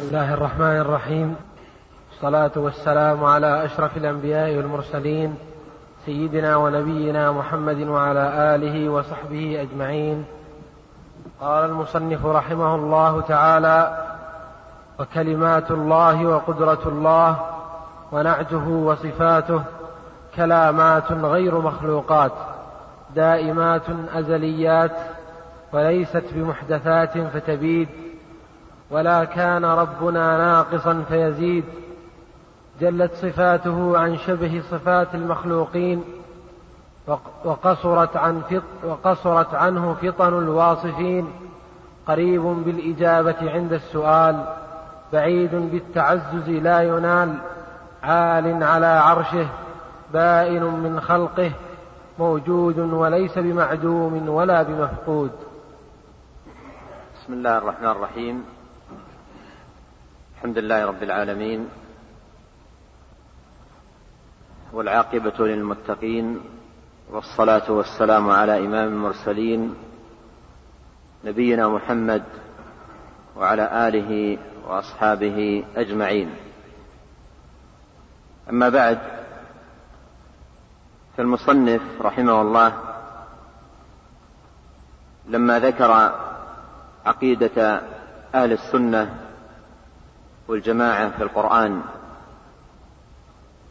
بسم الله الرحمن الرحيم. الصلاة والسلام على أشرف الأنبياء والمرسلين سيدنا ونبينا محمد وعلى آله وصحبه أجمعين. قال المصنف رحمه الله تعالى وكلمات الله وقدرة الله ونعته وصفاته كلامات غير مخلوقات دائمات أزليات وليست بمحدثات فتبيد ولا كان ربنا ناقصا فيزيد جلت صفاته عن شبه صفات المخلوقين وقصرت, عن فط وقصرت عنه فطن الواصفين. قريب بالإجابة عند السؤال بعيد بالتعزز لا ينال. عال على عرشه بائن من خلقه موجود وليس بمعدوم ولا بمفقود. بسم الله الرحمن الرحيم. الحمد لله رب العالمين والعاقبة للمتقين والصلاة والسلام على إمام المرسلين نبينا محمد وعلى آله وأصحابه أجمعين. أما بعد فالمصنف رحمه الله لما ذكر عقيدة أهل السنة والجماعة في القرآن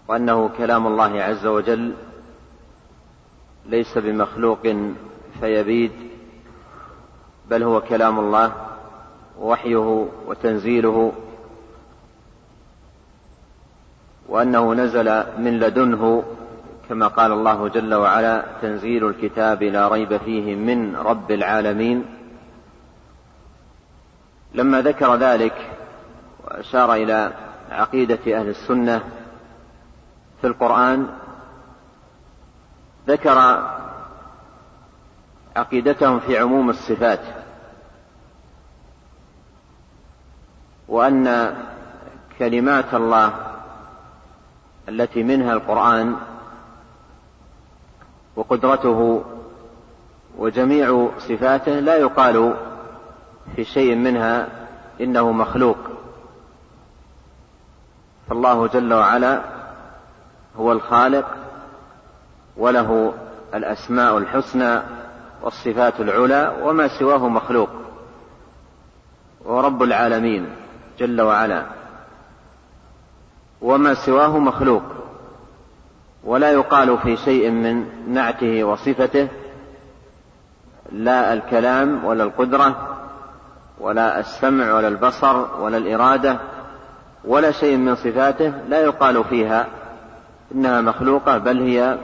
وأنه كلام الله عز وجل ليس بمخلوق فيبيد بل هو كلام الله ووحيه وتنزيله وأنه نزل من لدنه كما قال الله جل وعلا تنزيل الكتاب لا ريب فيه من رب العالمين. لما ذكر ذلك وأشار إلى عقيدة أهل السنة في القرآن ذكر عقيدتهم في عموم الصفات وأن كلمات الله التي منها القرآن وقدرته وجميع صفاته لا يقال في شيء منها إنه مخلوق. فالله جل وعلا هو الخالق وله الأسماء الحسنى والصفات العلى وما سواه مخلوق ورب العالمين جل وعلا وما سواه مخلوق ولا يقال في شيء من نعته وصفته لا الكلام ولا القدرة ولا السمع ولا البصر ولا الإرادة ولا شيء من صفاته لا يقال فيها إنها مخلوقة بل هي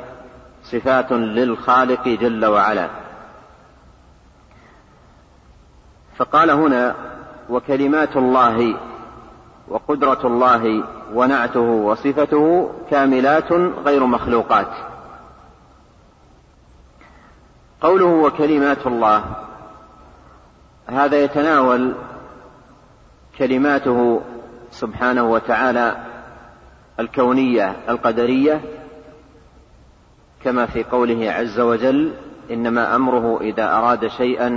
صفات للخالق جل وعلا. فقال هنا وكلمات الله وقدرة الله ونعته وصفته كاملات غير مخلوقات. قوله وكلمات الله هذا يتناول كلماته سبحانه وتعالى الكونية القدرية كما في قوله عز وجل إنما أمره إذا أراد شيئا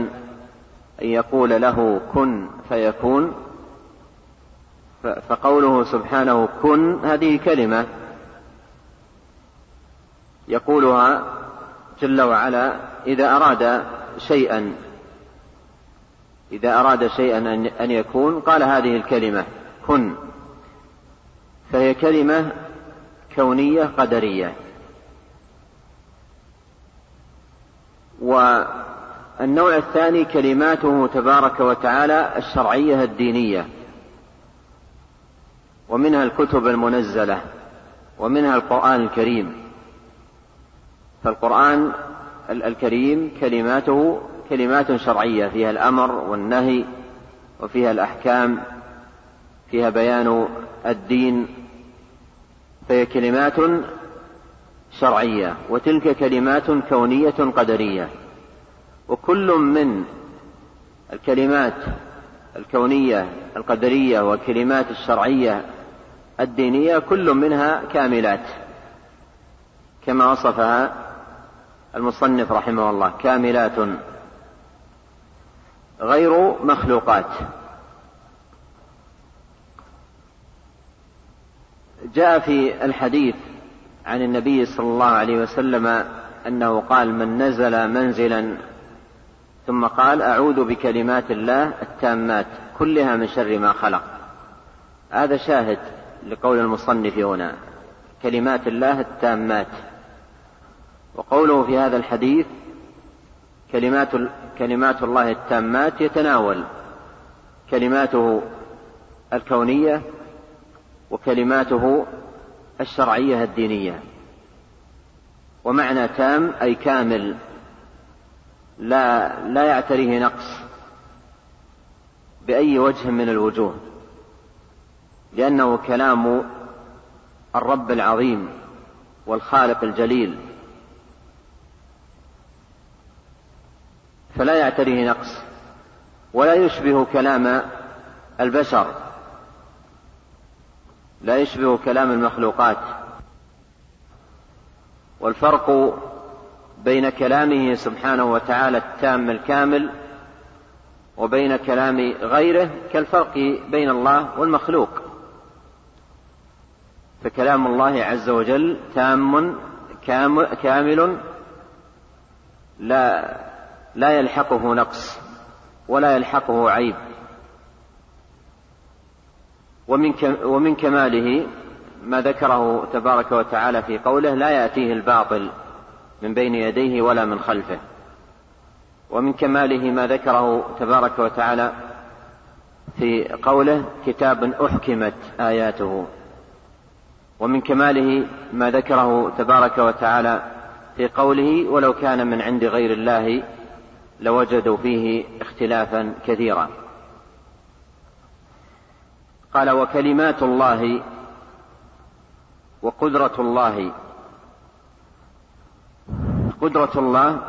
أن يقول له كن فيكون فقوله سبحانه كن هذه كلمة يقولها جل وعلا إذا أراد شيئا إذا أراد شيئا أن يكون قال هذه الكلمة. كن فهي كلمة كونية قدرية. والنوع الثاني كلماته تبارك وتعالى الشرعية الدينية ومنها الكتب المنزلة ومنها القرآن الكريم. فالقرآن الكريم كلماته كلمات شرعية فيها الأمر والنهي وفيها الأحكام. فيها بيان الدين فهي كلمات شرعية وتلك كلمات كونية قدرية. وكل من الكلمات الكونية القدرية والكلمات الشرعية الدينية كل منها كاملات كما وصفها المصنف رحمه الله كاملات غير مخلوقات. جاء في الحديث عن النبي صلى الله عليه وسلم أنه قال من نزل منزلا ثم قال أعوذ بكلمات الله التامات كلها من شر ما خلق. هذا شاهد لقول المصنف هنا كلمات الله التامات. وقوله في هذا الحديث كلمات كلمات الله التامات يتناول كلماته الكونية وكلماته الشرعية الدينية. ومعنى تام أي كامل. لا لا يعتريه نقص بأي وجه من الوجوه لأنه كلام الرب العظيم والخالق الجليل. فلا يعتريه نقص ولا يشبه كلام البشر. لا يشبه كلام المخلوقات. والفرق بين كلامه سبحانه وتعالى التام الكامل وبين كلام غيره كالفرق بين الله والمخلوق. فكلام الله عز وجل تام كامل لا لا يلحقه نقص ولا يلحقه عيب. ومن ومن كماله ما ذكره تبارك وتعالى في قوله لا يأتيه الباطل من بين يديه ولا من خلفه. ومن كماله ما ذكره تبارك وتعالى في قوله كتاب أحكمت آياته. ومن كماله ما ذكره تبارك وتعالى في قوله ولو كان من عند غير الله لوجدوا فيه اختلافا كثيرا. قال وكلمات الله وقدرة الله. قدرة الله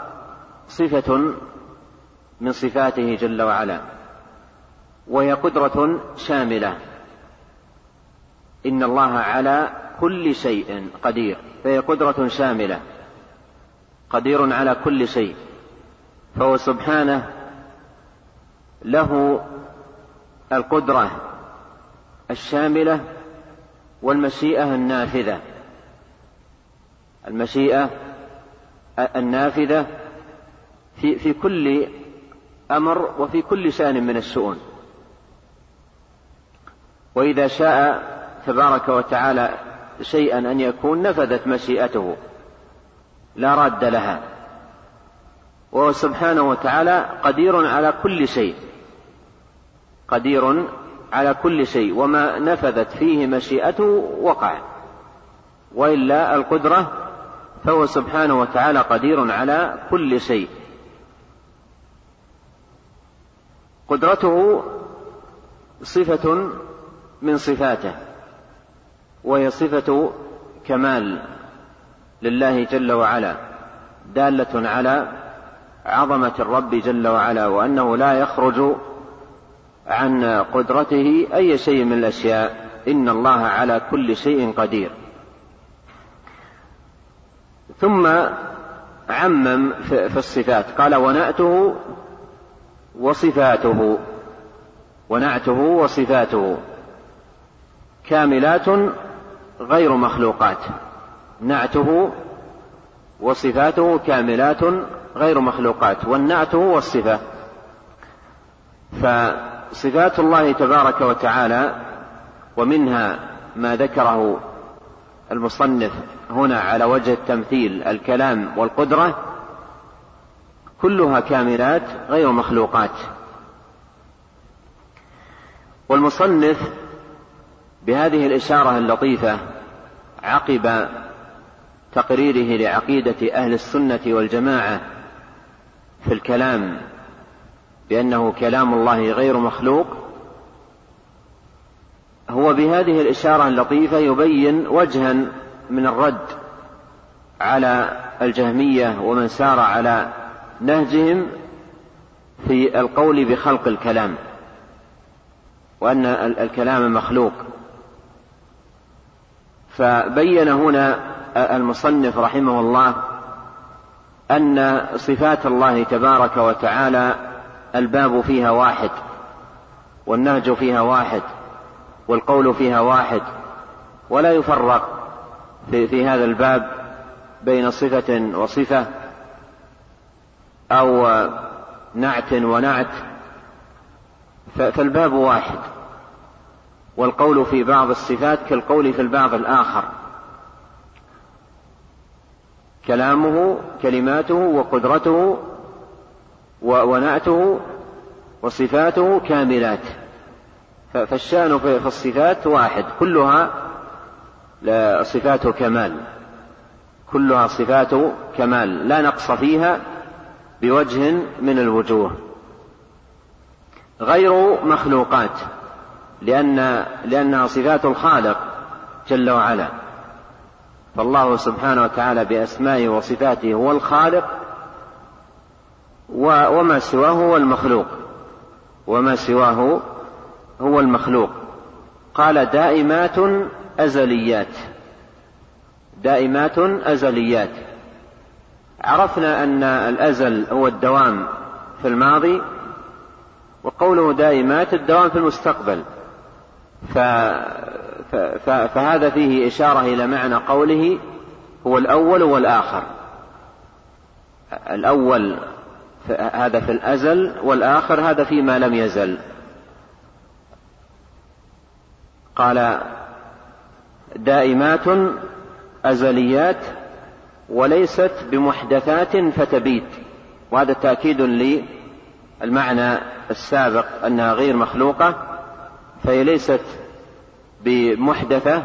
صفة من صفاته جل وعلا وهي قدرة شاملة. إن الله على كل شيء قدير فهي قدرة شاملة. قدير على كل شيء فهو سبحانه له القدرة. الشاملة والمشيئة النافذة. المشيئة النافذة في في كل أمر وفي كل شأن من الشؤون. وإذا شاء تبارك وتعالى شيئا أن يكون نفذت مشيئته. لا راد لها. وهو سبحانه وتعالى قدير على كل شيء. قدير على كل شيء وما نفذت فيه مشيئته وقع. وإلا القدرة فهو سبحانه وتعالى قدير على كل شيء. قدرته صفة من صفاته وهي صفة كمال لله جل وعلا دالة على عظمة الرب جل وعلا وأنه لا يخرج عن قدرته أي شيء من الأشياء. إن الله على كل شيء قدير. ثم عمم في الصفات. قال ونعته وصفاته. ونعته وصفاته. كاملات غير مخلوقات. نعته وصفاته كاملات غير مخلوقات. والنعت هو الصفة ف صفات الله تبارك وتعالى ومنها ما ذكره المصنف هنا على وجه التمثيل الكلام والقدرة كلها كاملات غير مخلوقات. والمصنف بهذه الإشارة اللطيفة عقب تقريره لعقيدة أهل السنة والجماعة في الكلام بأنه كلام الله غير مخلوق هو بهذه الإشارة اللطيفة يبين وجها من الرد على الجهمية ومن سار على نهجهم في القول بخلق الكلام وأن الكلام مخلوق. فبين هنا المصنف رحمه الله أن صفات الله تبارك وتعالى الباب فيها واحد والنهج فيها واحد والقول فيها واحد ولا يفرق في, في هذا الباب بين صفة وصفة أو نعت ونعت فالباب واحد والقول في بعض الصفات كالقول في البعض الآخر. كلامه كلماته وقدرته ونعته وصفاته كاملات. فالشأن في الصفات واحد. كلها صفات كمال. كلها صفات كمال. لا نقص فيها بوجه من الوجوه. غير مخلوقات لأن لأنها صفات الخالق جل وعلا. فالله سبحانه وتعالى بأسمائه وصفاته هو الخالق وما سواه هو المخلوق. وما سواه هو المخلوق. قال دائمات أزليات. دائمات أزليات. عرفنا أن الأزل هو الدوام في الماضي وقوله دائمات الدوام في المستقبل. ف... ف... ف... فهذا فيه إشارة إلى معنى قوله هو الأول والآخر. الأول هذا في الأزل والآخر هذا فيما لم يزل. قال دائمات أزليات وليست بمحدثات فتبيت وهذا تأكيد للمعنى السابق أنها غير مخلوقة فهي ليست بمحدثة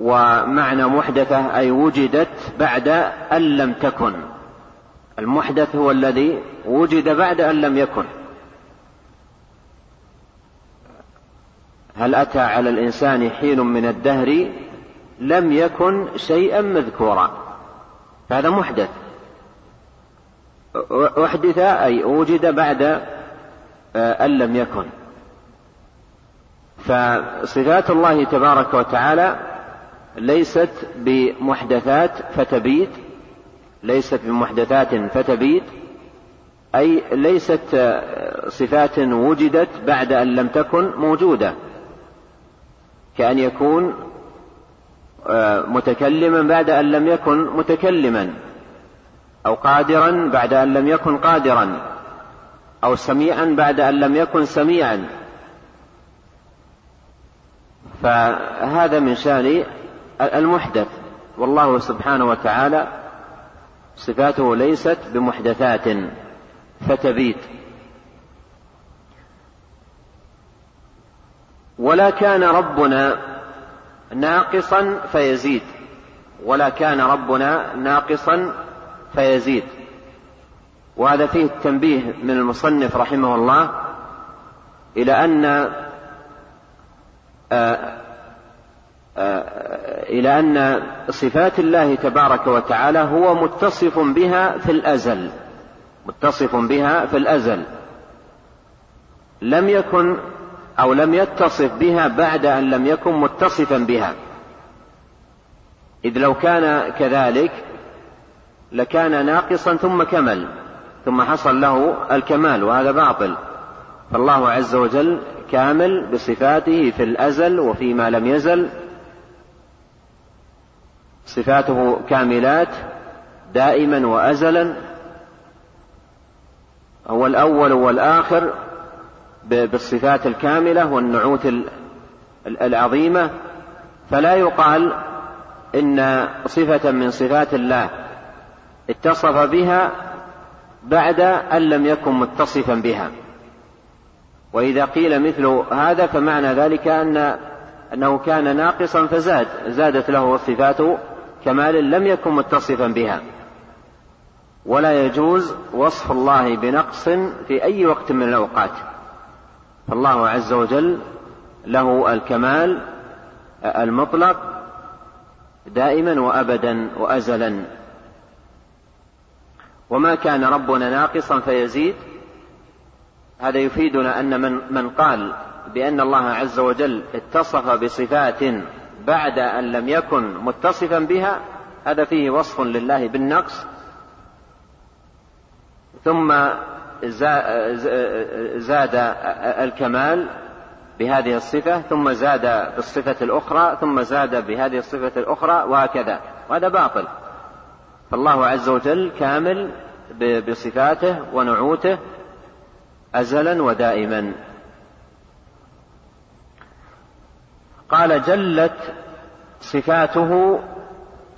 ومعنى محدثة أي وجدت بعد أن لم تكن. المحدث هو الذي وجد بعد أن لم يكن. هل أتى على الإنسان حين من الدهر لم يكن شيئا مذكورا؟ هذا محدث. أحدث أي وجد بعد آه، أن لم يكن. فصفات الله تبارك وتعالى ليست بمحدثات فتبيد ليست بمحدثات فتبيد أي ليست صفات وجدت بعد أن لم تكن موجودة كأن يكون آه، متكلما بعد أن لم يكن متكلما أو قادرا بعد أن لم يكن قادرا أو سميعا بعد أن لم يكن سميعا. فهذا من شأن المحدث والله سبحانه وتعالى صفاته ليست بمحدثات فتبيت. ولا كان ربنا ناقصا فيزيد. ولا كان ربنا ناقصا فيزيد. وهذا فيه التنبيه من المصنف رحمه الله إلى أن آه، آه، إلى أن صفات الله تبارك وتعالى هو متصف بها في الأزل. متصف بها في الأزل. لم يكن أو لم يتصف بها بعد أن لم يكن متصفا بها. إذ لو كان كذلك لكان ناقصا ثم كمل ثم حصل له الكمال وهذا باطل. فالله عز وجل كامل بصفاته في الأزل وفيما لم يزل. صفاته كاملات دائما وأزلا. هو الأول والآخر بالصفات الكاملة والنعوت العظيمة. فلا يقال إن صفة من صفات الله اتصف بها بعد أن لم يكن متصفا بها. وإذا قيل مثل هذا فمعنى ذلك أن أنه كان ناقصا فزاد زادت له صفات كمال لم يكن متصفا بها. ولا يجوز وصف الله بنقص في أي وقت من الأوقات. فالله عز وجل له الكمال المطلق دائما وابدا وازلا. وما كان ربنا ناقصا فيزيد. هذا يفيدنا أن من من قال بأن الله عز وجل اتصف بصفات بعد أن لم يكن متصفا بها هذا فيه وصف لله بالنقص. ثم زاد الكمال بهذه الصفة ثم زاد بالصفة الأخرى ثم زاد بهذه الصفة الأخرى وهكذا. وهذا باطل. فالله عز وجل كامل بصفاته ونعوته أزلا ودائما. قال جلت صفاته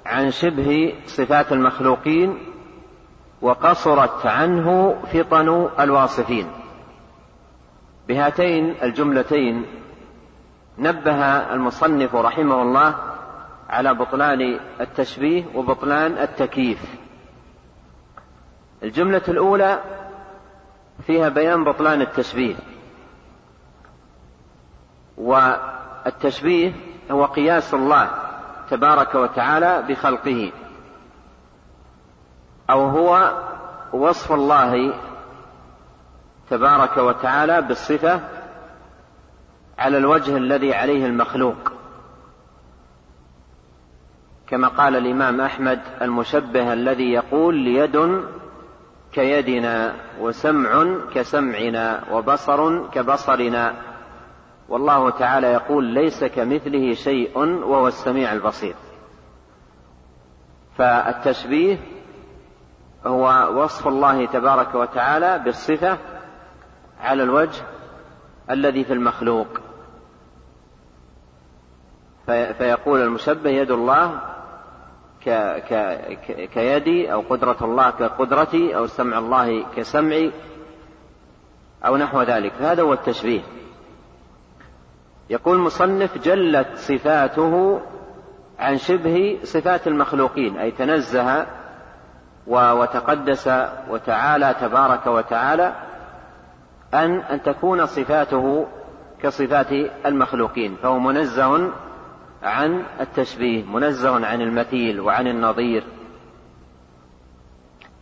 عن شبه صفات المخلوقين وقصرت عنه فطن الواصفين. بهاتين الجملتين نبه المصنف رحمه الله على بطلان التشبيه وبطلان التكييف. الجملة الأولى فيها بيان بطلان التشبيه. والتشبيه هو قياس الله تبارك وتعالى بخلقه. أو هو وصف الله تبارك وتعالى بالصفة على الوجه الذي عليه المخلوق. كما قال الإمام أحمد المشبه الذي يقول يد كيدنا وسمع كسمعنا وبصر كبصرنا. والله تعالى يقول ليس كمثله شيء وهو السميع البصير. فالتشبيه هو وصف الله تبارك وتعالى بالصفة على الوجه الذي في المخلوق. فيقول المشبه يد الله كيدي أو قدرة الله كقدرتي أو سمع الله كسمعي أو نحو ذلك. هذا هو التشبيه. يقول المصنف جلت صفاته عن شبه صفات المخلوقين أي تنزه وتقدس وتعالى تبارك وتعالى أن أن تكون صفاته كصفات المخلوقين فهو منزه عن التشبيه منزه عن المثيل وعن النظير.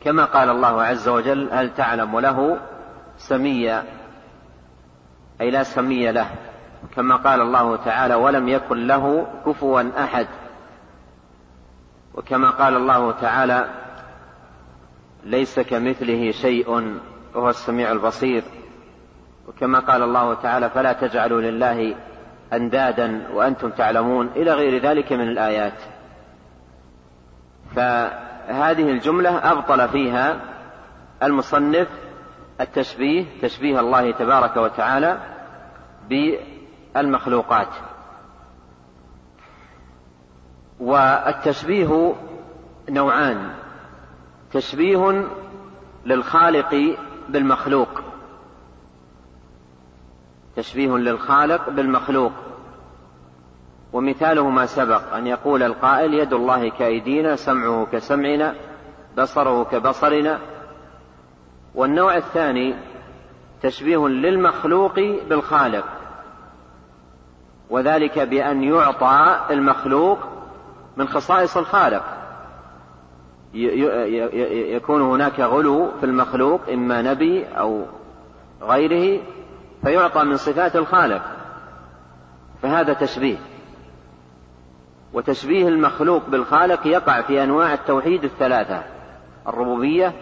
كما قال الله عز وجل هل تعلم له سميا؟ أي لا سمي له. كما قال الله تعالى ولم يكن له كفوا أحد. وكما قال الله تعالى ليس كمثله شيء وهو السميع البصير. وكما قال الله تعالى فلا تجعلوا لله أندادا وأنتم تعلمون إلى غير ذلك من الآيات. فهذه الجملة أبطل فيها المصنف التشبيه تشبيه الله تبارك وتعالى بالمخلوقات والتشبيه نوعان. تشبيه للخالق بالمخلوق. تشبيه للخالق بالمخلوق. ومثاله ما سبق أن يقول القائل يد الله كأيدينا سمعه كسمعنا بصره كبصرنا. والنوع الثاني تشبيه للمخلوق بالخالق. وذلك بأن يعطى المخلوق من خصائص الخالق. يكون هناك غلو في المخلوق إما نبي أو غيره فيعطى من صفات الخالق. فهذا تشبيه. وتشبيه المخلوق بالخالق يقع في أنواع التوحيد الثلاثة الربوبية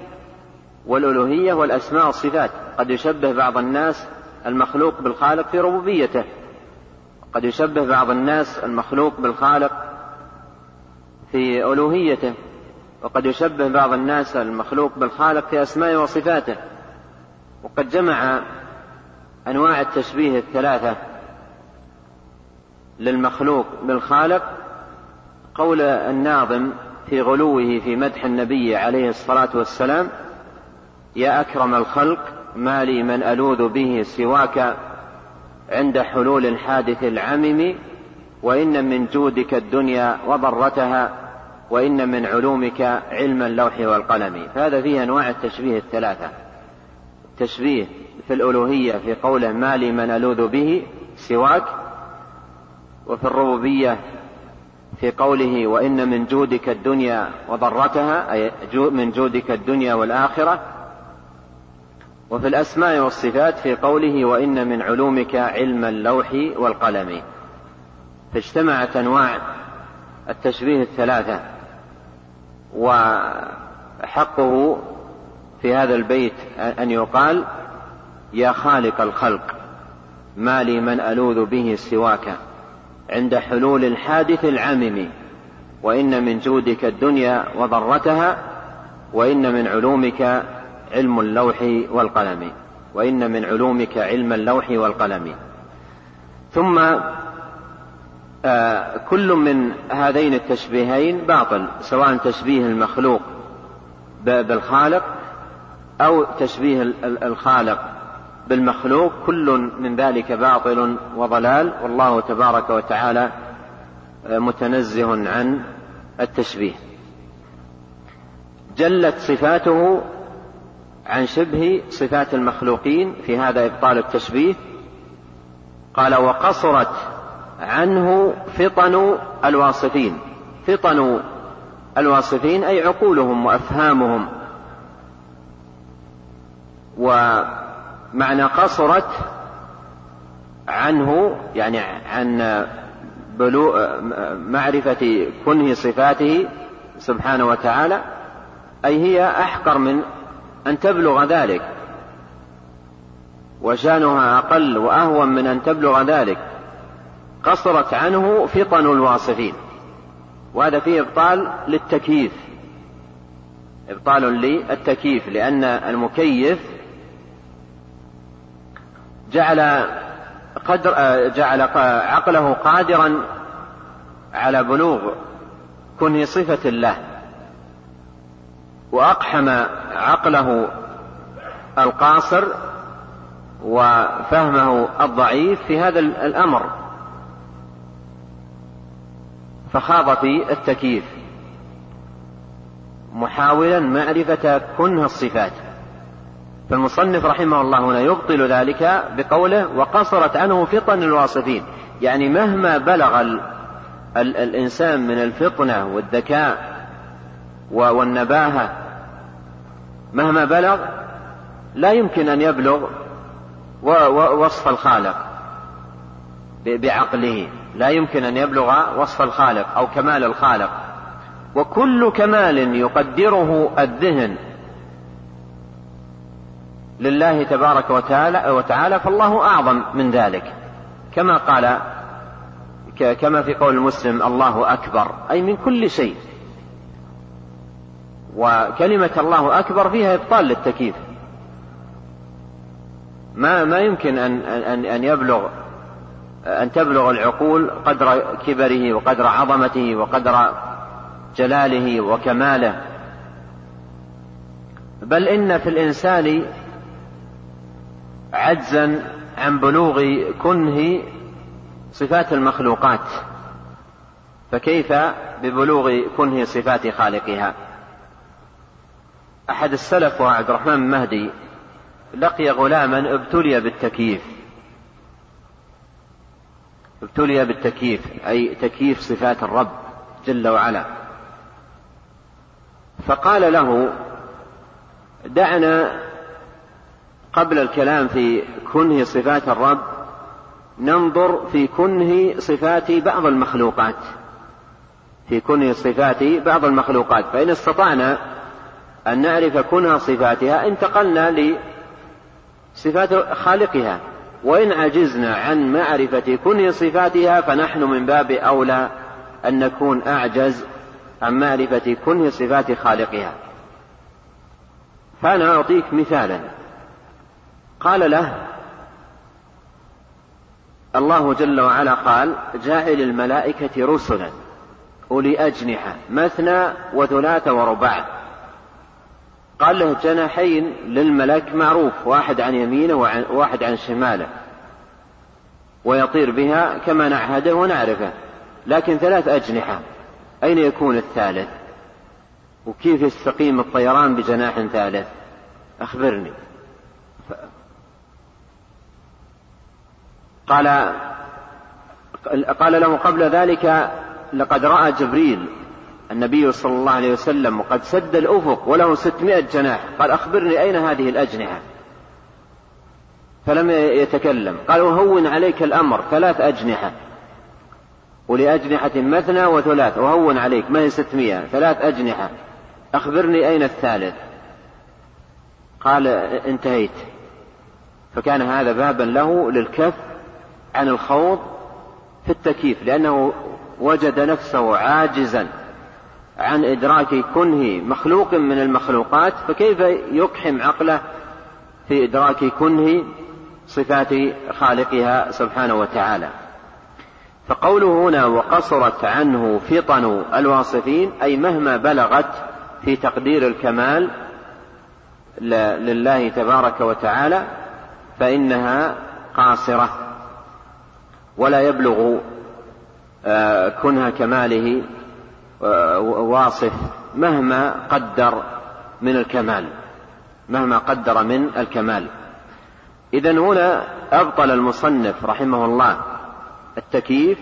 والألوهية والأسماء والصفات. قد يشبه بعض الناس المخلوق بالخالق في ربوبيته. قد يشبه بعض الناس المخلوق بالخالق في ألوهيته وقد يشبه بعض الناس المخلوق بالخالق في اسمائه وصفاته وقد جمع أنواع التشبيه الثلاثة للمخلوق بالخالق قول الناظم في غلوه في مدح النبي عليه الصلاة والسلام يا أكرم الخلق ما لي من ألوذ به سواك عند حلول الحادث العمم وإن من جودك الدنيا وضرتها وإن من علومك علم اللوح والقلم. فهذا فيه أنواع التشبيه الثلاثة. تشبيه في الألوهية في قوله ما لي من ألوذ به سواك وفي الربوبية في قوله وإن من جودك الدنيا وضرتها أي من جودك الدنيا والآخرة. وفي الأسماء والصفات في قوله وإن من علومك علم اللوح والقلم. فاجتمعت أنواع التشبيه الثلاثة وحقه في هذا البيت أن يقال يا خالق الخلق ما لي من ألوذ به سواك عند حلول الحادث العمم وإن من جودك الدنيا وضرتها وإن من علومك علم اللوح والقلم وإن من علومك علم اللوح والقلم. ثم آه كل من هذين التشبيهين باطل سواء تشبيه المخلوق بالخالق أو تشبيه الخالق بالمخلوق كل من ذلك باطل وضلال. والله تبارك وتعالى آه، متنزه عن التشبيه. جلت صفاته عن شبه صفات المخلوقين في هذا إبطال التشبيه. قال وقصرت عنه فطن الواصفين. فطن الواصفين أي عقولهم وأفهامهم. ومعنى قصرت عنه يعني عن بلو معرفة كنه صفاته سبحانه وتعالى أي هي أحقر من أن تبلغ ذلك. وشانها أقل وأهون من أن تبلغ ذلك. قصرت عنه فطن الواصفين. وهذا فيه إبطال للتكييف. إبطال للتكييف لأن المكيف جعل قدر جعل عقله قادرا على بلوغ كنه صفة الله. وأقحم عقله القاصر وفهمه الضعيف في هذا الأمر. فخاض في التكييف. محاولا معرفة كنه الصفات. فالمصنف رحمه الله هنا يبطل ذلك بقوله وقصرت عنه فطن الواصفين. يعني مهما بلغ ال ال الإنسان من الفطنة والذكاء والنباهة مهما بلغ لا يمكن أن يبلغ وصف الخالق بعقله. لا يمكن أن يبلغ وصف الخالق أو كمال الخالق. وكل كمال يقدره الذهن لله تبارك وتعالى, وتعالى فالله أعظم من ذلك. كما قال كما في قول المسلم الله أكبر. أي من كل شيء. وكلمة الله أكبر فيها إبطال للتكييف. ما ما يمكن أن أن أن يبلغ أن تبلغ العقول قدر كبره وقدر عظمته وقدر جلاله وكماله. بل إن في الإنسان عجزا عن بلوغ كنه صفات المخلوقات. فكيف ببلوغ كنه صفات خالقها؟ أحد السلف وهو عبد الرحمن بن مهدي لقي غلاما ابتلي بالتكييف. ابتلي بالتكييف أي تكييف صفات الرب جل وعلا. فقال له دعنا قبل الكلام في كنه صفات الرب ننظر في كنه صفات بعض المخلوقات. في كنه صفات بعض المخلوقات. فإن استطعنا أن نعرف كنه صفاتها انتقلنا لصفات خالقها. وإن عجزنا عن معرفة كنه صفاتها فنحن من باب أولى أن نكون أعجز عن معرفة كنه صفات خالقها. فأنا أعطيك مثالا. قال له الله جل وعلا قال جاعل الملائكة رسلا أولي أجنحة مثنى وثلاث ورباع. قال له جناحين للملك معروف واحد عن يمينه وواحد عن شماله ويطير بها كما نعهده ونعرفه. لكن ثلاث أجنحة. أين يكون الثالث؟ وكيف يستقيم الطيران بجناح ثالث؟ أخبرني. قال قال له قبل ذلك لقد رأى جبريل النبي صلى الله عليه وسلم وقد سد الأفق وله ستمائة جناح. قال أخبرني أين هذه الأجنحة؟ فلم يتكلم. قال وهون عليك الأمر ثلاث أجنحة. ولأجنحة مثنى وثلاث. وهون عليك ما هي ستمائة؟ ثلاث أجنحة. أخبرني أين الثالث؟ قال انتهيت. فكان هذا بابا له للكف عن الخوض في التكييف لأنه وجد نفسه عاجزا. عن إدراك كنه مخلوق من المخلوقات فكيف يقحم عقله في إدراك كنه صفات خالقها سبحانه وتعالى؟ فقوله هنا وقصرت عنه فطن الواصفين أي مهما بلغت في تقدير الكمال لله تبارك وتعالى فإنها قاصرة ولا يبلغ آه، كنها كماله واصف مهما قدر من الكمال مهما قدر من الكمال. إذا هنا أبطل المصنف رحمه الله التكييف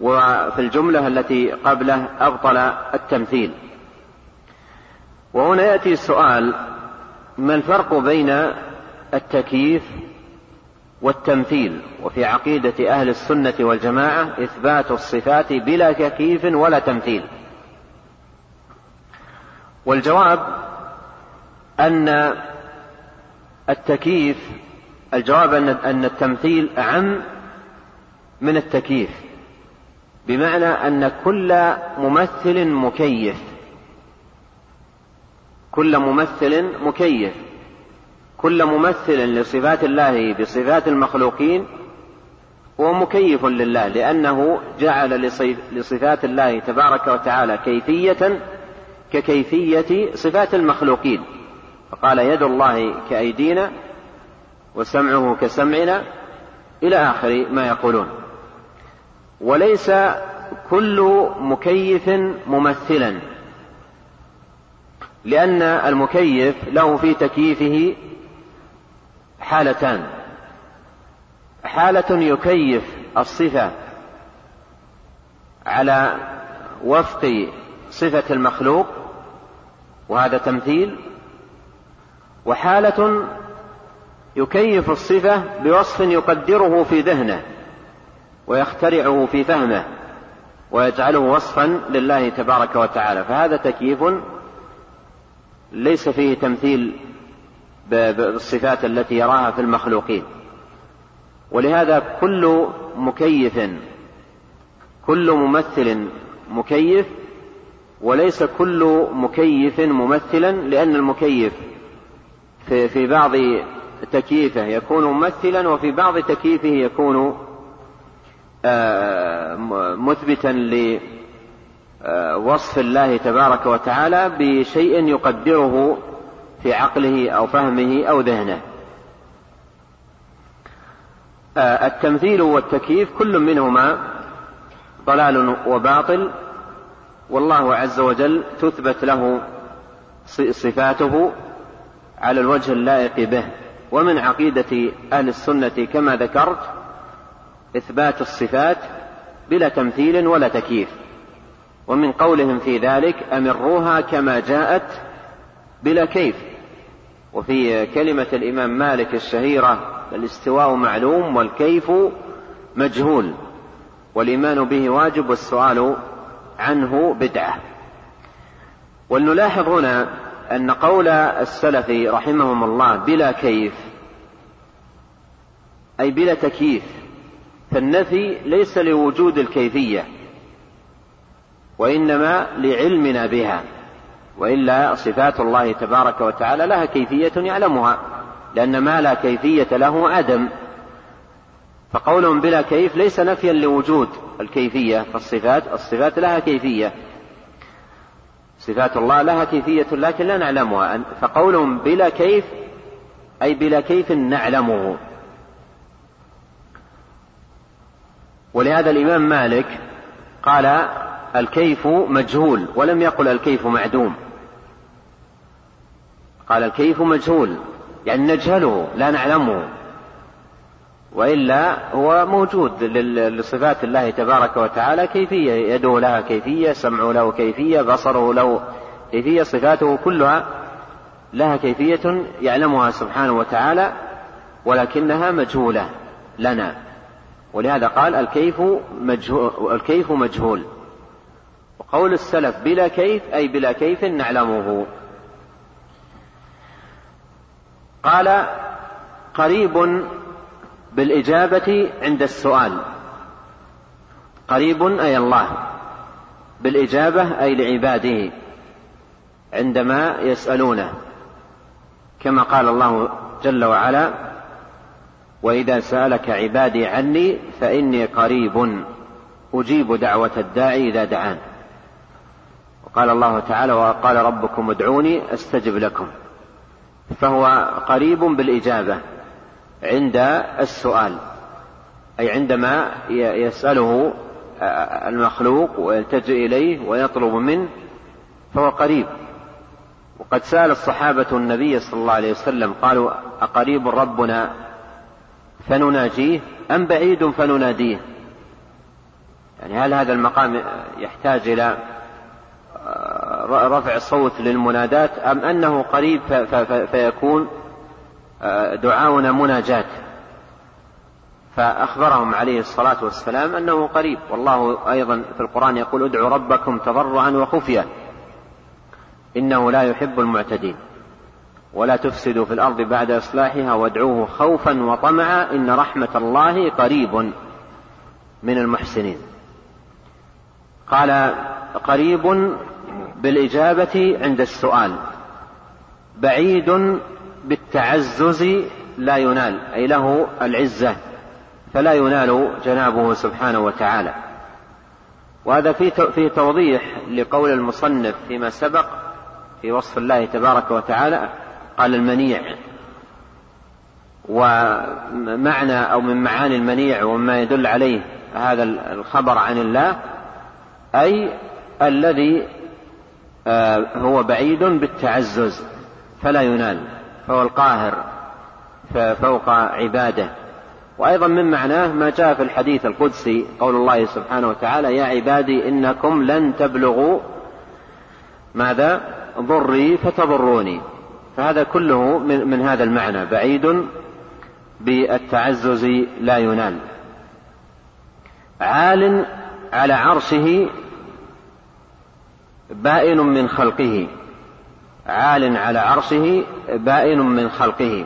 وفي الجملة التي قبله أبطل التمثيل. وهنا يأتي السؤال ما الفرق بين التكييف والتمثيل وفي عقيدة أهل السنة والجماعة إثبات الصفات بلا تكييف ولا تمثيل. والجواب أن التكييف الجواب أن التمثيل أعم من التكييف بمعنى أن كل ممثل مكيف. كل ممثل مكيف. كل ممثل لصفات الله بصفات المخلوقين هو مكيف لله لأنه جعل لصفات الله تبارك وتعالى كيفية ككيفية صفات المخلوقين. فقال يد الله كأيدينا وسمعه كسمعنا إلى آخر ما يقولون. وليس كل مكيف ممثلا لأن المكيف له في تكييفه حالتان. حالة يكيف الصفة على وفق صفة المخلوق وهذا تمثيل. وحالة يكيف الصفة بوصف يقدره في ذهنه ويخترعه في فهمه ويجعله وصفا لله تبارك وتعالى. فهذا تكييف ليس فيه تمثيل بالصفات التي يراها في المخلوقين. ولهذا كل مكيف كل ممثل مكيف وليس كل مكيف ممثلا لأن المكيف في, بعض تكييفه يكون ممثلا وفي بعض تكييفه يكون آه، مثبتا لوصف الله تبارك وتعالى بشيء يقدره في عقله أو فهمه أو ذهنه. آه، التمثيل والتكييف كل منهما ضلال وباطل والله عز وجل تثبت له صفاته على الوجه اللائق به. ومن عقيدة أهل السنة كما ذكرت إثبات الصفات بلا تمثيل ولا تكييف. ومن قولهم في ذلك أمروها كما جاءت بلا كيف. وفي كلمة الإمام مالك الشهيرة الاستواء معلوم والكيف مجهول والإيمان به واجب والسؤال عنه بدعة. ولنلاحظ هنا أن قول السلف رحمهم الله بلا كيف أي بلا تكييف فالنفي ليس لوجود الكيفية وإنما لعلمنا بها. وإلا صفات الله تبارك وتعالى لها كيفية يعلمها لأن ما لا كيفية له عدم فقولهم بلا كيف ليس نفيا لوجود الكيفية فالصفات الصفات لها كيفية. صفات الله لها كيفية لكن لا نعلمها. فقولهم بلا كيف أي بلا كيف نعلمه. ولهذا الإمام مالك قال الكيف مجهول ولم يقل الكيف معدوم. قال الكيف مجهول يعني نجهله لا نعلمه. وإلا هو موجود لصفات الله تبارك وتعالى كيفية يده لها كيفية سمعه له كيفية بصره له كيفية صفاته كلها لها كيفية يعلمها سبحانه وتعالى ولكنها مجهولة لنا. ولهذا قال الكيف مجهول الكيف مجهول. وقول السلف بلا كيف أي بلا كيف نعلمه. قال قريب بالإجابة عند السؤال. قريب أي الله. بالإجابة أي لعباده عندما يسألونه. كما قال الله جل وعلا وإذا سألك عبادي عني فإني قريب أجيب دعوة الداعي إذا دعان. وقال الله تعالى وقال ربكم ادعوني أستجب لكم. فهو قريب بالإجابة عند السؤال أي عندما يسأله المخلوق ويلتجئ إليه ويطلب منه فهو قريب. وقد سأل الصحابة النبي صلى الله عليه وسلم قالوا أقريب ربنا فنناجيه أم بعيد فنناديه؟ يعني هل هذا المقام يحتاج إلى رفع الصوت للمنادات أم أنه قريب فيكون دعاؤنا مناجاة. فأخبرهم عليه الصلاة والسلام أنه قريب. والله أيضا في القرآن يقول ادعوا ربكم تضرعا وخفية. إنه لا يحب المعتدين. ولا تفسدوا في الأرض بعد إصلاحها وادعوه خوفا وطمعا إن رحمة الله قريب من المحسنين. قال قريب بالإجابة عند السؤال. بعيد بالتعزز لا ينال أي له العزة فلا ينال جنابه سبحانه وتعالى. وهذا في توضيح لقول المصنف فيما سبق في وصف الله تبارك وتعالى قال المنيع. ومعنى أو من معاني المنيع وما يدل عليه هذا الخبر عن الله أي الذي هو بعيد بالتعزز فلا ينال فهو القاهر فوق عباده. وأيضا من معناه ما جاء في الحديث القدسي قول الله سبحانه وتعالى يا عبادي إنكم لن تبلغوا ماذا؟ ضري فتضروني. فهذا كله من, من هذا المعنى بعيد بالتعزز لا ينال. عال على عرشه بائن من خلقه. عال على عرشه بائن من خلقه.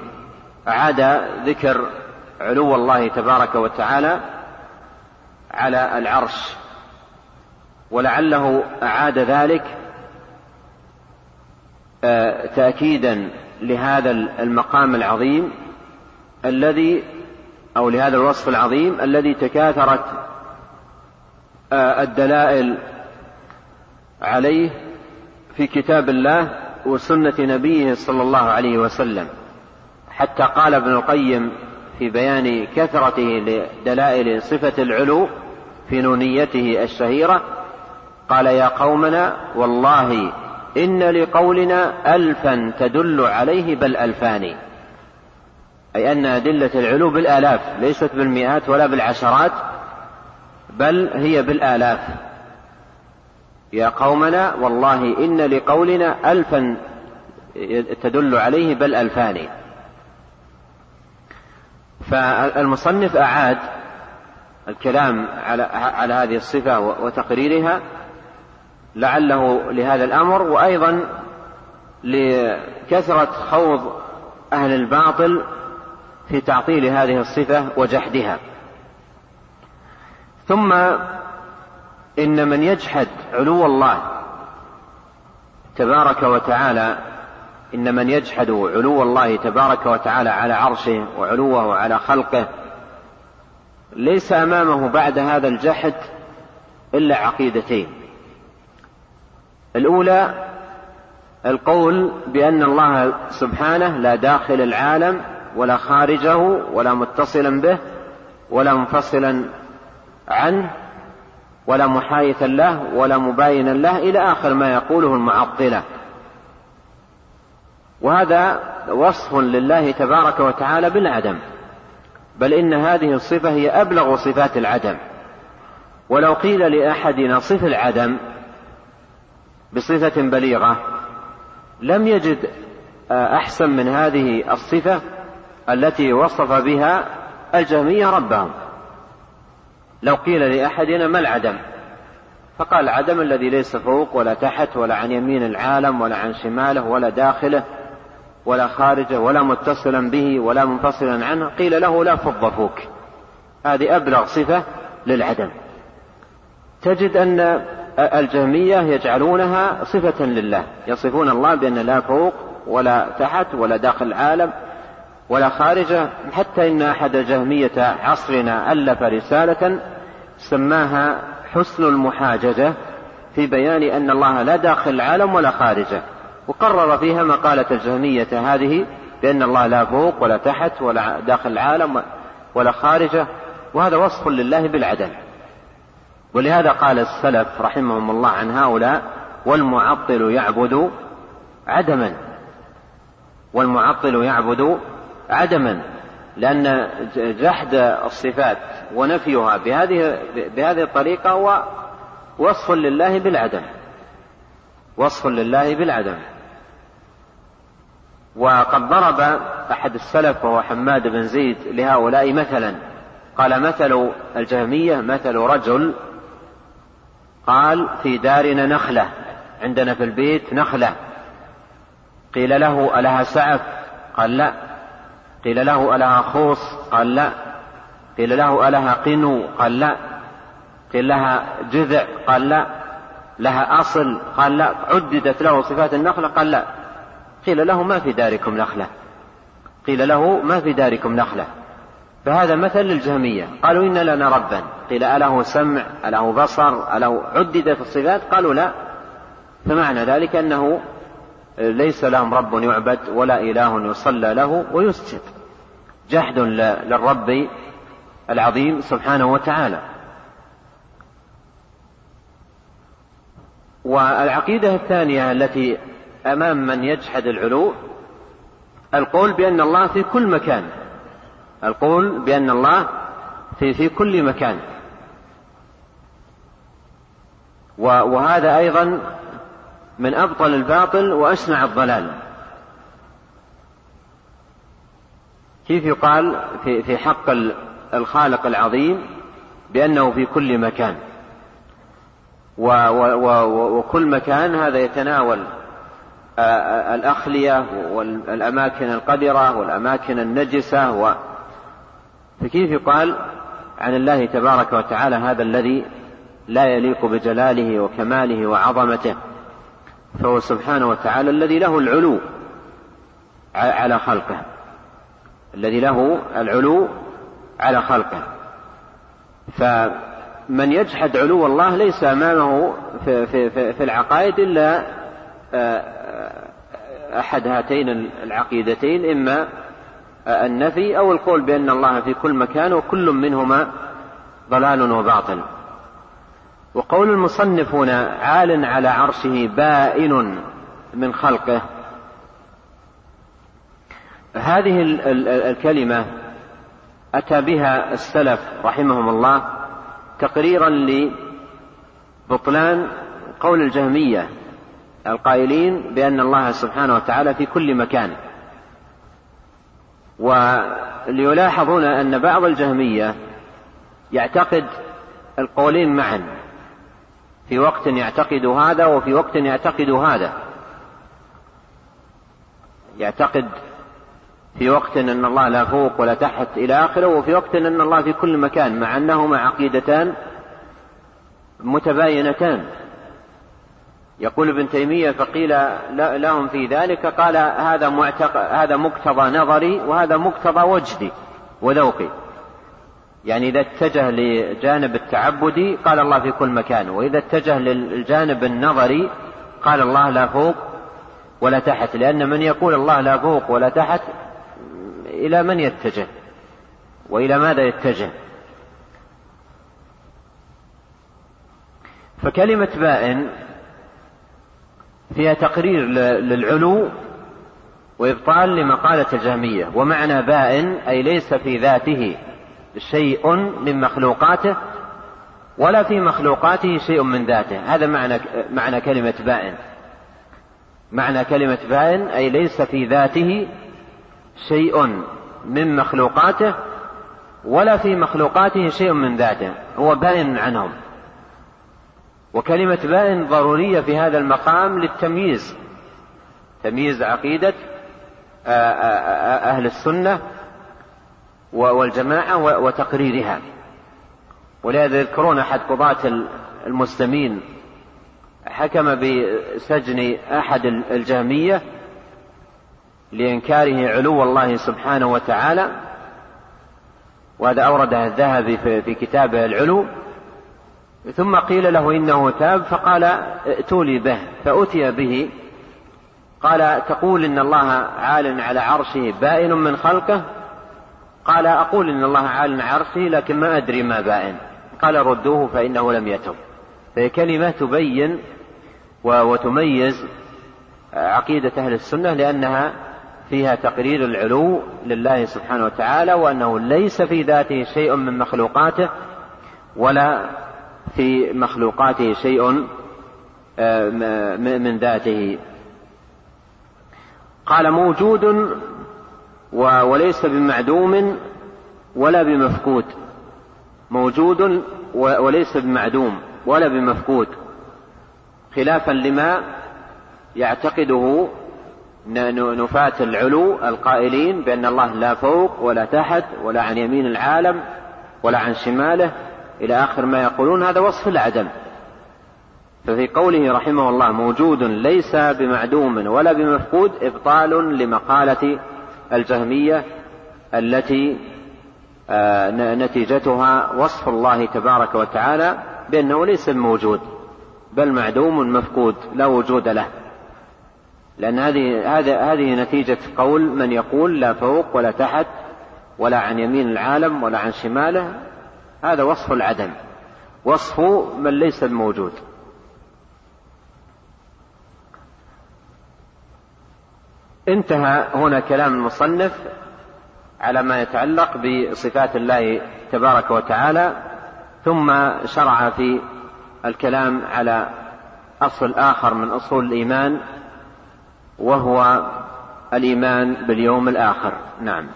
أعاد ذكر علو الله تبارك وتعالى على العرش. ولعله أعاد ذلك آه، تأكيدا لهذا المقام العظيم الذي أو لهذا الوصف العظيم الذي تكاثرت آه، الدلائل عليه في كتاب الله وسنة نبيه صلى الله عليه وسلم. حتى قال ابن القيم في بيان كثرته لدلائل صفة العلو في نونيته الشهيرة قال يا قومنا والله إن لقولنا ألفا تدل عليه بل ألفان. أي أن أدلة العلو بالآلاف ليست بالمئات ولا بالعشرات بل هي بالآلاف. يا قومنا والله إن لقولنا ألفا تدل عليه بل ألفان. فالمصنف أعاد الكلام على على هذه الصفة وتقريرها لعله لهذا الأمر وأيضا لكثرة خوض أهل الباطل في تعطيل هذه الصفة وجحدها. ثم إن من يجحد علو الله تبارك وتعالى إن من يجحد علو الله تبارك وتعالى على عرشه وعلوه على خلقه ليس أمامه بعد هذا الجحد إلا عقيدتين. الأولى القول بأن الله سبحانه لا داخل العالم ولا خارجه ولا متصلا به ولا منفصلا عنه ولا محايثا له ولا مباينا له إلى آخر ما يقوله المعطلة. وهذا وصف لله تبارك وتعالى بالعدم بل إن هذه الصفة هي أبلغ صفات العدم. ولو قيل لأحدنا صف العدم بصفة بليغة لم يجد أحسن من هذه الصفة التي وصف بها الجهمية ربهم. لو قيل لأحدنا ما العدم؟ فقال العدم الذي ليس فوق ولا تحت ولا عن يمين العالم ولا عن شماله ولا داخله ولا خارجه ولا متصلا به ولا منفصلا عنه قيل له لا فض فوك. هذه أبلغ صفة للعدم. تجد أن الجهمية يجعلونها صفة لله يصفون الله بأن لا فوق ولا تحت ولا داخل العالم ولا خارجه حتى إن أحد جهمية عصرنا ألف رسالة سماها حسن المحاججة في بيان أن الله لا داخل العالم ولا خارجه وقرر فيها مقالة الجهمية هذه بأن الله لا فوق ولا تحت ولا داخل العالم ولا خارجه وهذا وصف لله بالعدل. ولهذا قال السلف رحمهم الله عن هؤلاء والمعطل يعبد عدما. والمعطل يعبد عدما لأن جحد الصفات ونفيها بهذه بهذه الطريقة هو وصف لله بالعدم وصف لله بالعدم. وقد ضرب أحد السلف وهو حماد بن زيد لهؤلاء مثلا قال مثل الجهمية مثل رجل قال في دارنا نخلة عندنا في البيت نخلة. قيل له ألها سعف؟ قال لا. قيل له ألها خوص؟ قال لا. قيل له ألها قنو؟ قال لا. قيل لها جذع؟ قال لا. لها أصل؟ قال لا. عددت له صفات النخلة؟ قال لا. قيل له ما في داركم نخلة؟ قيل له ما في داركم نخلة؟ فهذا مثل للجهمية. قالوا إن لنا ربا قيل أله سمع؟ أله بصر؟ أله عددت الصفات؟ قالوا لا. فمعنى ذلك أنه ليس لهم رب يعبد ولا إله يصلى له ويسجد. جحد للرب العظيم سبحانه وتعالى. والعقيدة الثانية التي أمام من يجحد العلو القول بأن الله في كل مكان. القول بأن الله في في كل مكان. وهذا أيضا من أبطل الباطل وأشنع الضلال. كيف يقال في في حق الخالق العظيم بأنه في كل مكان؟ وكل مكان هذا يتناول الأخلية والأماكن القذرة والأماكن النجسة و فكيف يقال عن الله تبارك وتعالى هذا الذي لا يليق بجلاله وكماله وعظمته؟ فهو سبحانه وتعالى الذي له العلو على خلقه. الذي له العلو على خلقه. فمن يجحد علو الله ليس أمامه في, في, في, في العقائد إلا أحد هاتين العقيدتين إما النفي أو القول بأن الله في كل مكان وكل منهما ضلال وباطل. وقول المصنف هنا عال على عرشه بائن من خلقه. هذه الكلمة أتى بها السلف رحمهم الله تقريرا لبطلان قول الجهمية القائلين بأن الله سبحانه وتعالى في كل مكان. وليلاحظون أن بعض الجهمية يعتقد القولين معا. في وقت يعتقد هذا وفي وقت يعتقد هذا. يعتقد في وقت أن الله لا فوق ولا تحت إلى آخره وفي وقت أن الله في كل مكان مع أنهما عقيدتان متباينتان. يقول ابن تيمية فقيل لهم في ذلك قال هذا معتق... هذا مقتضى نظري وهذا مقتضى وجدي وذوقي. يعني إذا اتجه لجانب التعبدي قال الله في كل مكان وإذا اتجه للجانب النظري قال الله لا فوق ولا تحت لأن من يقول الله لا فوق ولا تحت إلى من يتجه؟ وإلى ماذا يتجه؟ فكلمة بائن فيها تقرير للعلو وإبطال لمقالة الجهمية ومعنى بائن أي ليس في ذاته. شيء من مخلوقاته ولا في مخلوقاته شيء من ذاته. هذا معنى معنى كلمة بائن. معنى كلمة بائن أي ليس في ذاته شيء من مخلوقاته ولا في مخلوقاته شيء من ذاته. هو بائن عنهم. وكلمة بائن ضرورية في هذا المقام للتمييز. تمييز عقيدة أهل السنة والجماعة وتقريرها. ولهذا يذكرون أحد قضاة المسلمين حكم بسجن أحد الجهمية لإنكاره علو الله سبحانه وتعالى وهذا أورده الذهبي في كتابه العلو. ثم قيل له إنه تاب فقال ائتوا لي به فأتي به. قال تقول إن الله عال على عرشه بائن من خلقه قال أقول إن الله عال على عرشه لكن ما أدري ما بائن قال ردوه فإنه لم يتب. فهي كلمة تبين وتميز عقيدة أهل السنة لأنها فيها تقرير العلو لله سبحانه وتعالى وأنه ليس في ذاته شيء من مخلوقاته ولا في مخلوقاته شيء آه، من ذاته. قال موجود وليس بمعدوم ولا بمفقود. موجود وليس بمعدوم ولا بمفقود. خلافا لما يعتقده نفاة العلو القائلين بأن الله لا فوق ولا تحت ولا عن يمين العالم ولا عن شماله إلى آخر ما يقولون. هذا وصف العدم. ففي قوله رحمه الله موجود ليس بمعدوم ولا بمفقود إبطال لمقالة الجهمية التي آه، نتيجتها وصف الله تبارك وتعالى بأنه ليس موجود بل معدوم مفقود لا وجود له. لأن هذه هذه نتيجة قول من يقول لا فوق ولا تحت ولا عن يمين العالم ولا عن شماله هذا وصف العدم وصف من ليس بموجود انتهى هنا كلام المصنف على ما يتعلق بصفات الله تبارك وتعالى ثم شرع في الكلام على أصل آخر من أصول الإيمان وهو الإيمان باليوم الآخر. نعم.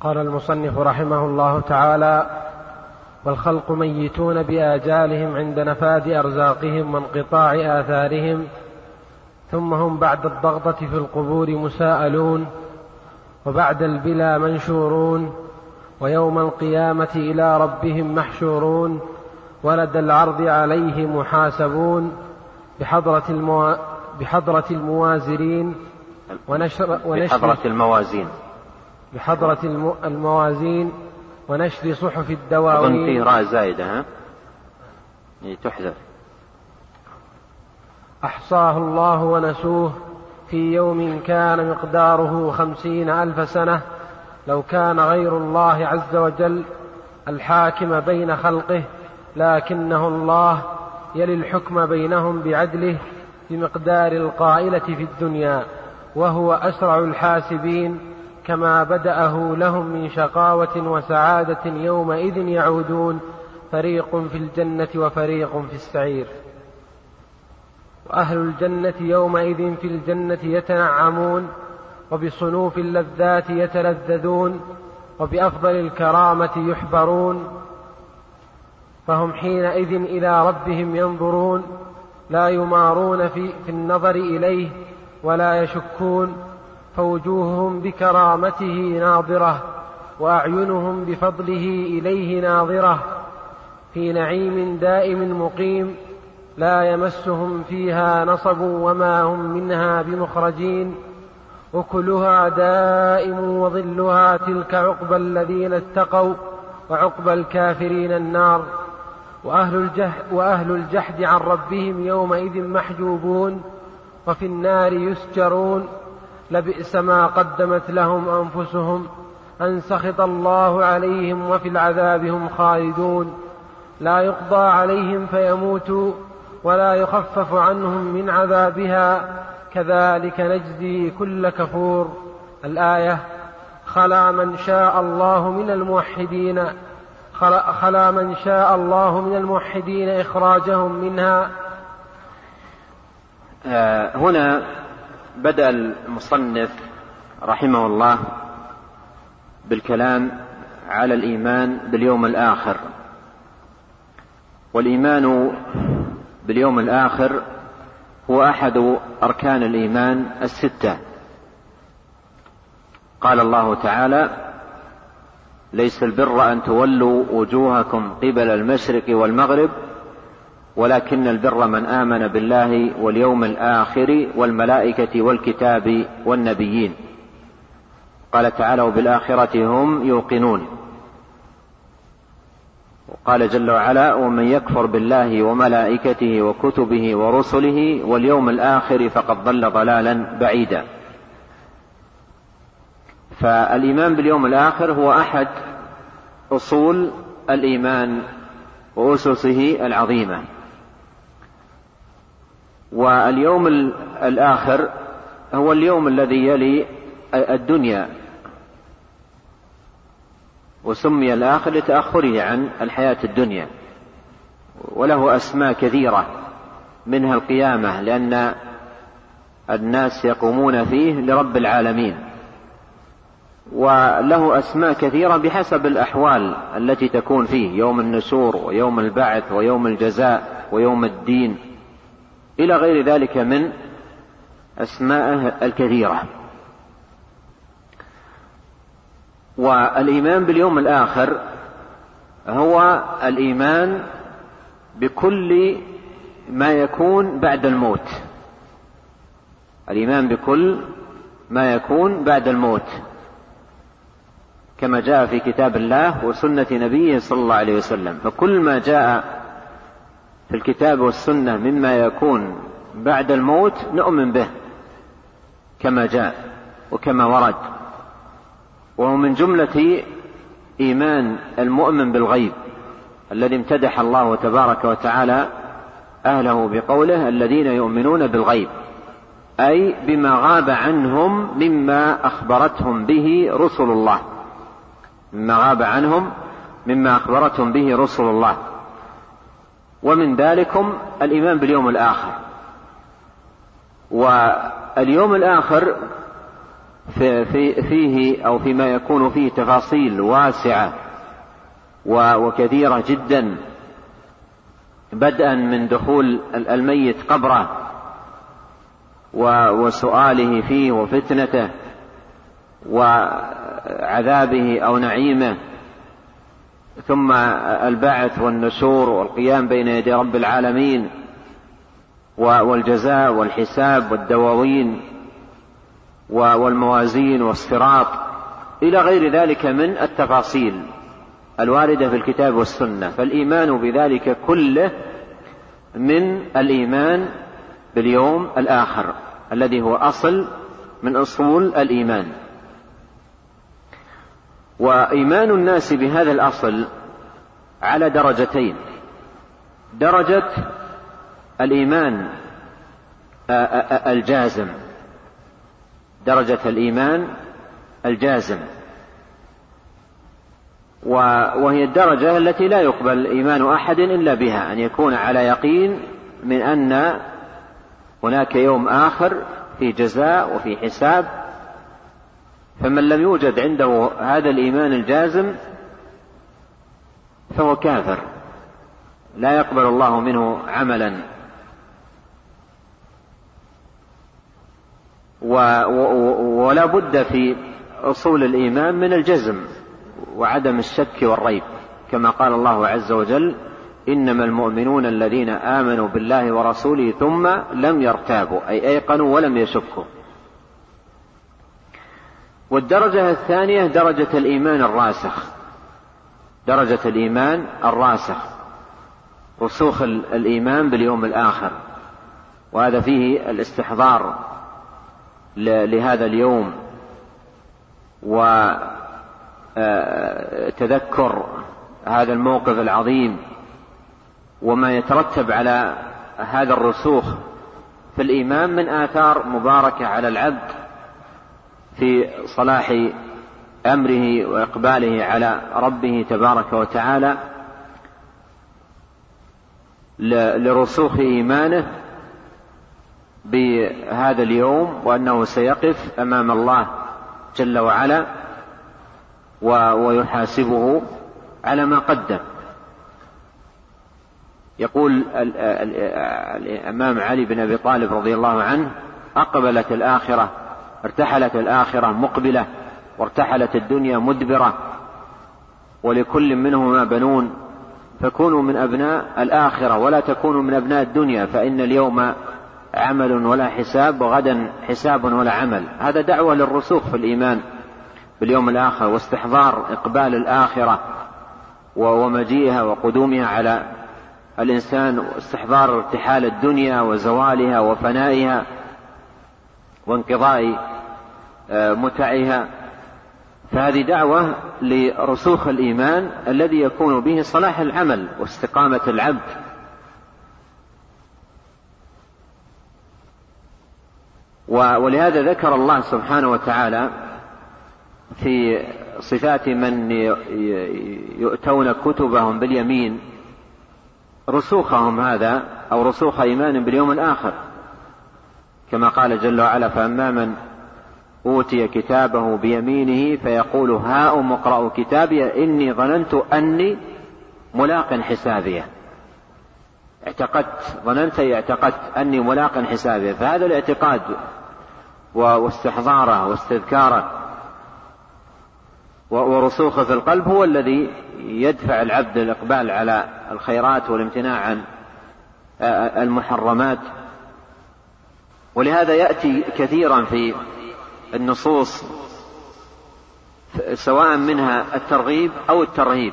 قال المصنف رحمه الله تعالى والخلق ميتون بآجالهم عند نفاد أرزاقهم وانقطاع آثارهم ثم هم بعد الضغطة في القبور مساءلون وبعد البلا منشورون ويوم القيامة إلى ربهم محشورون ولد العرض عليه محاسبون بحضرة المو... بحضرة الموازرين ونشر ونشر بحضرة الموازين. بحضرة الم... الموازين ونشر صحف الدواوين. أظن فيه راء زائدة ها؟ إيه، تحذف. أحصاه الله ونسوه في يوم كان مقداره خمسين ألف سنة لو كان غير الله عز وجل الحاكم بين خلقه لكنه الله يلي الحكم بينهم بعدله بمقدار القائلة في الدنيا وهو أسرع الحاسبين كما بدأه لهم من شقاوة وسعادة يومئذ يعودون فريق في الجنة وفريق في السعير. وأهل الجنة يومئذ في الجنة يتنعمون وبصنوف اللذات يتلذذون وبأفضل الكرامة يحبرون. فهم حينئذ إلى ربهم ينظرون لا يمارون في, في النظر إليه ولا يشكون. فوجوههم بكرامته ناظرة وأعينهم بفضله إليه ناظرة. في نعيم دائم مقيم لا يمسهم فيها نصب وما هم منها بمخرجين أكلها دائم وظلها تلك عقبى الذين اتقوا وعقبى الكافرين النار. وأهل الجحد, وأهل الجحد عن ربهم يومئذ محجوبون وفي النار يسجرون. لبئس ما قدمت لهم أنفسهم أن سخط الله عليهم وفي العذاب هم خالدون. لا يقضى عليهم فيموتوا ولا يخفف عنهم من عذابها. كذلك نجزي كل كفور. الآية خلا من شاء الله من الموحدين. خلا من شاء الله من الموحدين إخراجهم منها. آه، هنا بدأ المصنف رحمه الله بالكلام على الإيمان باليوم الآخر. والإيمان باليوم الآخر هو أحد أركان الإيمان الستة. قال الله تعالى ليس البر أن تولوا وجوهكم قبل المشرق والمغرب ولكن البر من آمن بالله واليوم الآخر والملائكة والكتاب والنبيين. قال تعالى وبالآخرة هم يوقنون. وقال جل وعلا ومن يكفر بالله وملائكته وكتبه ورسله واليوم الآخر فقد ضل ضلالا بعيدا. فالإيمان باليوم الآخر هو أحد أصول الإيمان وأسسه العظيمة. واليوم الآخر هو اليوم الذي يلي الدنيا. وسمي الآخر لتأخره عن الحياة الدنيا. وله أسماء كثيرة منها القيامة لأن الناس يقومون فيه لرب العالمين. وله أسماء كثيرة بحسب الأحوال التي تكون فيه يوم النشور ويوم البعث ويوم الجزاء ويوم الدين. إلى غير ذلك من أسمائه الكثيرة. والإيمان باليوم الآخر هو الإيمان بكل ما يكون بعد الموت. الإيمان بكل ما يكون بعد الموت. كما جاء في كتاب الله وسنة نبيه صلى الله عليه وسلم. فكل ما جاء في الكتاب والسنة مما يكون بعد الموت نؤمن به كما جاء وكما ورد. وهو من جملة إيمان المؤمن بالغيب الذي امتدح الله تبارك وتعالى أهله بقوله الذين يؤمنون بالغيب أي بما غاب عنهم مما أخبرتهم به رسل الله مما غاب عنهم مما أخبرتهم به رسل الله. ومن ذلكم الإيمان باليوم الآخر. واليوم الآخر في في فيه أو فيما يكون فيه تفاصيل واسعة وكثيرة جدا بدءا من دخول الميت قبره وسؤاله فيه وفتنته وعذابه أو نعيمه ثم البعث والنشور والقيام بين يدي رب العالمين والجزاء والحساب والدواوين والموازين والصراط إلى غير ذلك من التفاصيل الواردة في الكتاب والسنة فالإيمان بذلك كله من الإيمان باليوم الآخر الذي هو أصل من أصول الإيمان. وإيمان الناس بهذا الأصل على درجتين. درجة الإيمان الجازم درجة الإيمان الجازم. وهي الدرجة التي لا يقبل إيمان أحد إلا بها أن يكون على يقين من أن هناك يوم آخر في جزاء وفي حساب. فمن لم يوجد عنده هذا الإيمان الجازم فهو كافر. لا يقبل الله منه عملا. ولا بد في أصول الإيمان من الجزم وعدم الشك والريب كما قال الله عز وجل إنما المؤمنون الذين آمنوا بالله ورسوله ثم لم يرتابوا أي أيقنوا ولم يشكوا. والدرجة الثانية درجة الإيمان الراسخ. درجة الإيمان الراسخ. رسوخ الإيمان باليوم الآخر. وهذا فيه الاستحضار. لهذا اليوم وتذكر هذا الموقف العظيم وما يترتب على هذا الرسوخ في الإيمان من آثار مباركة على العبد في صلاح أمره وإقباله على ربه تبارك وتعالى لرسوخ إيمانه بهذا اليوم وأنه سيقف أمام الله جل وعلا ويحاسبه على ما قدم. يقول الإمام علي بن أبي طالب رضي الله عنه أقبلت الآخرة ارتحلت الآخرة مقبلة وارتحلت الدنيا مدبرة ولكل منهما بنون. فكونوا من أبناء الآخرة ولا تكونوا من أبناء الدنيا فإن اليوم عمل ولا حساب وغدا حساب ولا عمل. هذا دعوة للرسوخ في الإيمان باليوم الآخر واستحضار إقبال الآخرة ومجيئها وقدومها على الإنسان واستحضار ارتحال الدنيا وزوالها وفنائها وانقضاء آه، متعها. فهذه دعوة لرسوخ الإيمان الذي يكون به صلاح العمل واستقامة العبد. ولهذا ذكر الله سبحانه وتعالى في صفات من يؤتون كتبهم باليمين رسوخهم هذا أو رسوخ إيمان باليوم الآخر. كما قال جل وعلا فأما من أوتي كتابه بيمينه فيقول هاؤم اقرأوا كتابي إني ظننت أني ملاق حسابيه اعتقدت ظننت اعتقدت أني ملاق حسابيه فهذا الاعتقاد واستحضاره واستذكاره. ورسوخه في القلب هو الذي يدفع العبد الإقبال على الخيرات والامتناع عن المحرمات. ولهذا يأتي كثيرا في النصوص سواء منها الترغيب أو الترهيب.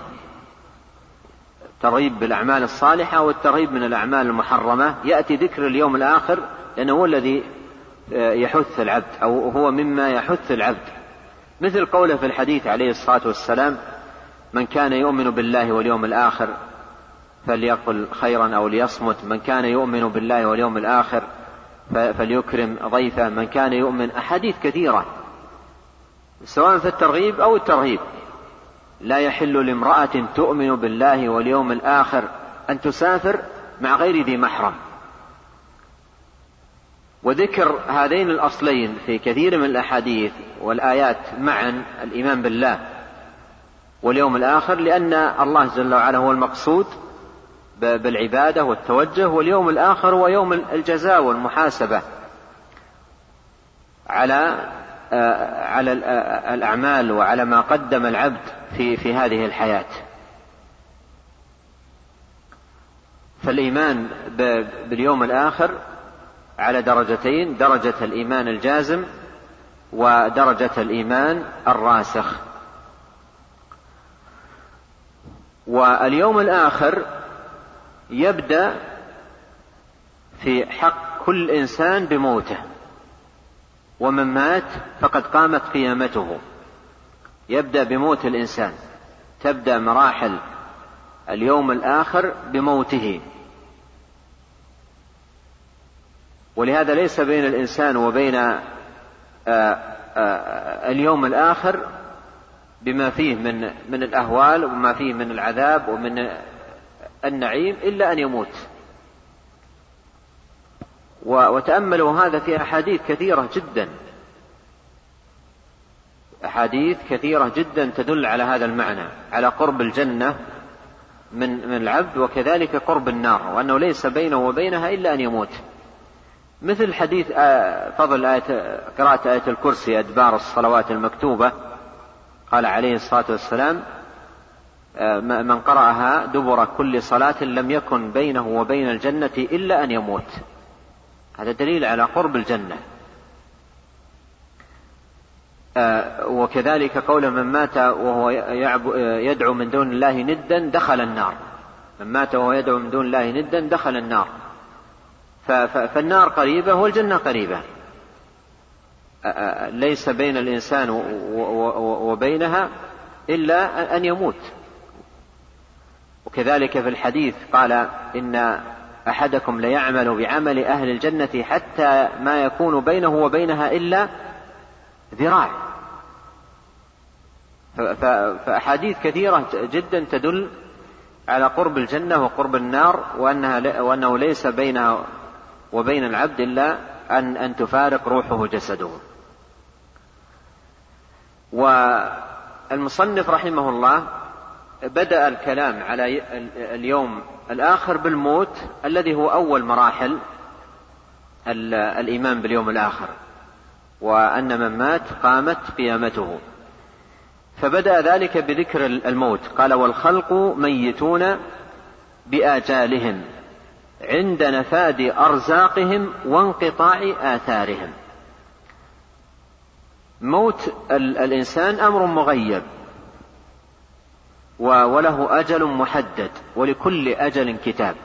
الترغيب بالأعمال الصالحة والترهيب من الأعمال المحرمة. يأتي ذكر اليوم الآخر لأنه هو الذي يحث العبد أو هو مما يحث العبد. مثل قوله في الحديث عليه الصلاة والسلام من كان يؤمن بالله واليوم الآخر فليقل خيرا أو ليصمت من كان يؤمن بالله واليوم الآخر فليكرم ضيفه من كان يؤمن أحاديث كثيرة سواء في الترغيب أو الترهيب. لا يحل لامرأة تؤمن بالله واليوم الآخر أن تسافر مع غير ذي محرم. وذكر هذين الأصلين في كثير من الأحاديث والآيات معا الإيمان بالله واليوم الآخر لأن الله جل وعلا هو المقصود بالعبادة والتوجه واليوم الآخر هو يوم الجزاء والمحاسبة على آه، على آه، الأعمال وعلى ما قدم العبد في في هذه الحياة. فالإيمان باليوم الآخر على درجتين درجة الإيمان الجازم ودرجة الإيمان الراسخ. واليوم الآخر يبدأ في حق كل إنسان بموته. ومن مات فقد قامت قيامته. يبدأ بموت الإنسان. تبدأ مراحل اليوم الآخر بموته. ولهذا ليس بين الإنسان وبين آه، آه، اليوم الآخر بما فيه من من الأهوال وما فيه من العذاب ومن النعيم إلا أن يموت. وتأملوا هذا في أحاديث كثيرة جدا. أحاديث كثيرة جدا تدل على هذا المعنى على قرب الجنة من من العبد وكذلك قرب النار وأنه ليس بينه وبينها إلا أن يموت. مثل حديث آه، فضل آية قراءة آية الكرسي أدبار الصلوات المكتوبة قال عليه الصلاة والسلام آه، من قرأها دبر كل صلاة لم يكن بينه وبين الجنة إلا أن يموت. هذا دليل على قرب الجنة. آه، وكذلك قول من مات وهو يدعو من دون الله ندا دخل النار. من مات وهو يدعو من دون الله ندا دخل النار. فالنار قريبة والجنة قريبة. ليس بين الإنسان وبينها إلا أن يموت. وكذلك في الحديث قال إن أحدكم ليعمل بعمل أهل الجنة حتى ما يكون بينه وبينها إلا ذراع. فأحاديث كثيرة جدا تدل على قرب الجنة وقرب النار وأنها وأنه ليس بينها وبين العبد إلا أن أن تفارق روحه جسده. والمصنف رحمه الله بدأ الكلام على اليوم الآخر بالموت الذي هو أول مراحل الإيمان باليوم الآخر وأن من مات قامت قيامته. فبدأ ذلك بذكر الموت. قال والخلق ميتون بآجالهم. عند نفاد أرزاقهم وانقطاع آثارهم. موت الإنسان أمر مغيب وله أجل محدد ولكل أجل كتاب.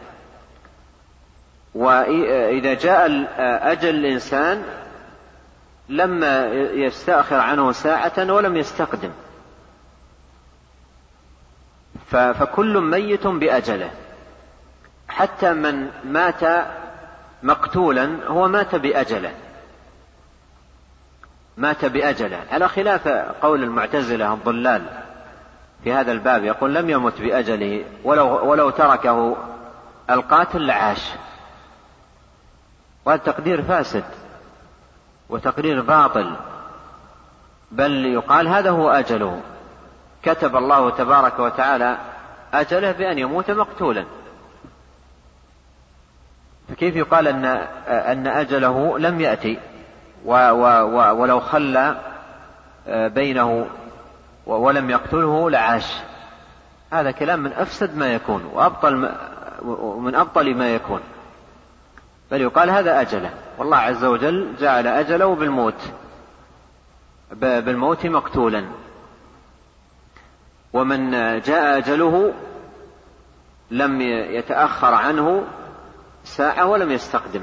وإذا جاء أجل الإنسان لم يستأخر عنه ساعة ولم يستقدم. فكل ميت بأجله. حتى من مات مقتولا هو مات بأجله. مات بأجله. على خلاف قول المعتزلة الضلال في هذا الباب يقول لم يمت بأجله ولو, ولو تركه القاتل لعاش. وهذا تقدير فاسد وتقرير باطل بل يقال هذا هو أجله. كتب الله تبارك وتعالى أجله بأن يموت مقتولا. فكيف يقال أن أن أجله لم يأتي؟ و و و ولو خلى آه، بينه ولم يقتله لعاش. هذا كلام من أفسد ما يكون وأبطل من أبطل ما يكون. بل يقال هذا أجله. والله عز وجل جعل أجله بالموت. بالموت مقتولا. ومن جاء أجله لم يتأخر عنه ساعة ولم يستقدم.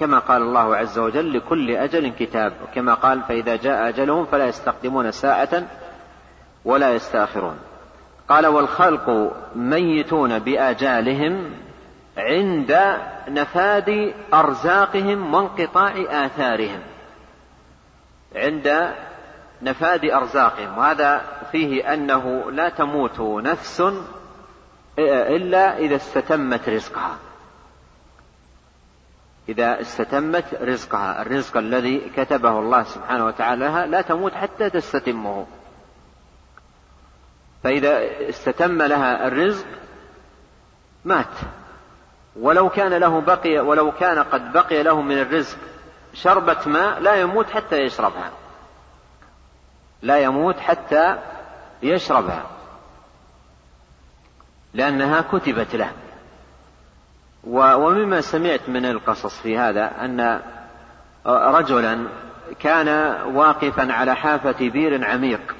كما قال الله عز وجل لكل أجل كتاب. كما قال فإذا جاء أجلهم فلا يستقدمون ساعة ولا يستأخرون. قال والخلق ميتون بآجالهم عند نفاد أرزاقهم وانقطاع آثارهم. عند نفاد أرزاقهم. وهذا فيه أنه لا تموت نفس إلا إذا استتمت رزقها. إذا استتمت رزقها الرزق الذي كتبه الله سبحانه وتعالى لها لا تموت حتى تستتمه. فإذا استتم لها الرزق مات. ولو كان له بقي ولو كان قد بقي له من الرزق شربة ماء لا يموت حتى يشربها. لا يموت حتى يشربها. لأنها كتبت له. ومما سمعت من القصص في هذا أن رجلا كان واقفا على حافة بير عميق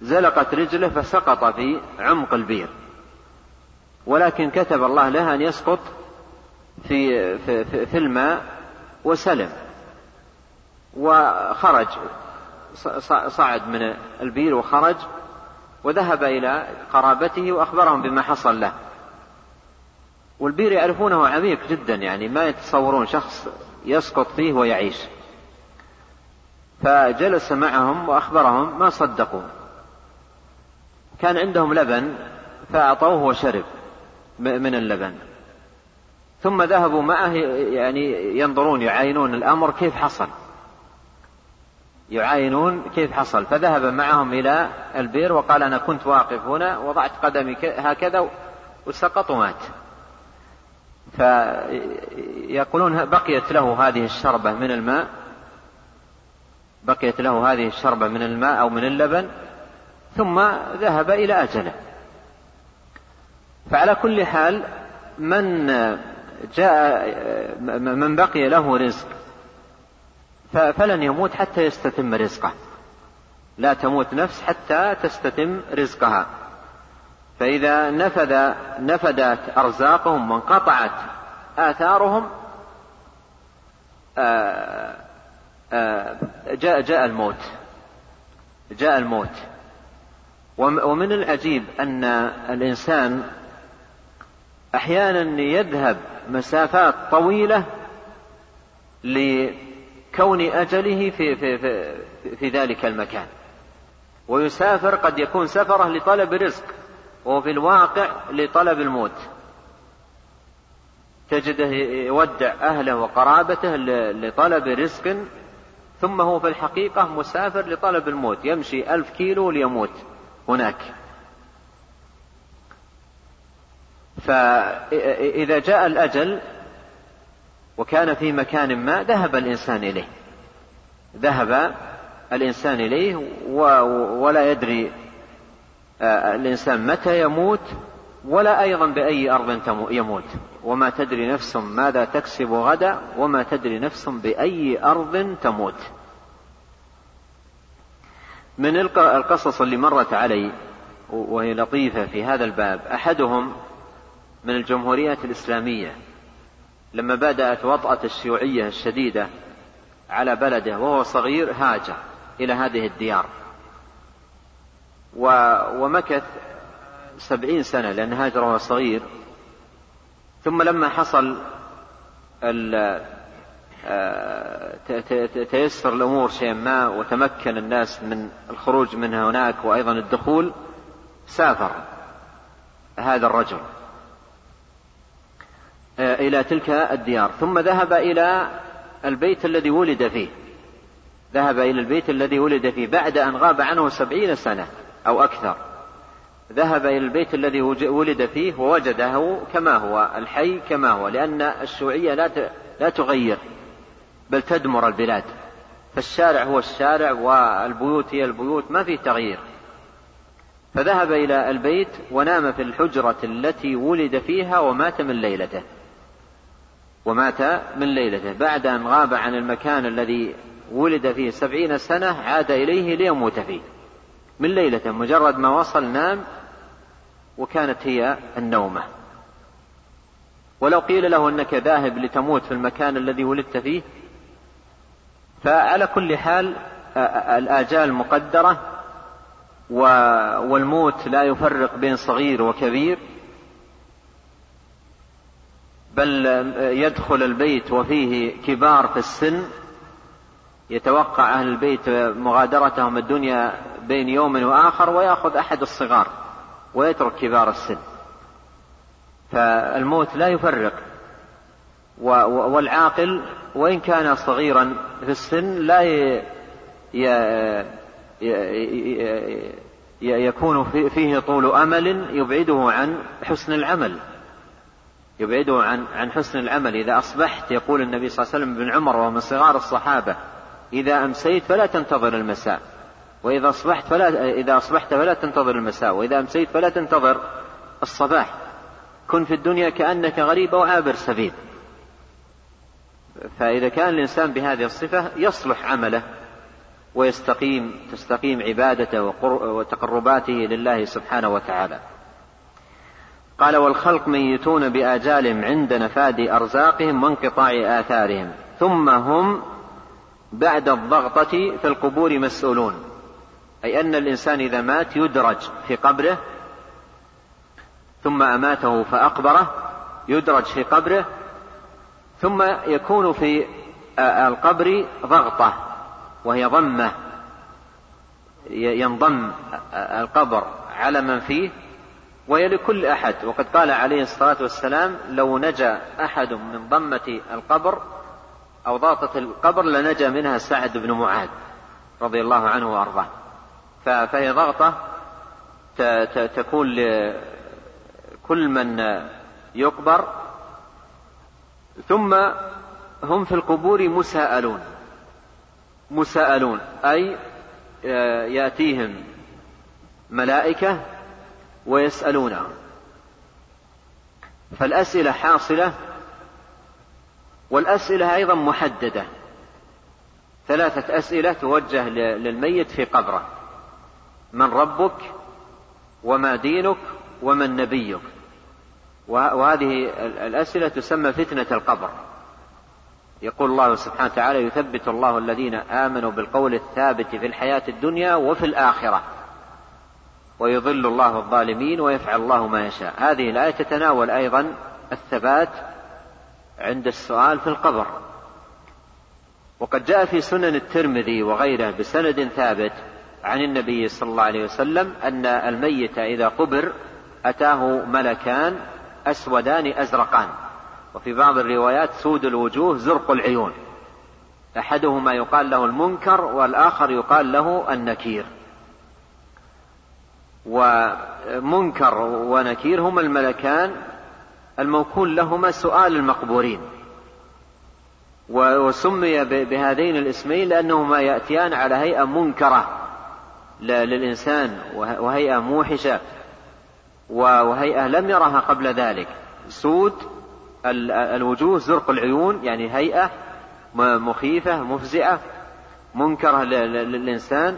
فزلقت رجله فسقط في عمق البير. ولكن كتب الله له أن يسقط في, في, في, في الماء وسلم. وخرج صعد من البير وخرج وذهب إلى قرابته وأخبرهم بما حصل له. والبير يعرفونه عميق جدا يعني ما يتصورون شخص يسقط فيه ويعيش. فجلس معهم وأخبرهم ما صدقوا. كان عندهم لبن فأعطوه وشرب من اللبن. ثم ذهبوا معه يعني ينظرون يعاينون الأمر كيف حصل. يعاينون كيف حصل. فذهب معهم إلى البئر وقال أنا كنت واقف هنا وضعت قدمي هكذا وسقط ومات. فيقولون بقيت له هذه الشربة من الماء بقيت له هذه الشربة من الماء أو من اللبن ثم ذهب إلى أجله. فعلى كل حال من جاء من بقي له رزق فلن يموت حتى يستتم رزقه. لا تموت نفس حتى تستتم رزقها. فإذا نفذ نفدت أرزاقهم وانقطعت آثارهم آه، آه، جاء جاء الموت. جاء الموت. ومن العجيب أن الإنسان أحيانا يذهب مسافات طويلة لكون أجله في, في, في, في ذلك المكان. ويسافر قد يكون سفره لطلب رزق وفي الواقع لطلب الموت. تجده يودع أهله وقرابته لطلب رزق ثم هو في الحقيقة مسافر لطلب الموت. يمشي ألف كيلو ليموت هناك. فإذا جاء الأجل وكان في مكان ما ذهب الإنسان إليه. ذهب الإنسان إليه ولا يدري آه، الإنسان متى يموت ولا أيضا بأي أرض يموت. وما تدري نفس ماذا تكسب غدا وما تدري نفس بأي أرض تموت. من القصص اللي مرت علي وهي لطيفة في هذا الباب أحدهم من الجمهوريات الإسلامية. لما بدأت وطأة الشيوعية الشديدة على بلده وهو صغير هاجر إلى هذه الديار. ومكث سبعين سنة لأن هاجر وهو صغير. ثم لما حصل آه، تيسر الأمور شيئا ما وتمكن الناس من الخروج من هناك وأيضا الدخول سافر هذا الرجل. إلى تلك الديار. ثم ذهب إلى البيت الذي ولد فيه. ذهب إلى البيت الذي ولد فيه بعد أن غاب عنه سبعين سنة أو أكثر. ذهب إلى البيت الذي ولد فيه ووجده كما هو الحي كما هو لأن الشيوعية لا لا تغير بل تدمر البلاد. فالشارع هو الشارع والبيوت هي البيوت ما في تغيير. فذهب إلى البيت ونام في الحجرة التي ولد فيها ومات من ليلته. ومات من ليلته. بعد أن غاب عن المكان الذي ولد فيه سبعين سنة عاد إليه ليموت فيه. من ليلته مجرد ما وصل نام وكانت هي النومة. ولو قيل له أنك ذاهب لتموت في المكان الذي ولدت فيه فعلى كل حال الآجال مقدرة والموت لا يفرق بين صغير وكبير. بل يدخل البيت وفيه كبار في السن يتوقع أهل البيت مغادرتهم الدنيا بين يوم وآخر ويأخذ أحد الصغار ويترك كبار السن. فالموت لا يفرق. والعاقل وإن كان صغيرا في السن لا يكون فيه طول أمل يبعده عن حسن العمل. يبعده عن عن حسن العمل. إذا أصبحت يقول النبي صلى الله عليه وسلم ابن عمر وهو من صغار الصحابة إذا أمسيت فلا تنتظر المساء. وإذا أصبحت فلا إذا أصبحت فلا تنتظر المساء. وإذا أمسيت فلا تنتظر الصباح. كن في الدنيا كأنك غريب أو عابر سبيل. فإذا كان الإنسان بهذه الصفة يصلح عمله ويستقيم تستقيم عبادته وتقرباته لله سبحانه وتعالى. قال والخلق ميتون بآجالهم عند نفاد أرزاقهم وانقطاع آثارهم ثم هم بعد الضغطة في القبور مسؤولون. أي أن الإنسان إذا مات يدرج في قبره ثم أماته فأقبره يدرج في قبره ثم يكون في القبر ضغطة وهي ضمة ينضم القبر على من فيه وهي لكل أحد. وقد قال عليه الصلاة والسلام لو نجا أحد من ضمة القبر أو ضغطة القبر لنجا منها سعد بن معاذ رضي الله عنه وأرضاه. فهي ضغطة تكون لكل من يقبر. ثم هم في القبور مساءلون. مساءلون. أي آه، يأتيهم ملائكة ويسألونهم. فالأسئلة حاصلة والأسئلة أيضا محددة. ثلاثة أسئلة توجه للميت في قبره. من ربك وما دينك ومن نبيك. وهذه الأسئلة تسمى فتنة القبر. يقول الله سبحانه وتعالى يثبت الله الذين آمنوا بالقول الثابت في الحياة الدنيا وفي الآخرة. ويضل الله الظالمين ويفعل الله ما يشاء. هذه الآية تتناول أيضا الثبات عند السؤال في القبر. وقد جاء في سنن الترمذي وغيره بسند ثابت عن النبي صلى الله عليه وسلم أن الميت إذا قبر أتاه ملكان أسودان أزرقان. وفي بعض الروايات سود الوجوه زرق العيون. أحدهما يقال له المنكر والآخر يقال له النكير. ومنكر ونكير هما الملكان الموكول لهما سؤال المقبورين. وسمي بهذين الاسمين لأنهما يأتيان على هيئة منكرة للإنسان وهيئة موحشة وهيئة لم يرها قبل ذلك. سود الوجوه زرق العيون يعني هيئة مخيفة مفزعة منكرة للإنسان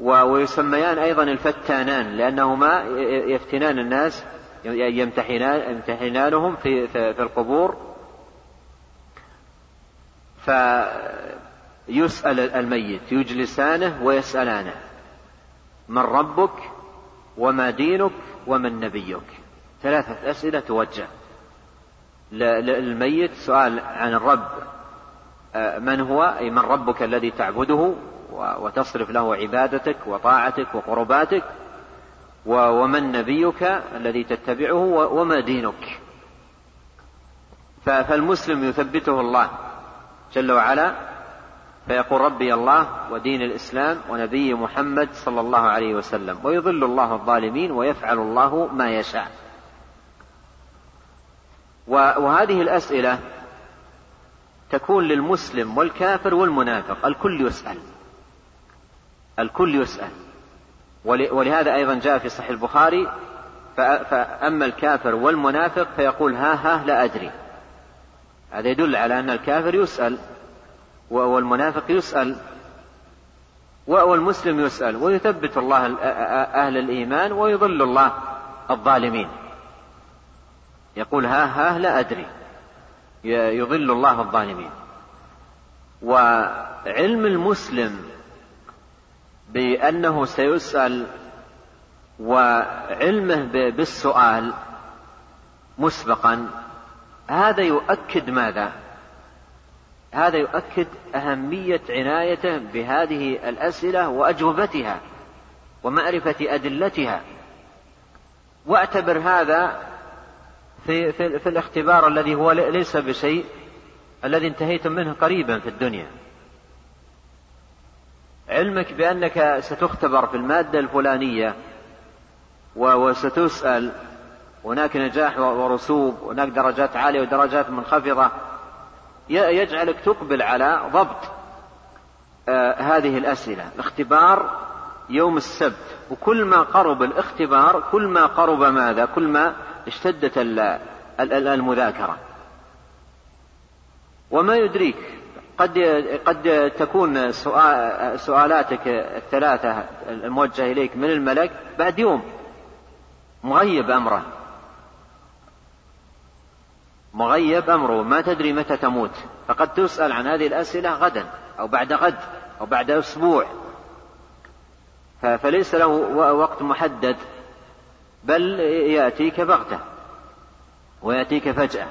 ويسميان أيضا الفتانان لأنهما يفتنان الناس يمتحنان يمتحنانهم في في القبور. فيسأل الميت يجلسانه ويسألانه من ربك وما دينك ومن نبيك. ثلاثة أسئلة توجه. للميت سؤال عن الرب آه، من هو؟ أي من ربك الذي تعبده؟ وتصرف له عبادتك وطاعتك وقرباتك ومن نبيك الذي تتبعه وما دينك. فالمسلم يثبته الله جل وعلا فيقول ربي الله ودين الإسلام ونبي محمد صلى الله عليه وسلم ويضل الله الظالمين ويفعل الله ما يشاء. وهذه الأسئلة تكون للمسلم والكافر والمنافق الكل يسأل. الكل يسأل. ولهذا أيضا جاء في صحيح البخاري فأما الكافر والمنافق فيقول ها ها لا أدري. هذا يدل على أن الكافر يسأل والمنافق يسأل والمسلم يسأل ويثبت الله أهل الإيمان ويضل الله الظالمين. يقول ها ها لا أدري. يضل الله الظالمين. وعلم المسلم بأنه سيسأل وعلمه بالسؤال مسبقا هذا يؤكد ماذا؟ هذا يؤكد أهمية عنايته بهذه الأسئلة وأجوبتها ومعرفة أدلتها. واعتبر هذا في, في, في الاختبار الذي هو ليس بشيء الذي انتهيتم منه قريبا في الدنيا. علمك بأنك ستختبر في المادة الفلانية وستسأل. هناك نجاح ورسوب هناك درجات عالية ودرجات منخفضة. يجعلك تقبل على ضبط آه هذه الأسئلة. الاختبار يوم السبت. وكل ما قرب الاختبار كل ما قرب ماذا؟ كل ما اشتدت المذاكرة. وما يدريك قد قد تكون سؤالاتك الثلاثة الموجهة إليك من الملك بعد يوم. مغيب أمره. مغيب أمره. ما تدري متى تموت. فقد تسأل عن هذه الأسئلة غدا أو بعد غد أو بعد أسبوع. فليس له وقت محدد. بل يأتيك بغتة. ويأتيك فجأة.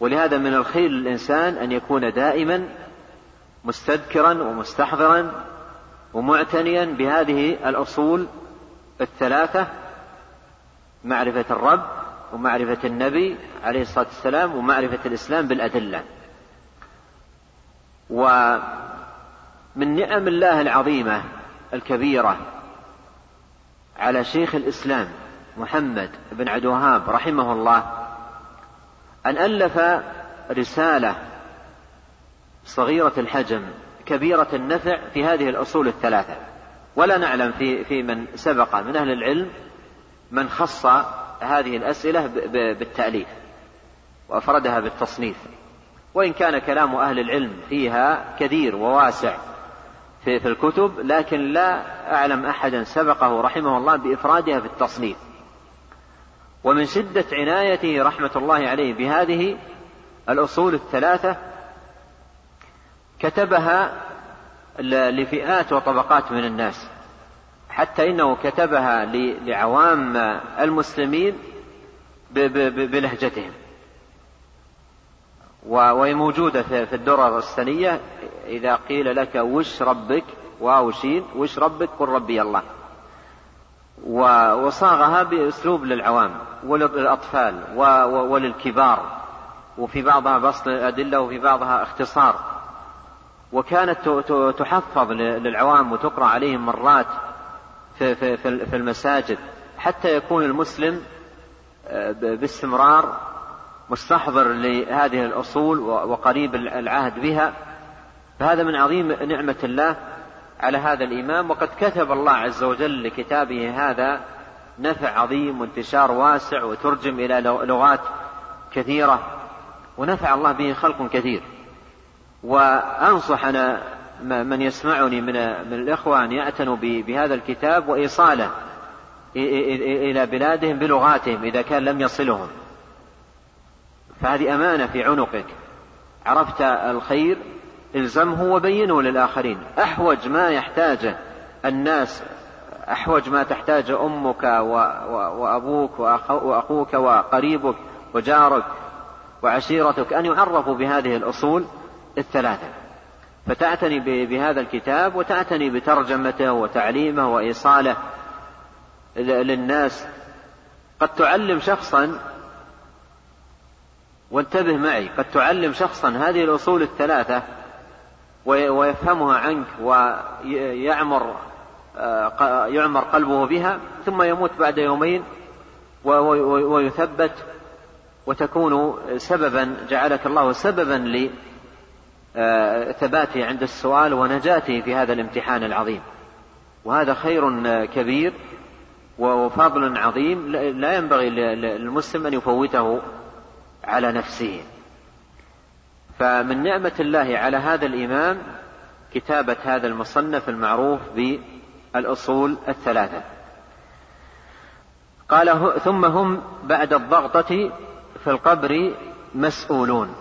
ولهذا من الخير للإنسان أن يكون دائما مستذكرا ومستحضرا ومعتنيا بهذه الأصول الثلاثة معرفة الرب ومعرفة النبي عليه الصلاة والسلام ومعرفة الإسلام بالأدلة. ومن نعم الله العظيمة الكبيرة على شيخ الإسلام محمد بن عبد الوهاب رحمه الله أن ألف رسالة صغيرة الحجم كبيرة النفع في هذه الأصول الثلاثة. ولا نعلم في في من سبق من أهل العلم من خص هذه الأسئلة بالتأليف وأفردها بالتصنيف. وإن كان كلام أهل العلم فيها كثير وواسع في, الكتب لكن لا أعلم أحدا سبقه رحمه الله بإفرادها في التصنيف ومن شدة عنايته رحمة الله عليه بهذه الأصول الثلاثة كتبها لفئات وطبقات من الناس حتى إنه كتبها لعوام المسلمين بلهجتهم. وهي موجودة في الدرر السنية إذا قيل لك وش ربك واو شين وش ربك قل ربي الله. وصاغها بأسلوب للعوام وللأطفال وللكبار وفي بعضها بسط الأدلة وفي بعضها اختصار. وكانت تحفظ للعوام وتقرأ عليهم مرات في, في, في المساجد حتى يكون المسلم آه، باستمرار مستحضر لهذه الأصول وقريب العهد بها. فهذا من عظيم نعمة الله. على هذا الإمام وقد كتب الله عز وجل لكتابه هذا نفع عظيم وانتشار واسع وترجم إلى لغات كثيرة ونفع الله به خلق كثير. وأنصح أنا من يسمعني من من الإخوة أن يعتنوا بهذا الكتاب وإيصاله إلى بلادهم بلغاتهم إذا كان لم يصلهم. فهذه أمانة في عنقك. عرفت الخير إلزمه وبينه للآخرين. أحوج ما يحتاجه الناس أحوج ما تحتاج أمك وأبوك وأخوك وقريبك وجارك وعشيرتك أن يعرفوا بهذه الأصول الثلاثة. فتعتني بهذا الكتاب وتعتني بترجمته وتعليمه وإيصاله للناس. قد تعلم شخصا وانتبه معي قد تعلم شخصا هذه الأصول الثلاثة ويفهمها عنك ويعمر آه، يعمر قلبه بها ثم يموت بعد يومين ويثبت وتكون سببا جعلك الله سببا لثباته عند السؤال ونجاته في هذا الامتحان العظيم. وهذا خير كبير وفضل عظيم لا ينبغي للمسلم أن يفوته على نفسه. فمن نعمة الله على هذا الإمام كتابة هذا المصنف المعروف بالأصول الثلاثة. قال ثم هم بعد الضغطة في القبر مسؤولون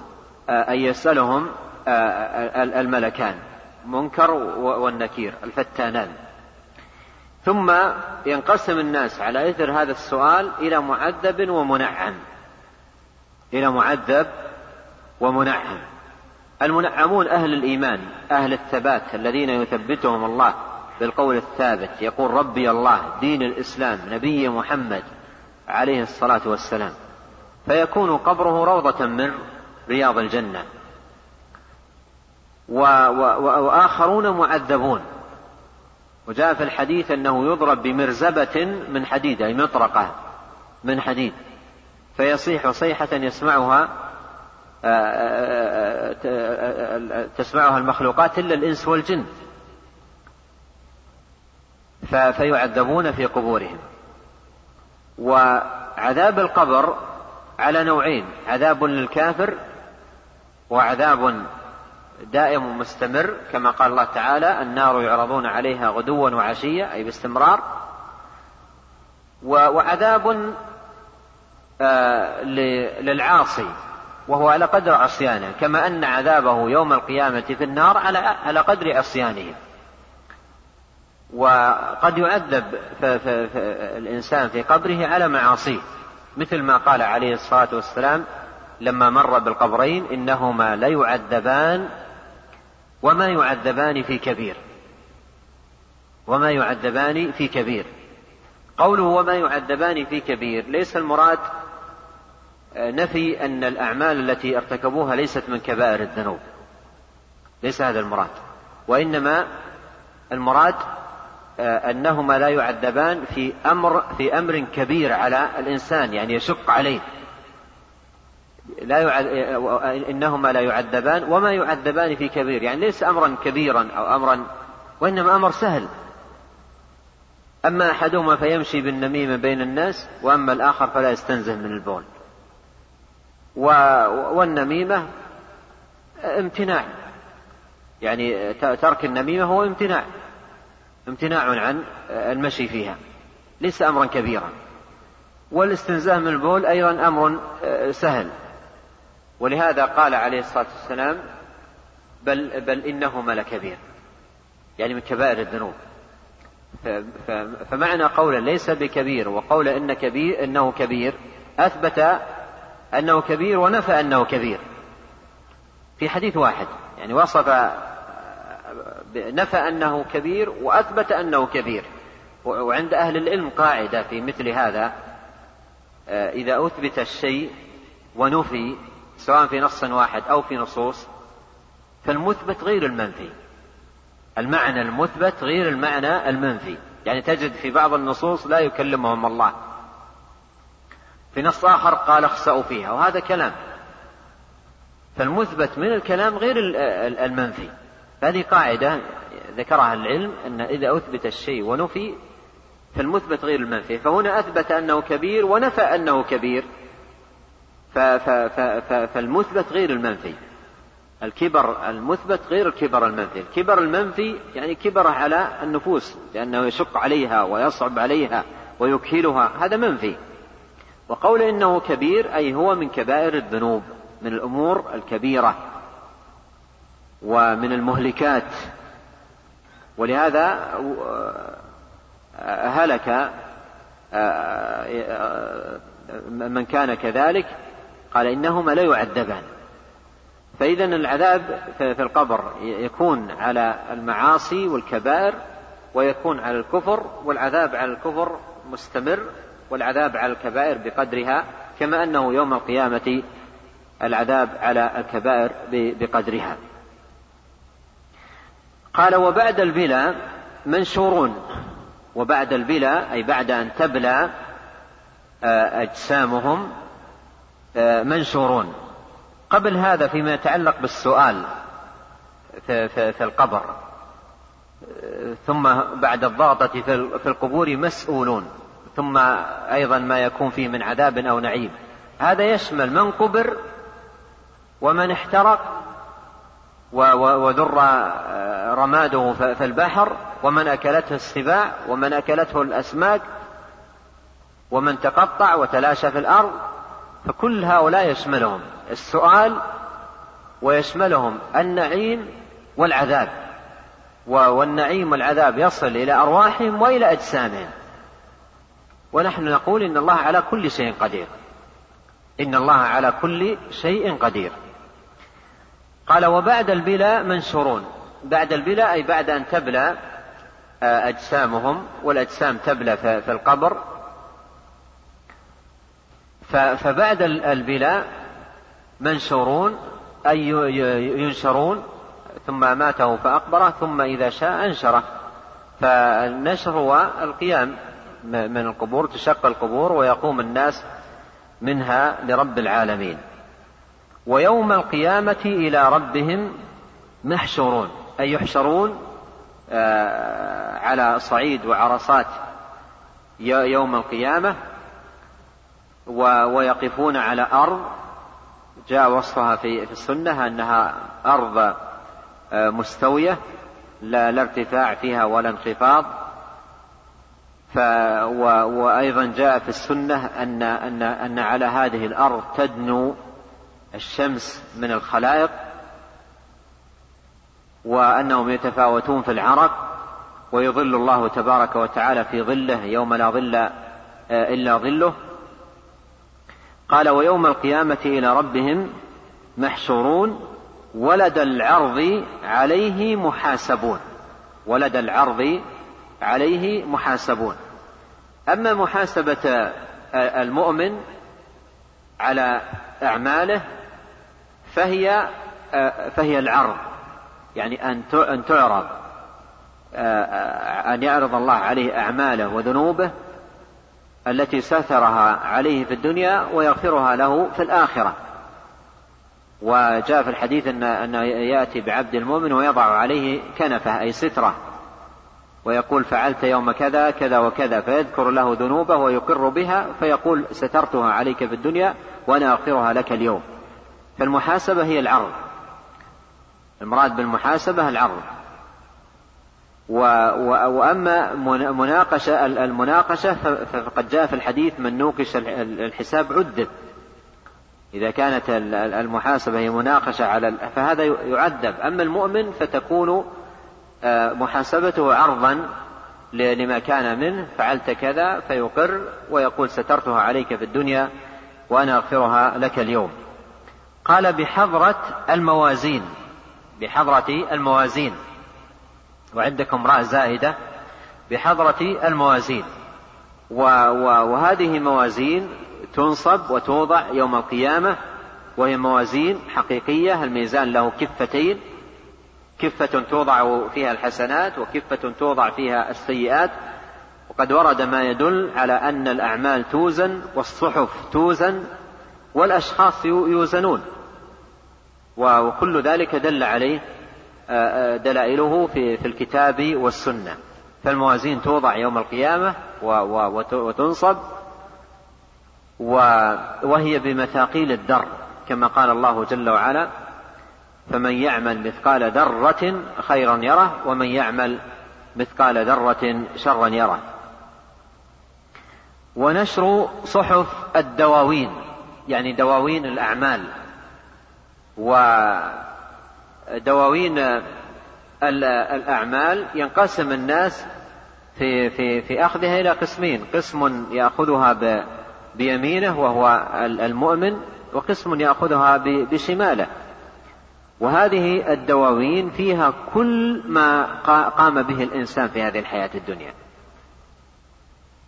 آه، أي يسألهم آه، الملكان منكر والنكير الفتانان. ثم ينقسم الناس على إثر هذا السؤال إلى معذب ومنعم. إلى معذب ومنعم المنعمون أهل الإيمان أهل الثبات الذين يثبتهم الله بالقول الثابت يقول ربي الله دين الإسلام نبي محمد عليه الصلاة والسلام. فيكون قبره روضة من رياض الجنة. و و وآخرون معذبون. وجاء في الحديث أنه يضرب بمرزبة من حديد أي مطرقة من حديد. فيصيح صيحة يسمعها تسمعها المخلوقات إلا الإنس والجن. فيعذبون في قبورهم. وعذاب القبر على نوعين عذاب للكافر وعذاب دائم مستمر كما قال الله تعالى النار يعرضون عليها غدوا وعشيا أي باستمرار. وعذاب آه، للعاصي. وهو على قدر عصيانه كما أن عذابه يوم القيامة في النار على على قدر عصيانه. وقد يعذب الإنسان في قبره على معاصيه مثل ما قال عليه الصلاة والسلام لما مر بالقبرين إنهما ليعذبان وما يعذبان في كبير. وما يعذبان في كبير. قوله وما يعذبان في كبير ليس المراد نفي أن الأعمال التي ارتكبوها ليست من كبائر الذنوب. ليس هذا المراد. وإنما المراد آه، أنهما لا يعذبان في أمر في أمر كبير على الإنسان يعني يشق عليه. لا يعد... إنهما لا يعذبان وما يعذبان في كبير. يعني ليس أمرا كبيرا أو أمرا وإنما أمر سهل. أما أحدهما فيمشي بالنميمة بين الناس وأما الآخر فلا يستنزه من البول. والنميمة امتناع. يعني ترك النميمة هو امتناع. امتناع عن المشي فيها. ليس أمرا كبيرا. والاستنزاه من البول أيضا أمر سهل. ولهذا قال عليه الصلاة والسلام بل, بل إنهما لكبير. يعني من كبائر الذنوب. فمعنى قولا ليس بكبير وقول إن كبير إنه كبير أثبت أنه كبير ونفى أنه كبير. في حديث واحد يعني وصف نفى أنه كبير وأثبت أنه كبير. وعند أهل العلم قاعدة في مثل هذا آه، إذا أثبت الشيء ونفي سواء في نص واحد أو في نصوص فالمثبت غير المنفي. المعنى المثبت غير المعنى المنفي. يعني تجد في بعض النصوص لا يكلمهم الله. في نص آخر قال اخسأوا فيها وهذا كلام. فالمثبت من الكلام غير المنفي. هذه قاعدة ذكرها العلم أن إذا أثبت الشيء ونفي فالمثبت غير المنفي. فهنا أثبت أنه كبير ونفى أنه كبير. فالمثبت غير المنفي. الكبر المثبت غير الكبر المنفي. الكبر المنفي يعني كبر على النفوس لأنه يشق عليها ويصعب عليها ويكهلها. هذا منفي. وقول إنه كبير أي هو من كبائر الذنوب من الأمور الكبيرة ومن المهلكات. ولهذا هلك من كان كذلك قال إنهما لا يعذبان. فإذا العذاب في القبر يكون على المعاصي والكبائر ويكون على الكفر والعذاب على الكفر مستمر والعذاب على الكبائر بقدرها كما أنه يوم القيامة العذاب على الكبائر بقدرها. قال وبعد البلا منشورون. وبعد البلا أي بعد أن تبلى آه، أجسامهم آه، منشورون. قبل هذا فيما يتعلق بالسؤال في, في, في القبر آه، ثم بعد الضغطة في القبور مسؤولون. ثم أيضا ما يكون فيه من عذاب أو نعيم. هذا يشمل من قبر ومن احترق وذر رماده في البحر ومن أكلته السباع ومن أكلته الأسماك ومن تقطع وتلاشى في الأرض. فكل هؤلاء يشملهم. السؤال ويشملهم النعيم والعذاب. والنعيم والعذاب يصل إلى أرواحهم وإلى أجسامهم. ونحن نقول إن الله على كل شيء قدير. إن الله على كل شيء قدير. قال وبعد البلاء منشورون. بعد البلاء أي بعد أن تبلى آه، أجسامهم والأجسام تبلى في القبر. فبعد البلاء منشورون أي ينشرون ثم ماته فأقبره ثم إذا شاء أنشره. فالنشر هو القيام. من القبور تشق القبور ويقوم الناس منها لرب العالمين. ويوم القيامة إلى ربهم محشورون أي يحشرون آه، على صعيد وعرصات يوم القيامة ويقفون على أرض. جاء وصفها في السنة أنها أرض آه، مستوية لا ارتفاع فيها ولا انخفاض. ف وأيضا جاء في السنة أن أن أن على هذه الأرض تدنو الشمس من الخلائق وأنهم يتفاوتون في العرق ويظل الله تبارك وتعالى في ظله يوم لا ظل آه، إلا ظله. قال ويوم القيامة إلى ربهم محشورون ولد العرض عليه محاسبون ولد العرض عليه محاسبون. أما محاسبة المؤمن على أعماله فهي فهي العرض يعني أن أن تعرض أن يعرض الله عليه أعماله وذنوبه التي سترها عليه في الدنيا ويغفرها له في الآخرة. وجاء في الحديث أن أنه يأتي بعبد المؤمن ويضع عليه كنفة أي سترة. ويقول فعلت يوم كذا كذا وكذا فيذكر له ذنوبه ويقر بها فيقول سترتها عليك في الدنيا وأنا أغفرها لك اليوم. فالمحاسبة هي العرض. المراد بالمحاسبة العرض. و و وأما مناقشة المناقشة فقد جاء في الحديث من نوقش الحساب عذب إذا كانت المحاسبة هي مناقشة على فهذا يعذب. أما المؤمن فتكون محاسبته عرضا لما كان منه فعلت كذا فيقر ويقول سترتها عليك في الدنيا وأنا أغفرها لك اليوم. قال بحضرة الموازين بحضرة الموازين. وعندكم راء زائدة بحضرة الموازين. وهذه موازين تنصب وتوضع يوم القيامة وهي موازين حقيقية الميزان له كفتين. كفة توضع فيها الحسنات وكفة توضع فيها السيئات. وقد ورد ما يدل على أن الأعمال توزن والصحف توزن والأشخاص يوزنون. وكل ذلك دل عليه دلائله في في الكتاب والسنة. فالموازين توضع يوم القيامة وتنصب وهي بمثاقيل الدر كما قال الله جل وعلا فمن يعمل مثقال ذرة خيرا يره ومن يعمل مثقال ذرة شرا يره. ونشر صحف الدواوين يعني دواوين الأعمال. ودواوين الأعمال ينقسم الناس في في في أخذها إلى قسمين، قسم يأخذها بيمينه وهو المؤمن، وقسم يأخذها بشماله. وهذه الدواوين فيها كل ما قام به الإنسان في هذه الحياة الدنيا.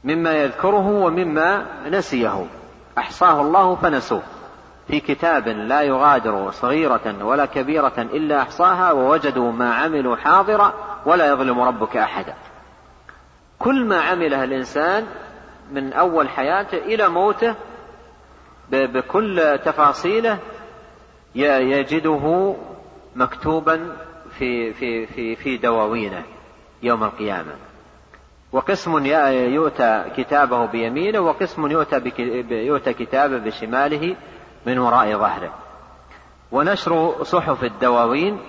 مما يذكره ومما نسيه أحصاه الله فنسوه. في كتاب لا يغادر صغيرة ولا كبيرة إلا أحصاها ووجدوا ما عملوا حاضرا ولا يظلم ربك أحدا كل ما عمله الإنسان من أول حياته إلى موته بكل تفاصيله يجده مكتوبا في في في في دواوينه يوم القيامة. وقسم يؤتى كتابه بيمينه وقسم يؤتى يؤتى كتابه بشماله من وراء ظهره. ونشر صحف الدواوين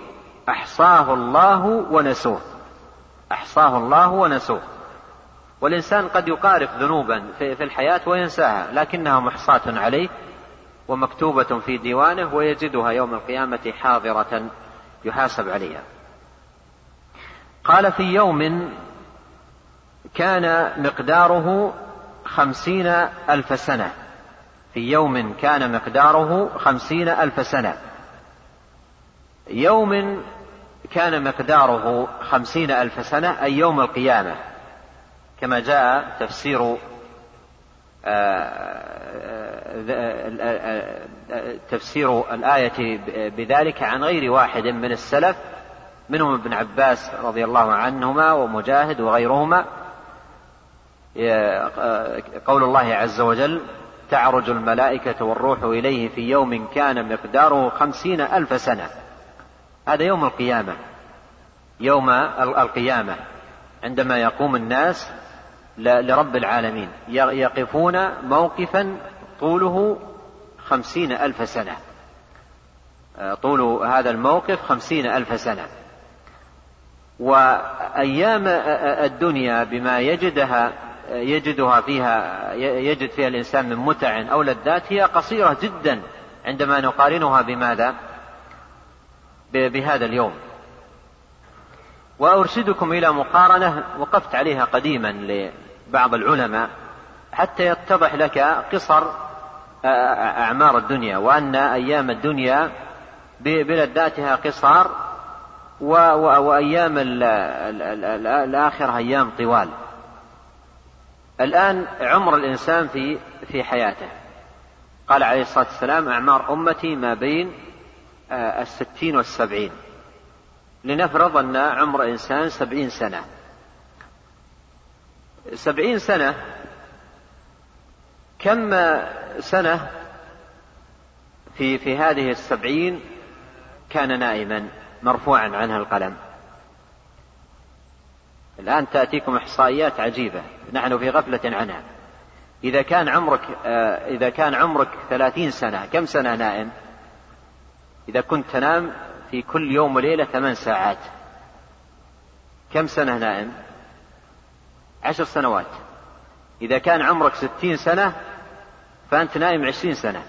أحصاه الله ونسوه. أحصاه الله ونسوه. والإنسان قد يقارف ذنوبا في الحياة وينساها لكنها محصاة عليه. ومكتوبة في ديوانه ويجدها يوم القيامة حاضرة يحاسب عليها. قال في يوم كان مقداره خمسين ألف سنة. في يوم كان مقداره خمسين ألف سنة. يوم كان مقداره خمسين ألف سنة أي يوم القيامة. كما جاء تفسير تفسير الآية بذلك عن غير واحد من السلف منهم ابن عباس رضي الله عنهما ومجاهد وغيرهما. قول الله عز وجل تعرج الملائكة والروح إليه في يوم كان مقداره خمسين ألف سنة. هذا يوم القيامة يوم القيامة. عندما يقوم الناس لرب العالمين يقفون موقفا طوله خمسين ألف سنة طول هذا الموقف خمسين ألف سنة وأيام الدنيا بما يجدها يجدها فيها يجد فيها الإنسان من متع أو لذات هي قصيرة جدا عندما نقارنها بماذا؟ بهذا اليوم. وأرشدكم إلى مقارنة وقفت عليها قديما لبعض العلماء حتى يتضح لك قصر أعمار الدنيا وأن أيام الدنيا بلذاتها قصار وأيام الآخرة أيام طوال. الآن عمر الإنسان في في حياته. قال عليه الصلاة والسلام أعمار أمتي ما بين آه، الستين والسبعين. لنفرض أن عمر إنسان سبعين سنة. سبعين سنة كم سنة في في هذه السبعين كان نائما مرفوعا عنها القلم الآن تأتيكم إحصائيات عجيبة نحن في غفلة عنها. إذا كان عمرك آه، إذا كان عمرك ثلاثين سنة كم سنة نائم؟ إذا كنت تنام في كل يوم وليلة ثمان ساعات كم سنة نائم؟ عشر سنوات. إذا كان عمرك ستين سنة فأنت نائم عشرين سنة.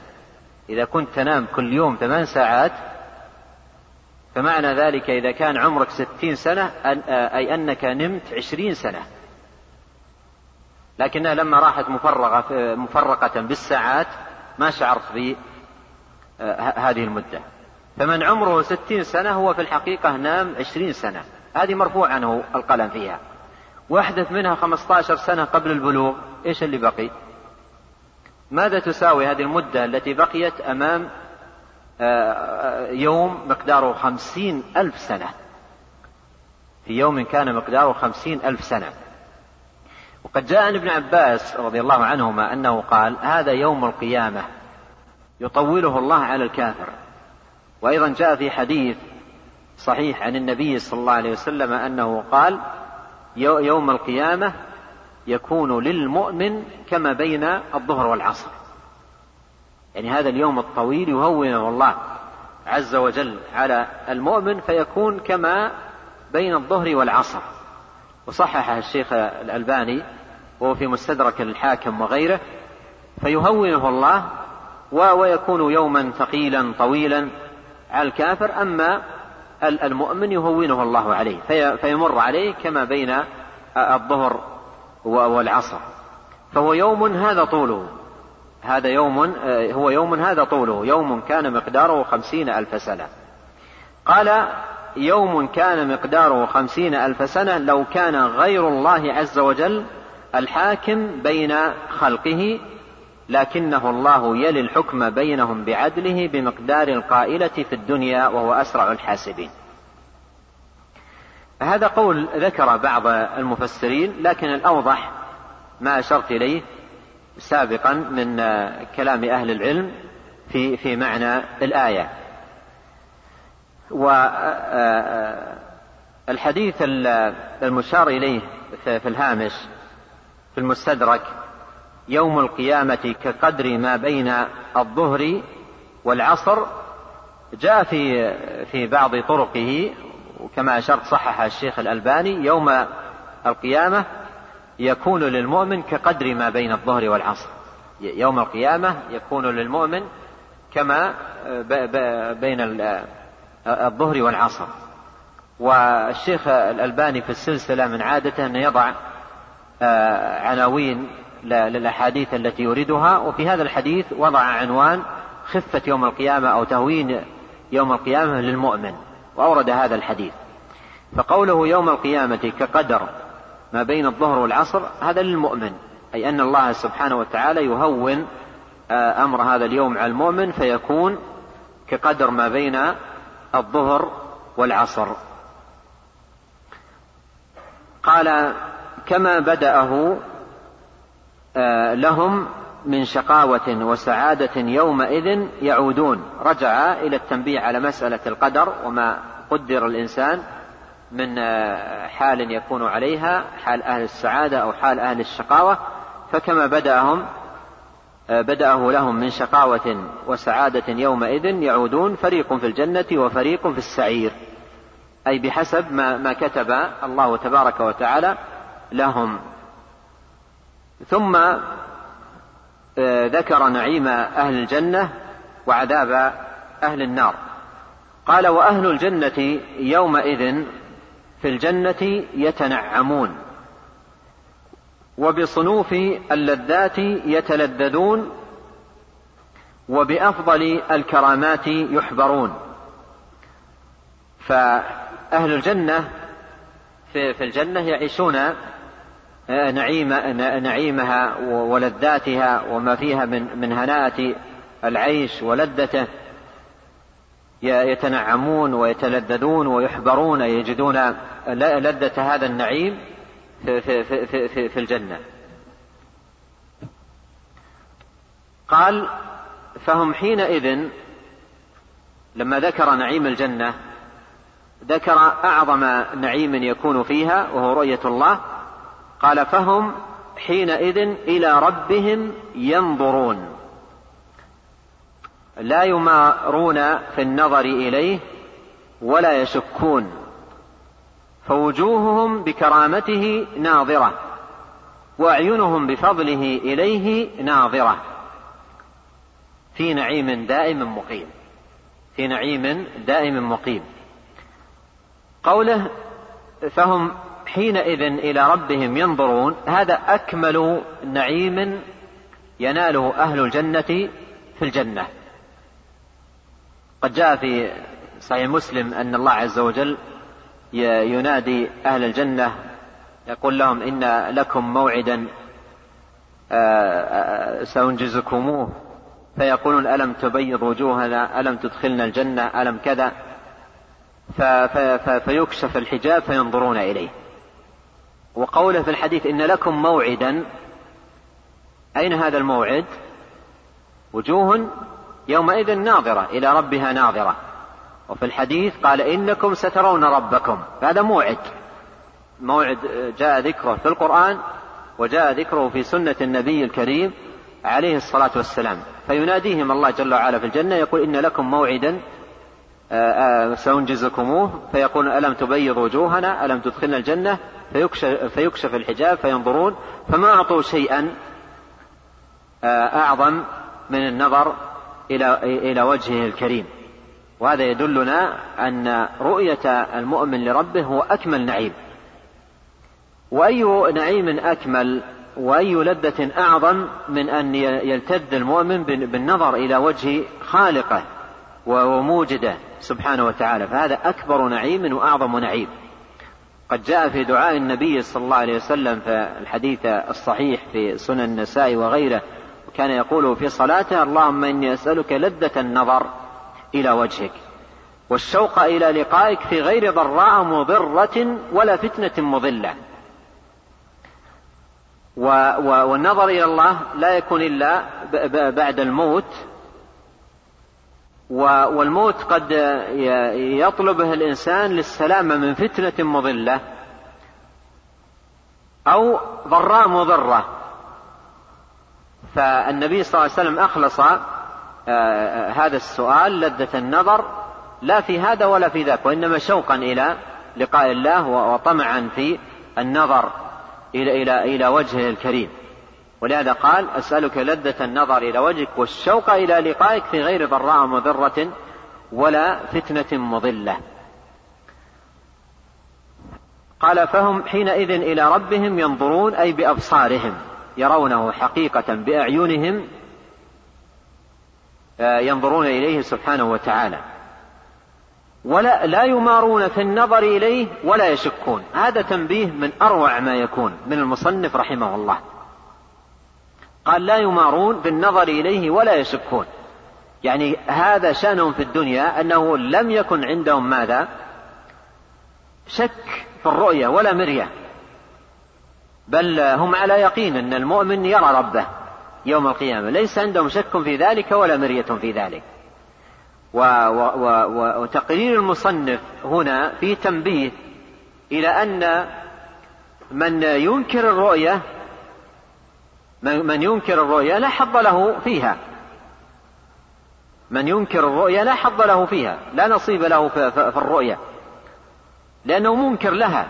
إذا كنت تنام كل يوم ثمان ساعات فمعنى ذلك إذا كان عمرك ستين سنة أي أنك نمت عشرين سنة. لكنها لما راحت مفرغة مفرقة بالساعات ما شعرت بهذه المدة. فمن عمره ستين سنة هو في الحقيقة نام عشرين سنة. هذه مرفوع عنه القلم فيها. واحدث منها خمسة عشر سنة قبل البلوغ إيش اللي بقي؟ ماذا تساوي هذه المدة التي بقيت أمام يوم مقداره خمسين ألف سنة؟ في يوم كان مقداره خمسين ألف سنة. وقد جاء عن ابن عباس رضي الله عنهما أنه قال هذا يوم القيامة يطوله الله على الكافر. وأيضا جاء في حديث صحيح عن النبي صلى الله عليه وسلم أنه قال يوم القيامة يكون للمؤمن كما بين الظهر والعصر. يعني هذا اليوم الطويل يهونه الله عز وجل على المؤمن فيكون كما بين الظهر والعصر. وصحح الشيخ الألباني وهو في مستدرك الحاكم وغيره فيهونه الله ويكون يوما ثقيلا طويلا على الكافر. أما المؤمن يهونه الله عليه فيمر عليه كما بين الظهر والعصر. فهو يوم هذا طوله. هذا يوم هو يوم هذا طوله. يوم كان مقداره خمسين ألف سنة. قال يوم كان مقداره خمسين ألف سنة لو كان غير الله عز وجل الحاكم بين خلقه لكنه الله يلي الحكم بينهم بعدله بمقدار القائلة في الدنيا وهو أسرع الحاسبين. هذا قول ذكر بعض المفسرين لكن الأوضح ما أشرت إليه سابقا من كلام أهل العلم في في معنى الآية. والحديث المشار إليه في الهامش في المستدرك يوم القيامة كقدر ما بين الظهر والعصر جاء في في بعض طرقه وكما أشرت صحح الشيخ الألباني يوم القيامة يكون للمؤمن كقدر ما بين الظهر والعصر. يوم القيامة يكون للمؤمن كما بين الظهر والعصر. والشيخ الألباني في السلسلة من عادته أن يضع عناوين للأحاديث التي يريدها. وفي هذا الحديث وضع عنوان خفة يوم القيامة أو تهوين يوم القيامة للمؤمن وأورد هذا الحديث. فقوله يوم القيامة كقدر ما بين الظهر والعصر هذا للمؤمن أي أن الله سبحانه وتعالى يهون آه، أمر هذا اليوم على المؤمن فيكون كقدر ما بين الظهر والعصر. قال كما بدأه لهم من شقاوة وسعادة يومئذ يعودون. رجع إلى التنبيه على مسألة القدر وما قدر الإنسان من آه، حال يكون عليها حال أهل السعادة أو حال أهل الشقاوة. فكما بدأهم آه، بدأه لهم من شقاوة وسعادة يومئذ يعودون. فريق في الجنة وفريق في السعير. أي بحسب ما, ما كتب الله تبارك وتعالى لهم. ثم آه، ذكر نعيم أهل الجنة وعذاب أهل النار. قال وأهل الجنة يومئذ في الجنة يتنعمون وبصنوف اللذات يتلذذون وبأفضل الكرامات يحبرون. فأهل الجنة في الجنة يعيشون نعيم نعيمها ولذاتها وما فيها من من هناءة العيش ولذته. يتنعمون ويتلذذون ويحبرون يجدون لذة هذا النعيم في, في, في, في, في الجنة. قال فهم حينئذ لما ذكر نعيم الجنة ذكر أعظم نعيم يكون فيها وهو رؤية الله قال فهم حينئذ إلى ربهم ينظرون. لا يمارون في النظر إليه ولا يشكون. فوجوههم بكرامته ناظرة وأعينهم بفضله إليه ناظرة. في نعيم دائم مقيم. في نعيم دائم مقيم. قوله فهم حينئذ إلى ربهم ينظرون هذا أكمل نعيم يناله أهل الجنة في الجنة. قد جاء في صحيح مسلم أن الله عز وجل ينادي أهل الجنة يقول لهم إن لكم موعدا آه، آه، سأنجزكموه. فيقولون ألم تبيض وجوهنا ألم تدخلنا الجنة ألم كذا. فيكشف الحجاب فينظرون إليه. وقوله في الحديث إن لكم موعدا أين هذا الموعد؟ وجوه يومئذ ناظرة إلى ربها ناظرة. وفي الحديث قال إنكم سترون ربكم هذا موعد. موعد جاء ذكره في القرآن وجاء ذكره في سنة النبي الكريم عليه الصلاة والسلام. فيناديهم الله جل وعلا في الجنة يقول إن لكم موعدا آه، آه، سأنجزكموه فيقول ألم تبيض وجوهنا؟ ألم تدخلنا الجنة؟ فيكشف, فيكشف الحجاب فينظرون فما أعطوا شيئا آه، أعظم من النظر إلى إلى وجهه الكريم. وهذا يدلنا أن رؤية المؤمن لربه هو أكمل نعيم. وأي نعيم أكمل وأي لذة أعظم من أن يلتذ المؤمن بالنظر إلى وجه خالقه وموجده. سبحانه وتعالى فهذا أكبر نعيم وأعظم نعيم. قد جاء في دعاء النبي صلى الله عليه وسلم في الحديث الصحيح في سنن النساء وغيره وكان يقول في صلاته اللهم إني أسألك لذة النظر إلى وجهك والشوق إلى لقائك في غير ضراء مضرة ولا فتنة مضلة. والنظر إلى الله لا يكون إلا بعد الموت والموت قد يطلبه الإنسان للسلامة من فتنة مضلة أو ضراء مضرة. فالنبي صلى الله عليه وسلم أخلص آه، هذا السؤال لذة النظر لا في هذا ولا في ذاك وإنما شوقا إلى لقاء الله وطمعا في النظر إلى إلى إلى وجهه الكريم. ولهذا قال أسألك لذة النظر إلى وجهك والشوق إلى لقائك في غير ضراء مضرة ولا فتنة مضلة. قال فهم حينئذ إلى ربهم ينظرون أي بأبصارهم يرونه حقيقة بأعينهم آه، ينظرون إليه سبحانه وتعالى. ولا لا يمارون في النظر إليه ولا يشكون. هذا تنبيه من أروع ما يكون من المصنف رحمه الله. قال لا يمارون بالنظر إليه ولا يشكون. يعني هذا شأنهم في الدنيا أنه لم يكن عندهم ماذا؟ شك في الرؤية ولا مرية. بل هم على يقين أن المؤمن يرى ربه يوم القيامة. ليس عندهم شك في ذلك ولا مرية في ذلك. و و و وتقرير المصنف هنا في تنبيه إلى أن من ينكر الرؤية من ينكر الرؤيا لا حظ له فيها. من ينكر الرؤيا لا حظ له فيها. لا نصيب له في الرؤيا. لأنه منكر لها.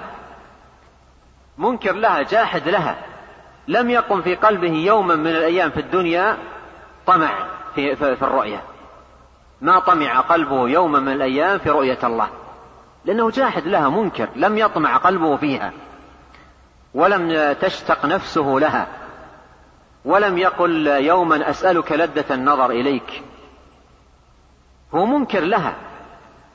منكر لها جاحد لها. لم يقم في قلبه يوما من الأيام في الدنيا طمع في, في, الرؤيا. ما طمع قلبه يوما من الأيام في رؤية الله. لأنه جاحد لها منكر. لم يطمع قلبه فيها. ولم تشتق نفسه لها. ولم يقل يوما أسألك لذة النظر إليك. هو منكر لها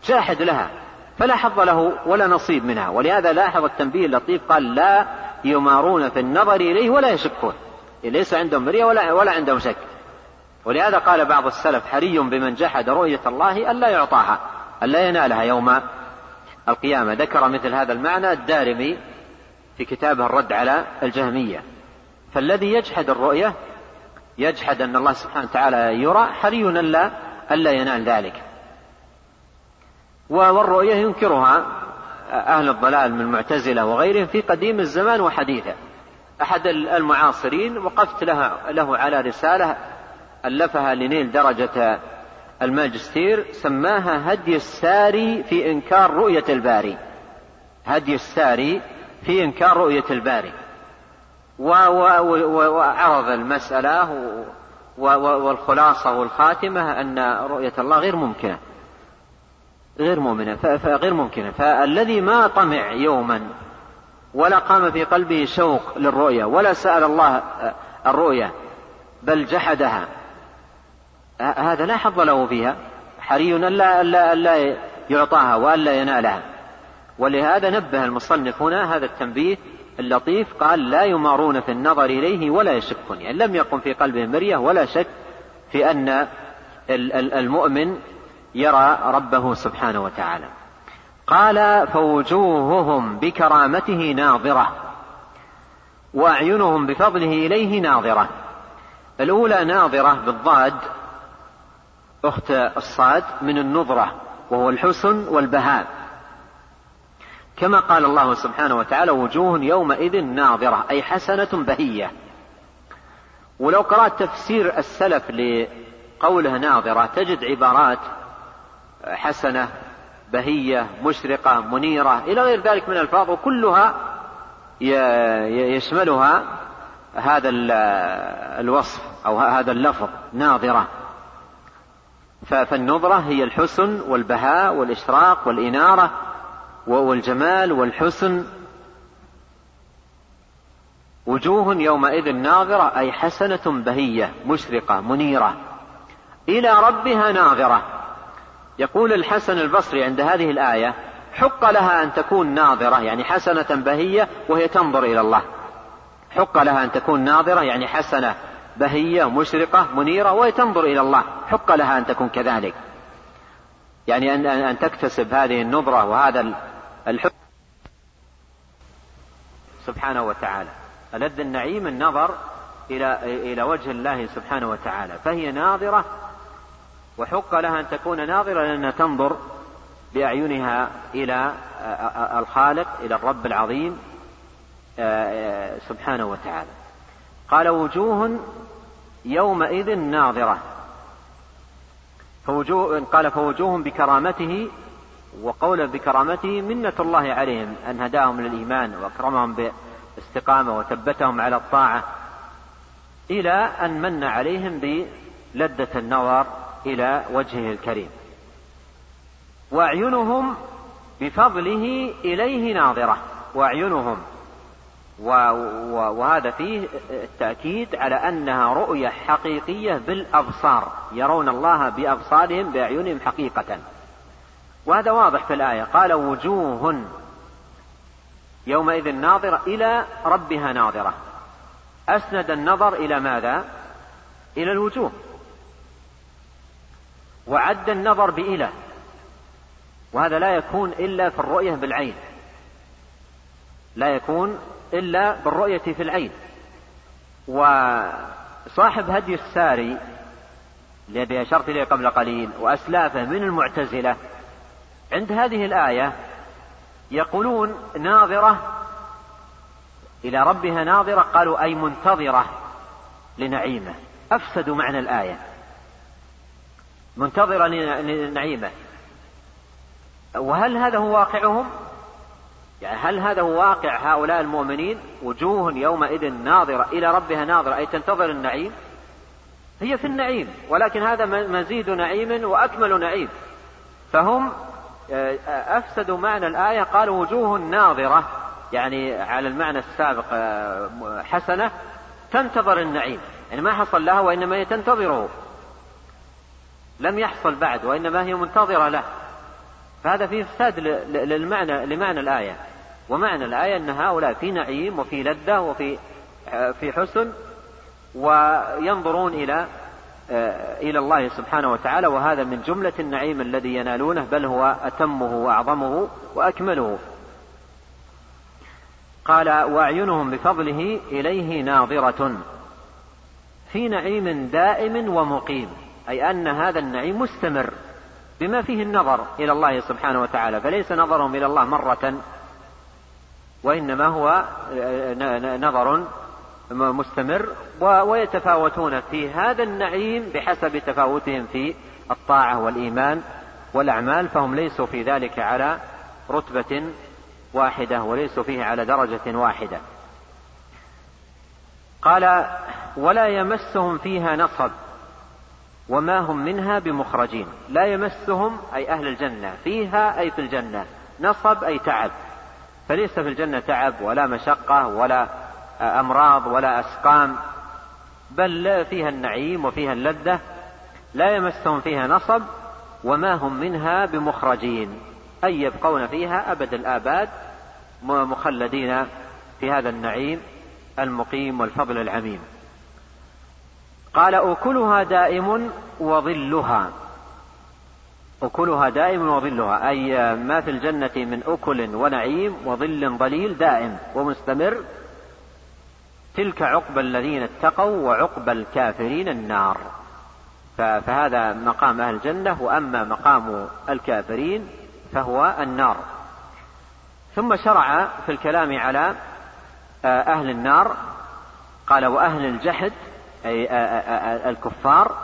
جاحد لها فلا حظ له ولا نصيب منها. ولهذا لاحظ التنبيه اللطيف قال لا يمارون في النظر إليه ولا يشكون. ليس عندهم مرية ولا, ولا عندهم شك. ولهذا قال بعض السلف حري بمن جحد رؤية الله ألا يعطاها ألا ينالها يوم القيامة. ذكر مثل هذا المعنى الدارمي في كتابه الرد على الجهمية. فالذي يجحد الرؤية يجحد أن الله سبحانه وتعالى يرى حري ألا ألا ينال ذلك. والرؤية ينكرها أهل الضلال من المعتزلة وغيرهم في قديم الزمان وحديثه. أحد المعاصرين وقفت له, له على رسالة ألفها لنيل درجة الماجستير سماها هدي الساري في إنكار رؤية الباري. هدي الساري في إنكار رؤية الباري. وعرض المسألة والخلاصة والخاتمة أن رؤية الله غير ممكنة. غير مؤمنة غير ممكنة. فالذي ما طمع يوما ولا قام في قلبه شوق للرؤية ولا سأل الله الرؤية بل جحدها هذا لا حظ له فيها. حري ألا ألا ألا يعطاها وألا ينالها. ولهذا نبه المصنف هنا هذا التنبيه اللطيف قال لا يمارون في النظر إليه ولا يشكون يعني لم يقم في قلبهم مرية ولا شك في أن المؤمن يرى ربه سبحانه وتعالى. قال فوجوههم بكرامته ناظرة وأعينهم بفضله إليه ناظرة. الأولى ناظرة بالضاد أخت الصاد من النظرة وهو الحسن والبهاء. كما قال الله سبحانه وتعالى وجوه يومئذ ناظرة أي حسنة بهية. ولو قرأت تفسير السلف لقوله ناظرة تجد عبارات حسنة بهية مشرقة منيرة إلى غير ذلك من الألفاظ وكلها يشملها هذا الوصف أو هذا اللفظ ناظرة. فالنظرة هي الحسن والبهاء والإشراق والإنارة. والجمال والحسن وجوه يومئذ ناظرة أي حسنة بهية مشرقة منيرة. إلى ربها ناظرة. يقول الحسن البصري عند هذه الآية حق لها أن تكون ناظرة يعني حسنة بهية وهي تنظر إلى الله. حق لها أن تكون ناظرة يعني حسنة بهية مشرقة منيرة وهي تنظر إلى الله. حق لها أن تكون كذلك. يعني أن, أن تكتسب هذه النظرة وهذا الحب سبحانه وتعالى. ألذ النعيم النظر إلى إلى وجه الله سبحانه وتعالى. فهي ناظرة وحق لها أن تكون ناظرة لأنها تنظر بأعينها إلى الخالق إلى الرب العظيم سبحانه وتعالى. قال وجوه يومئذ ناظرة. فوجوه قال فوجوه بكرامته وقولا بكرامته منة الله عليهم أن هداهم للإيمان وأكرمهم بالاستقامة وثبتهم على الطاعة إلى أن من عليهم بلذة النظر إلى وجهه الكريم. وأعينهم بفضله إليه ناظرة وأعينهم وهذا فيه التأكيد على أنها رؤية حقيقية بالأبصار يرون الله بأبصارهم بأعينهم حقيقة. وهذا واضح في الآية. قال وجوه يومئذ ناظرة إلى ربها ناظرة. أسند النظر إلى ماذا؟ إلى الوجوه. وعد النظر بإله. وهذا لا يكون إلا في الرؤية بالعين. لا يكون إلا بالرؤية في العين. وصاحب هدي الساري الذي أشرت إليه قبل قليل وأسلافه من المعتزلة عند هذه الآية يقولون ناظرة إلى ربها ناظرة قالوا أي منتظرة لنعيمة. أفسدوا معنى الآية. منتظرة لنعيمة. وهل هذا هو واقعهم؟ يعني هل هذا هو واقع هؤلاء المؤمنين؟ وجوه يومئذ ناظرة إلى ربها ناظرة أي تنتظر النعيم؟ هي في النعيم ولكن هذا مزيد نعيم وأكمل نعيم. فهم أفسدوا معنى الآية قالوا وجوه ناظرة يعني على المعنى السابق آه، حسنة تنتظر النعيم. يعني ما حصل لها وإنما هي تنتظره. لم يحصل بعد وإنما هي منتظرة له. فهذا فيه إفساد للمعنى لمعنى الآية. ومعنى الآية أن هؤلاء في نعيم وفي لذة وفي في حسن وينظرون إلى إلى الله سبحانه وتعالى وهذا من جملة النعيم الذي ينالونه بل هو أتمه وأعظمه وأكمله. قال وأعينهم بفضله إليه ناظرة. في نعيم دائم ومقيم أي أن هذا النعيم مستمر بما فيه النظر إلى الله سبحانه وتعالى فليس نظرهم إلى الله مرة وإنما هو نظر مستمر ويتفاوتون في هذا النعيم بحسب تفاوتهم في الطاعة والإيمان والأعمال فهم ليسوا في ذلك على رتبة واحدة وليسوا فيه على درجة واحدة. قال ولا يمسهم فيها نصب وما هم منها بمخرجين. لا يمسهم أي أهل الجنة فيها أي في الجنة نصب أي تعب. فليس في الجنة تعب ولا مشقة ولا أمراض ولا أسقام بل فيها النعيم وفيها اللذة لا يمسهم فيها نصب وما هم منها بمخرجين أي يبقون فيها أبد الآباد مخلدين في هذا النعيم المقيم والفضل العميم. قال أكلها دائم وظلها. أكلها دائم وظلها أي ما في الجنة من أكل ونعيم وظل ظليل دائم ومستمر تلك عقبى الذين اتقوا وعقبى الكافرين النار. فهذا مقام أهل الجنة وأما مقام الكافرين فهو النار. ثم شرع في الكلام على آه، أهل النار قال وأهل الجحد أي آه، آه، الكفار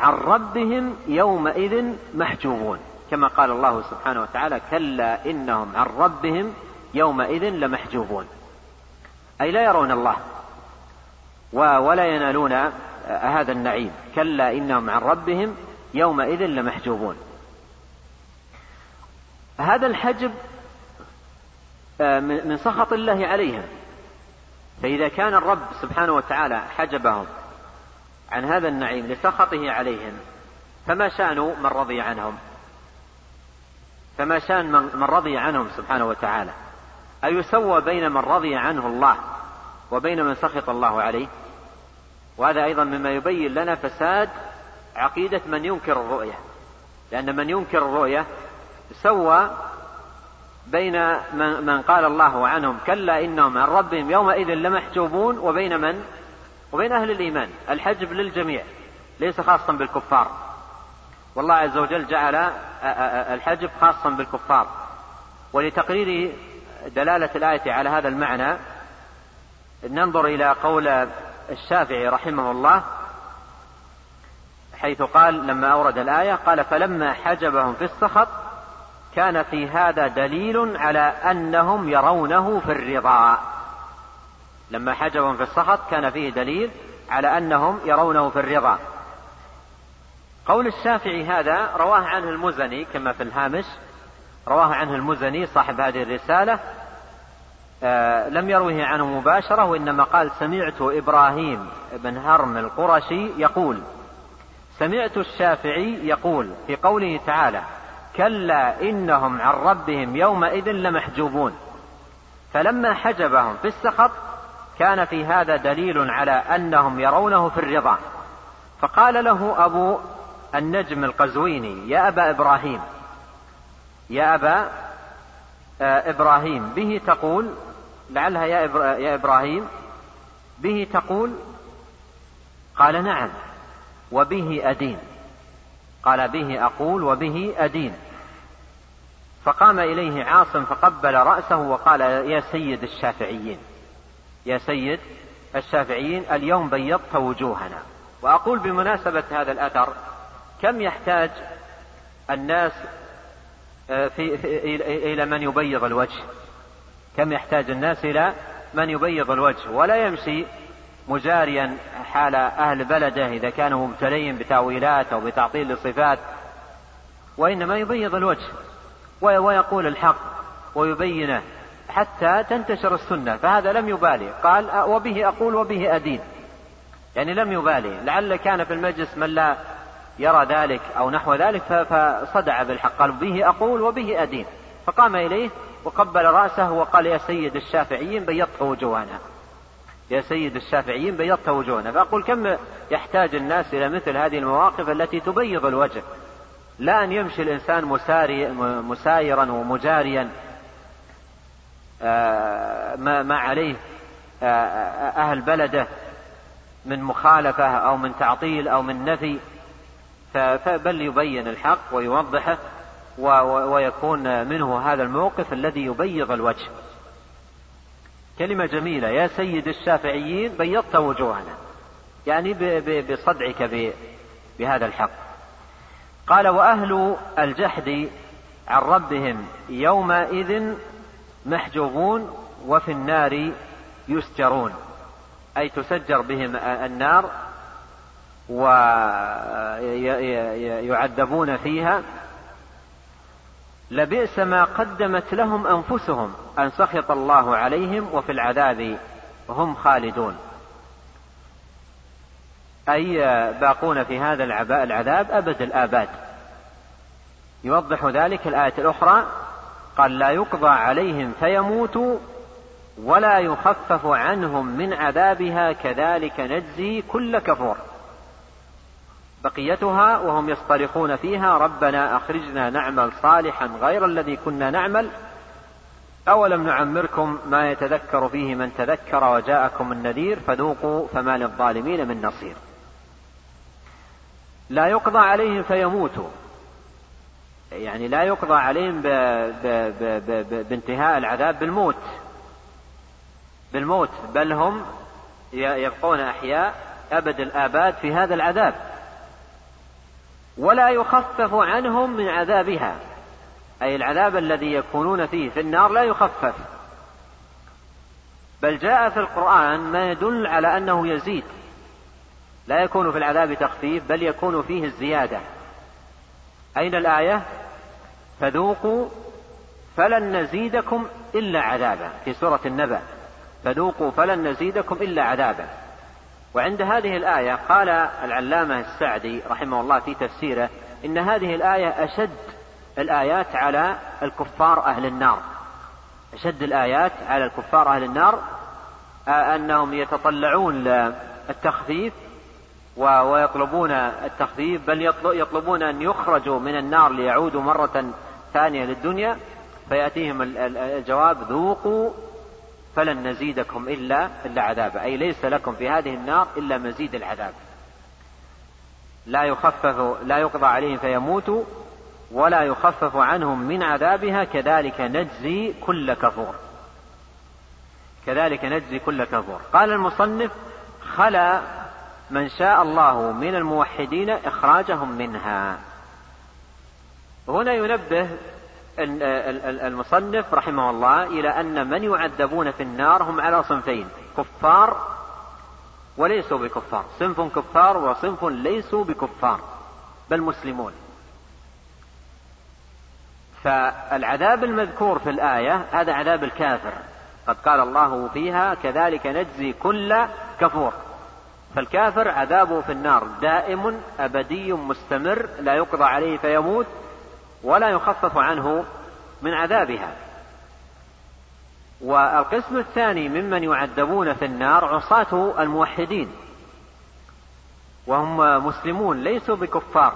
عن ربهم يومئذ محجوبون. كما قال الله سبحانه وتعالى كلا إنهم عن ربهم يومئذ لمحجوبون. أي لا يرون الله. ولا ينالون هذا النعيم. كلا إنهم عن ربهم يومئذ لمحجوبون. هذا الحجب آه، من سخط الله عليهم. فإذا كان الرب سبحانه وتعالى حجبهم عن هذا النعيم لسخطه عليهم فما شأن من رضي عنهم؟ فما شأن من رضي عنهم سبحانه وتعالى؟ أيسوى بين من رضي عنه الله وبين من سخط الله عليه؟ وهذا أيضا مما يبين لنا فساد عقيدة من ينكر الرؤية. لأن من ينكر الرؤية سوى بين من قال الله عنهم كلا إنهم عن ربهم يومئذ لمحجوبون وبين من؟ وبين أهل الإيمان. الحجب للجميع ليس خاصا بالكفار. والله عز وجل جعل الحجب خاصا بالكفار. ولتقرير دلالة الآية على هذا المعنى ننظر إلى قول الشافعي رحمه الله حيث قال لما أورد الآية قال فلما حجبهم في السخط كان في هذا دليل على أنهم يرونه في الرضا. لما حجبهم في السخط كان فيه دليل على أنهم يرونه في الرضا. قول الشافعي هذا رواه عنه المزني كما في الهامش رواه عنه المزني صاحب هذه الرسالة لم يروه عنه مباشرة وإنما قال سمعت إبراهيم بن هرم القرشي يقول سمعت الشافعي يقول في قوله تعالى كلا إنهم عن ربهم يومئذ لمحجوبون فلما حجبهم في السخط كان في هذا دليل على أنهم يرونه في الرضا. فقال له أبو النجم القزويني يا أبا إبراهيم يا أبا آه، إبراهيم به تقول لعلها يا إبراهيم. به تقول قال نعم وبه أدين. قال به أقول وبه أدين. فقام إليه عاصم فقبل رأسه وقال يا سيد الشافعيين يا سيد الشافعيين اليوم بيضت وجوهنا. وأقول بمناسبة هذا الأثر كم يحتاج الناس آه، في, إلى من يبيض الوجه؟ كم يحتاج الناس إلى من يبيض الوجه ولا يمشي مجاريا حال أهل بلده إذا كانوا مبتلين بتأويلات أو بتعطيل الصفات وإنما يبيض الوجه ويقول الحق ويبينه حتى تنتشر السنة فهذا لم يبالي. قال وبه أقول وبه أدين. يعني لم يبالي. لعل كان في المجلس من لا يرى ذلك أو نحو ذلك فصدع بالحق. قال به أقول وبه أدين. فقام إليه وقبل رأسه وقال يا سيد الشافعيين بيضت وجوهنا. يا سيد الشافعيين بيضت وجوهنا. فأقول كم يحتاج الناس إلى مثل هذه المواقف التي تبيض الوجه. لا أن يمشي الإنسان مساري مسايرا ومجاريا آه، ما عليه آه، أهل بلده من مخالفة أو من تعطيل أو من نفي. بل يبين الحق ويوضحه. ويكون منه هذا الموقف الذي يبيض الوجه. كلمة جميلة. يا سيد الشافعيين بيضت وجوهنا. يعني بصدعك بهذا الحق. قال وأهل الجحد عن ربهم يومئذ محجوبون وفي النار يسجرون. أي تسجر بهم النار ويعذبون فيها لبئس ما قدمت لهم أنفسهم أن سخط الله عليهم وفي العذاب هم خالدون. أي باقون في هذا العذاب أبد الآباد. يوضح ذلك الآية الأخرى قال لا يقضى عليهم فيموتوا ولا يخفف عنهم من عذابها كذلك نجزي كل كفور. بقيتها وهم يصطرخون فيها ربنا أخرجنا نعمل صالحا غير الذي كنا نعمل. أولم نعمركم ما يتذكر فيه من تذكر وجاءكم النذير فذوقوا فما للظالمين من نصير. لا يقضى عليهم فيموتوا. يعني لا يقضى عليهم ب... ب... ب... بانتهاء العذاب بالموت. بالموت بل هم يبقون أحياء أبد الآباد في هذا العذاب. ولا يخفف عنهم من عذابها. أي العذاب الذي يكونون فيه في النار لا يخفف. بل جاء في القرآن ما يدل على أنه يزيد. لا يكون في العذاب تخفيف بل يكون فيه الزيادة. أين الآية؟ فذوقوا فلن نزيدكم إلا عذابا في سورة النبأ. فذوقوا فلن نزيدكم إلا عذابا. وعند هذه الآية قال العلامة السعدي رحمه الله في تفسيره إن هذه الآية أشد الآيات على الكفار أهل النار. أشد الآيات على الكفار أهل النار أنهم يتطلعون للتخفيف ويطلبون التخفيف بل يطلبون أن يخرجوا من النار ليعودوا مرة ثانية للدنيا. فيأتيهم الجواب ذوقوا فلن نزيدكم إلا إلا عذابا أي ليس لكم في هذه النار إلا مزيد العذاب. لا يخفف لا يقضى عليهم فيموتوا ولا يخفف عنهم من عذابها. كذلك نجزي كل كفور. كذلك نجزي كل كفور. قال المصنف خلا من شاء الله من الموحدين إخراجهم منها. هنا ينبه المصنف رحمه الله إلى أن من يعذبون في النار هم على صنفين كفار وليسوا بكفار صنف كفار وصنف ليسوا بكفار بل مسلمون. فالعذاب المذكور في الآية هذا عذاب الكافر قد قال الله فيها كذلك نجزي كل كفور. فالكافر عذابه في النار دائم أبدي مستمر لا يقضى عليه فيموت. ولا يخفف عنه من عذابها. والقسم الثاني ممن يعذبون في النار عصاة الموحدين. وهم مسلمون ليسوا بكفار.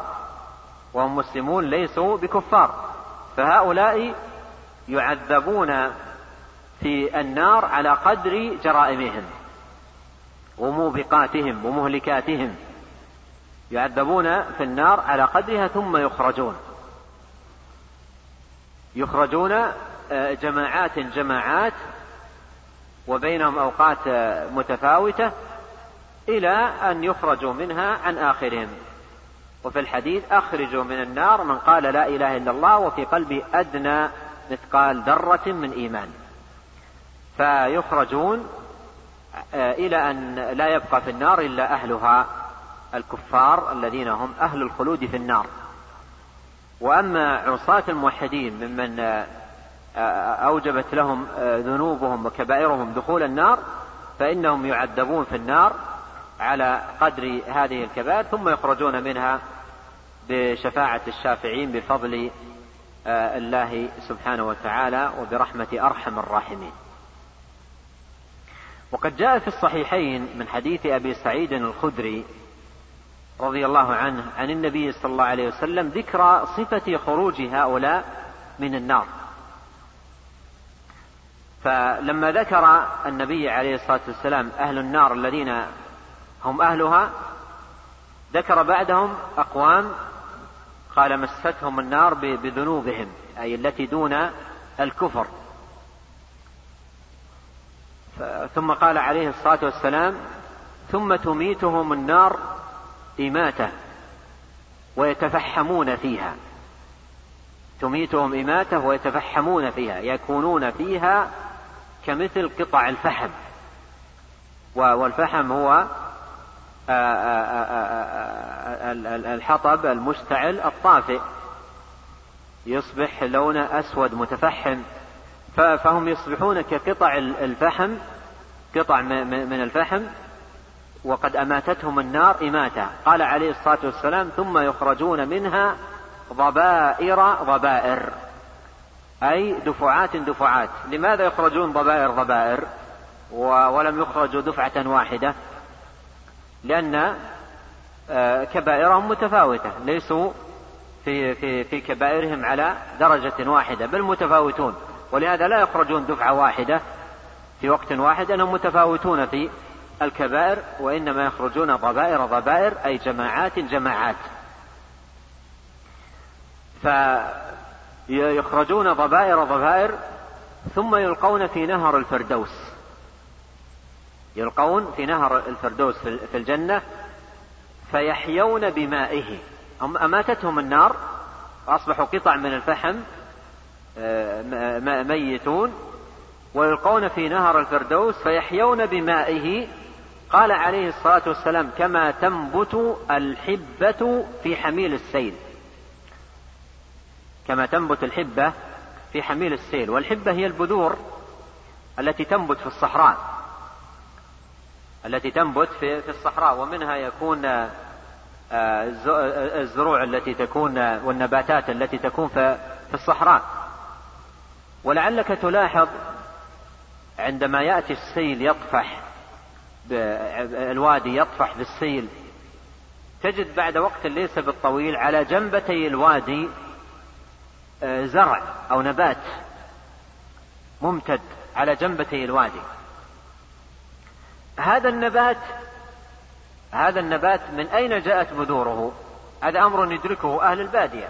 وهم مسلمون ليسوا بكفار. فهؤلاء يعذبون في النار على قدر جرائمهم وموبقاتهم ومهلكاتهم. يعذبون في النار على قدرها ثم يخرجون. يخرجون آه، جماعات جماعات وبينهم أوقات آه، متفاوتة إلى أن يخرجوا منها عن آخرهم. وفي الحديث أخرجوا من النار من قال لا إله إلا الله وفي قلبه أدنى مثقال ذرة من إيمان. فيخرجون آه، إلى أن لا يبقى في النار إلا أهلها الكفار الذين هم أهل الخلود في النار. وأما عصاة الموحدين ممن أوجبت لهم ذنوبهم وكبائرهم دخول النار فإنهم يعذبون في النار على قدر هذه الكبائر ثم يخرجون منها بشفاعة الشافعين بفضل آه، الله سبحانه وتعالى وبرحمة أرحم الراحمين. وقد جاء في الصحيحين من حديث أبي سعيد الخدري رضي الله عنه عن النبي صلى الله عليه وسلم ذكر صفة خروج هؤلاء من النار. فلما ذكر النبي عليه الصلاة والسلام أهل النار الذين هم أهلها ذكر بعدهم أقوام قال مستهم النار بذنوبهم أي التي دون الكفر ثم قال عليه الصلاة والسلام ثم تميتهم النار إماتة ويتفحمون فيها. تميتهم إماتة ويتفحمون فيها يكونون فيها كمثل قطع الفحم. والفحم هو الحطب المشتعل الطافئ. يصبح لونه أسود متفحم. فهم يصبحون كقطع الفحم قطع من الفحم وقد أماتتهم النار إماتة قال عليه الصلاة والسلام ثم يخرجون منها ضبائر ضبائر. أي دفعات دفعات. لماذا يخرجون ضبائر ضبائر؟ ولم يخرجوا دفعة واحدة. لأن آه، كبائرهم متفاوتة. ليسوا في في في كبائرهم على درجة واحدة بل متفاوتون. ولهذا لا يخرجون دفعة واحدة في وقت واحد أنهم متفاوتون في الكبائر وإنما يخرجون ضبائر ضبائر أي جماعات جماعات. فيخرجون ضبائر ضبائر ثم يلقون في نهر الفردوس. يلقون في نهر الفردوس في الجنة فيحيون بمائه. هم أماتتهم النار وأصبحوا قطع من الفحم آه، ميتون. ويلقون في نهر الفردوس فيحيون بمائه. قال عليه الصلاة والسلام كما تنبت الحبة في حميل السيل. كما تنبت الحبة في حميل السيل. والحبة هي البذور التي تنبت في الصحراء. التي تنبت في الصحراء ومنها يكون آه، الزروع التي تكون والنباتات التي تكون في الصحراء. ولعلك تلاحظ عندما يأتي السيل يطفح الوادي يطفح بالسيل. تجد بعد وقت ليس بالطويل على جنبتي الوادي آه، زرع أو نبات ممتد على جنبتي الوادي. هذا النبات هذا النبات من أين جاءت بذوره؟ هذا أمر يدركه أهل البادية.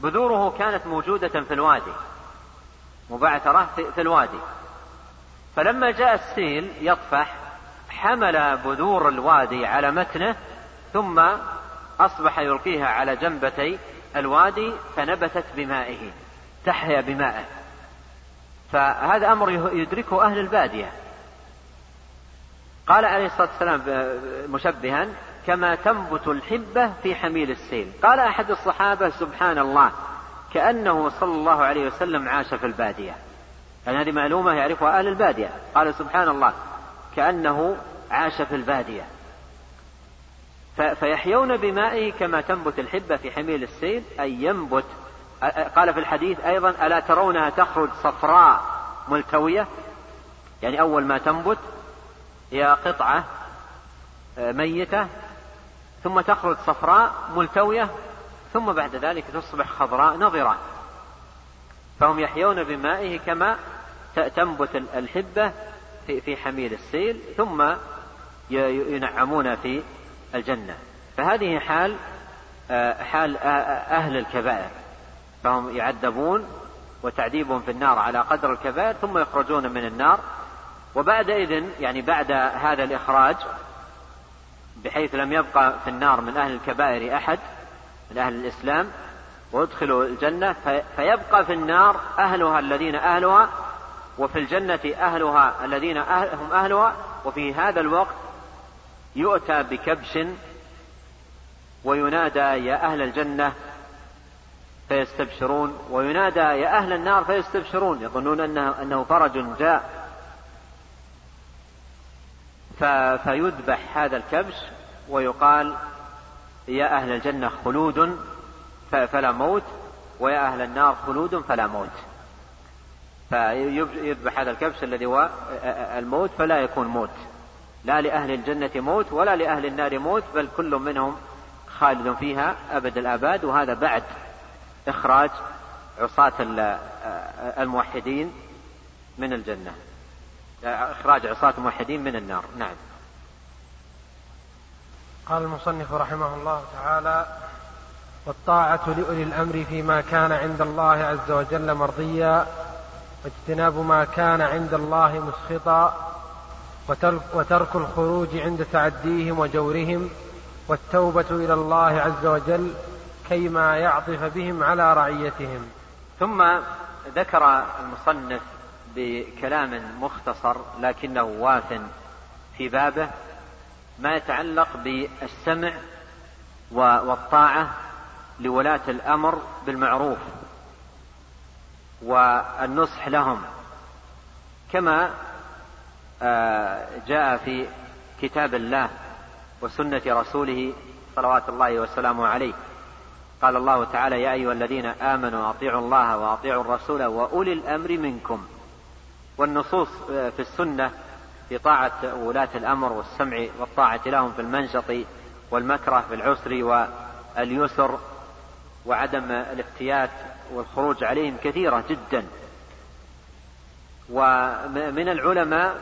بذوره كانت موجودة في الوادي مبعثرة في الوادي. فلما جاء السيل يطفح حمل بذور الوادي على متنه ثم أصبح يلقيها على جنبتي الوادي فنبتت بمائه تحيا بمائه. فهذا أمر يدركه أهل البادية. قال عليه الصلاة والسلام مشبها كما تنبت الحبة في حميل السيل قال أحد الصحابة سبحان الله كأنه صلى الله عليه وسلم عاش في البادية يعني هذه معلومة يعرفها أهل البادية. قال سبحان الله كأنه عاش في البادية. فيحيون بمائه كما تنبت الحبة في حميل السيل أي ينبت. قال في الحديث أيضا ألا ترونها تخرج صفراء ملتوية؟ يعني أول ما تنبت هي قطعة ميتة ثم تخرج صفراء ملتوية ثم بعد ذلك تصبح خضراء نضرة فهم يحيون بمائه كما تنبت الحبة في حميل السيل ثم ينعمون في الجنة. فهذه حال آه، حال أهل الكبائر. فهم يعذبون وتعذيبهم في النار على قدر الكبائر ثم يخرجون من النار. وبعد إذن يعني بعد هذا الإخراج بحيث لم يبقى في النار من أهل الكبائر أحد من أهل الإسلام وادخلوا الجنة فيبقى في النار أهلها الذين أهلها وفي الجنة أهلها الذين أهل هم أهلها وفي هذا الوقت يؤتى بكبش وينادى يا أهل الجنة فيستبشرون وينادى يا أهل النار فيستبشرون يظنون أنه, أنه فرج جاء. فيذبح هذا الكبش ويقال يا أهل الجنة خلود فلا موت ويا أهل النار خلود فلا موت. فيذبح هذا الكبش الذي هو الموت فلا يكون موت. لا لأهل الجنة موت ولا لأهل النار موت بل كل منهم خالد فيها أبد الآباد. وهذا بعد إخراج عصاة الموحدين من الجنة. إخراج عصاة الموحدين من النار. نعم. قال المصنف رحمه الله تعالى والطاعة لأولي الأمر فيما كان عند الله عز وجل مرضيا واجتناب ما كان عند الله مسخطا وترك الخروج عند تعديهم وجورهم والتوبة إلى الله عز وجل كيما يعطف بهم على رعيتهم. ثم ذكر المصنف بكلام مختصر لكنه واف في بابه ما يتعلق بالسمع والطاعة لولاة الأمر بالمعروف. والنصح لهم. كما آه، جاء في كتاب الله وسنة رسوله صلوات الله وسلامه عليه. قال الله تعالى يا أيها الذين آمنوا أطيعوا الله وأطيعوا الرسول وأولي الأمر منكم. والنصوص آه، في السنة في طاعة ولاة الأمر والسمع والطاعة لهم في المنشط والمكره في العسر واليسر وعدم الافتيات والخروج عليهم كثيرة جدا. ومن العلماء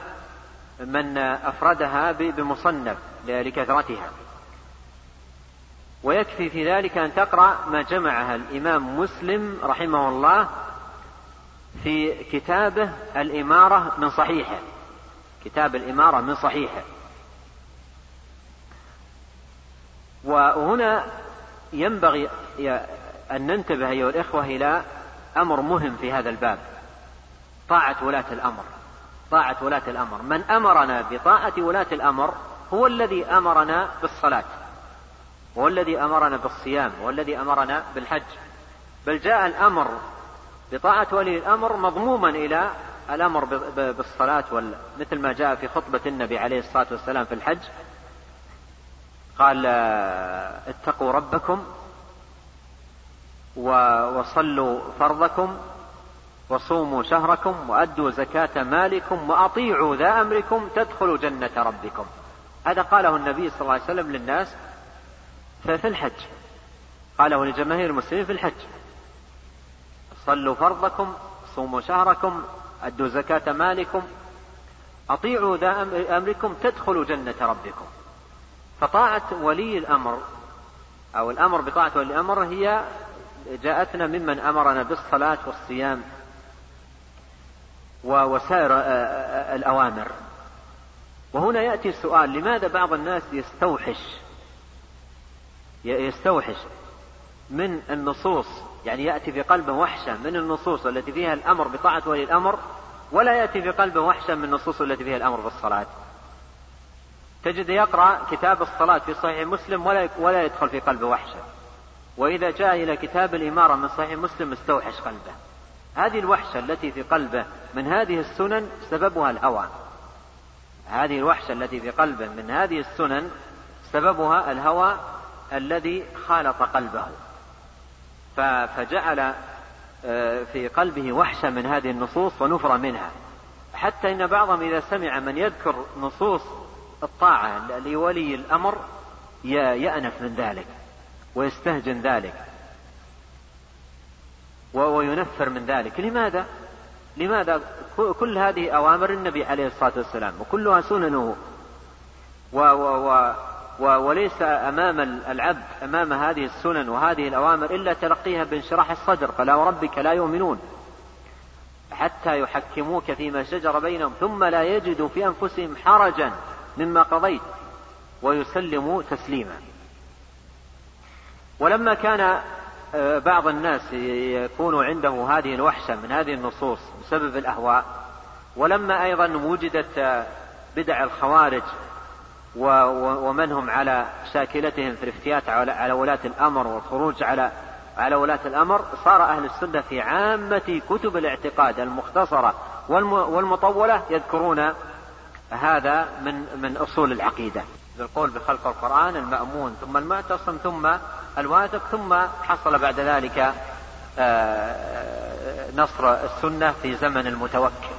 من أفردها بمصنف لكثرتها. ويكفي في ذلك أن تقرأ ما جمعها الإمام مسلم رحمه الله في كتابه الإمارة من صحيحه. كتاب الإمارة من صحيحه. وهنا ينبغي أن ننتبه أيها الإخوة إلى أمر مهم في هذا الباب. طاعة ولاة الأمر. طاعة ولاة الأمر. من أمرنا بطاعة ولاة الأمر هو الذي أمرنا بالصلاة. هو الذي أمرنا بالصيام. هو الذي أمرنا بالحج. بل جاء الأمر بطاعة ولي الأمر مضموما إلى الأمر بالصلاة مثل ما جاء في خطبة النبي عليه الصلاة والسلام في الحج. قال اتقوا ربكم وصلوا فرضكم وصوموا شهركم وأدوا زكاة مالكم وأطيعوا ذا أمركم تدخلوا جنة ربكم. هذا قاله النبي صلى الله عليه وسلم للناس في الحج. قاله لجماهير المسلمين في الحج. صلوا فرضكم صوموا شهركم أدوا زكاة مالكم أطيعوا ذا أمركم تدخلوا جنة ربكم. فطاعة ولي الأمر أو الأمر بطاعة ولي الأمر هي جاءتنا ممن أمرنا بالصلاة والصيام وسائر الأوامر. وهنا يأتي السؤال لماذا بعض الناس يستوحش؟ يستوحش من النصوص يعني يأتي في قلبه وحشة من النصوص التي فيها الأمر بطاعة ولي الأمر ولا يأتي في قلبه وحشة من النصوص التي فيها الأمر بالصلاة؟ تجد يقرأ كتاب الصلاة في صحيح مسلم ولا ولا يدخل في قلبه وحشة وإذا جاء إلى كتاب الإمارة من صحيح مسلم استوحش قلبه. هذه الوحشة التي في قلبه من هذه السنن سببها الهوى. هذه الوحشة التي في قلبه من هذه السنن سببها الهوى الذي خالط قلبه. فجعل آه، في قلبه وحشة من هذه النصوص ونفر منها. حتى إن بعضهم إذا سمع من يذكر نصوص الطاعة لولي الأمر يأنف من ذلك ويستهجن ذلك وينفر من ذلك لماذا؟ لماذا كل هذه أوامر النبي عليه الصلاة والسلام وكلها سننه و و و وليس أمام العبد أمام هذه السنن وهذه الأوامر إلا تلقيها بانشراح الصدر فلا وربك لا يؤمنون حتى يحكموك فيما شجر بينهم ثم لا يجدوا في أنفسهم حرجا مما قضيت ويسلموا تسليما. ولما كان آه، بعض الناس يكون عنده هذه الوحشة من هذه النصوص بسبب الأهواء ولما أيضا وجدت آه، بدع الخوارج ومن هم على شاكلتهم في الافتيات على ولاة الأمر والخروج على على ولاة الأمر صار أهل السنة في عامة كتب الاعتقاد المختصرة والمطولة يذكرون هذا من من أصول العقيدة. بالقول بخلق القرآن المأمون ثم المعتصم ثم الواثق ثم حصل بعد ذلك آه، نصر السنة في زمن المتوكل.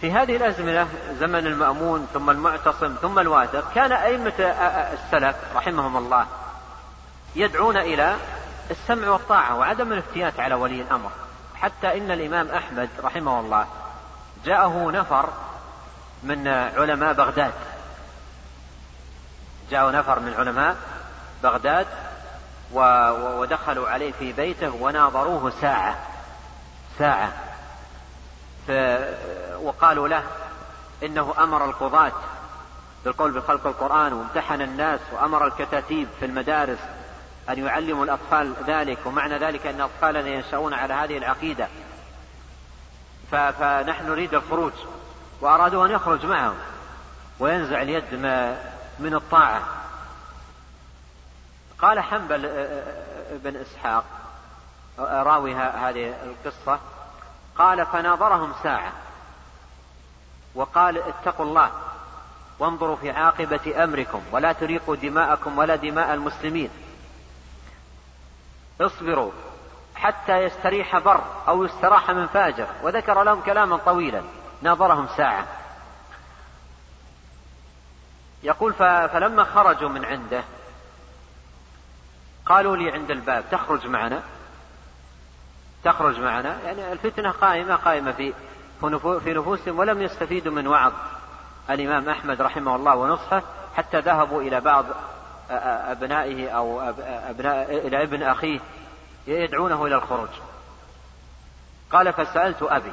في هذه الأزمنة زمن المأمون ثم المعتصم ثم الواثق كان أئمة السلف رحمهم الله يدعون إلى السمع والطاعة وعدم الافتيات على ولي الأمر. حتى إن الإمام أحمد رحمه الله جاءه نفر من علماء بغداد. جاءه نفر من علماء بغداد ودخلوا عليه في بيته وناظروه ساعة. ساعة. وقالوا له إنه أمر القضاة بالقول بخلق القرآن وامتحن الناس وأمر الكتاتيب في المدارس أن يعلموا الأطفال ذلك ومعنى ذلك أن أطفالنا ينشأون على هذه العقيدة. فنحن نريد الخروج. وأرادوا أن يخرج معهم وينزع اليد من الطاعة. قال حنبل بن إسحاق راوي هذه القصة. قال فناظرهم ساعة وقال اتقوا الله وانظروا في عاقبة أمركم ولا تريقوا دماءكم ولا دماء المسلمين. اصبروا حتى يستريح بر أو يستراح من فاجر. وذكر لهم كلاما طويلا. ناظرهم ساعة. يقول فلما خرجوا من عنده قالوا لي عند الباب تخرج معنا. تخرج معنا. يعني الفتنة قائمة قائمة في في نفوسهم ولم يستفيدوا من وعظ الإمام أحمد رحمه الله ونصحه حتى ذهبوا إلى بعض أبنائه أو أبناء إلى ابن أخيه يدعونه إلى الخروج. قال فسألت أبي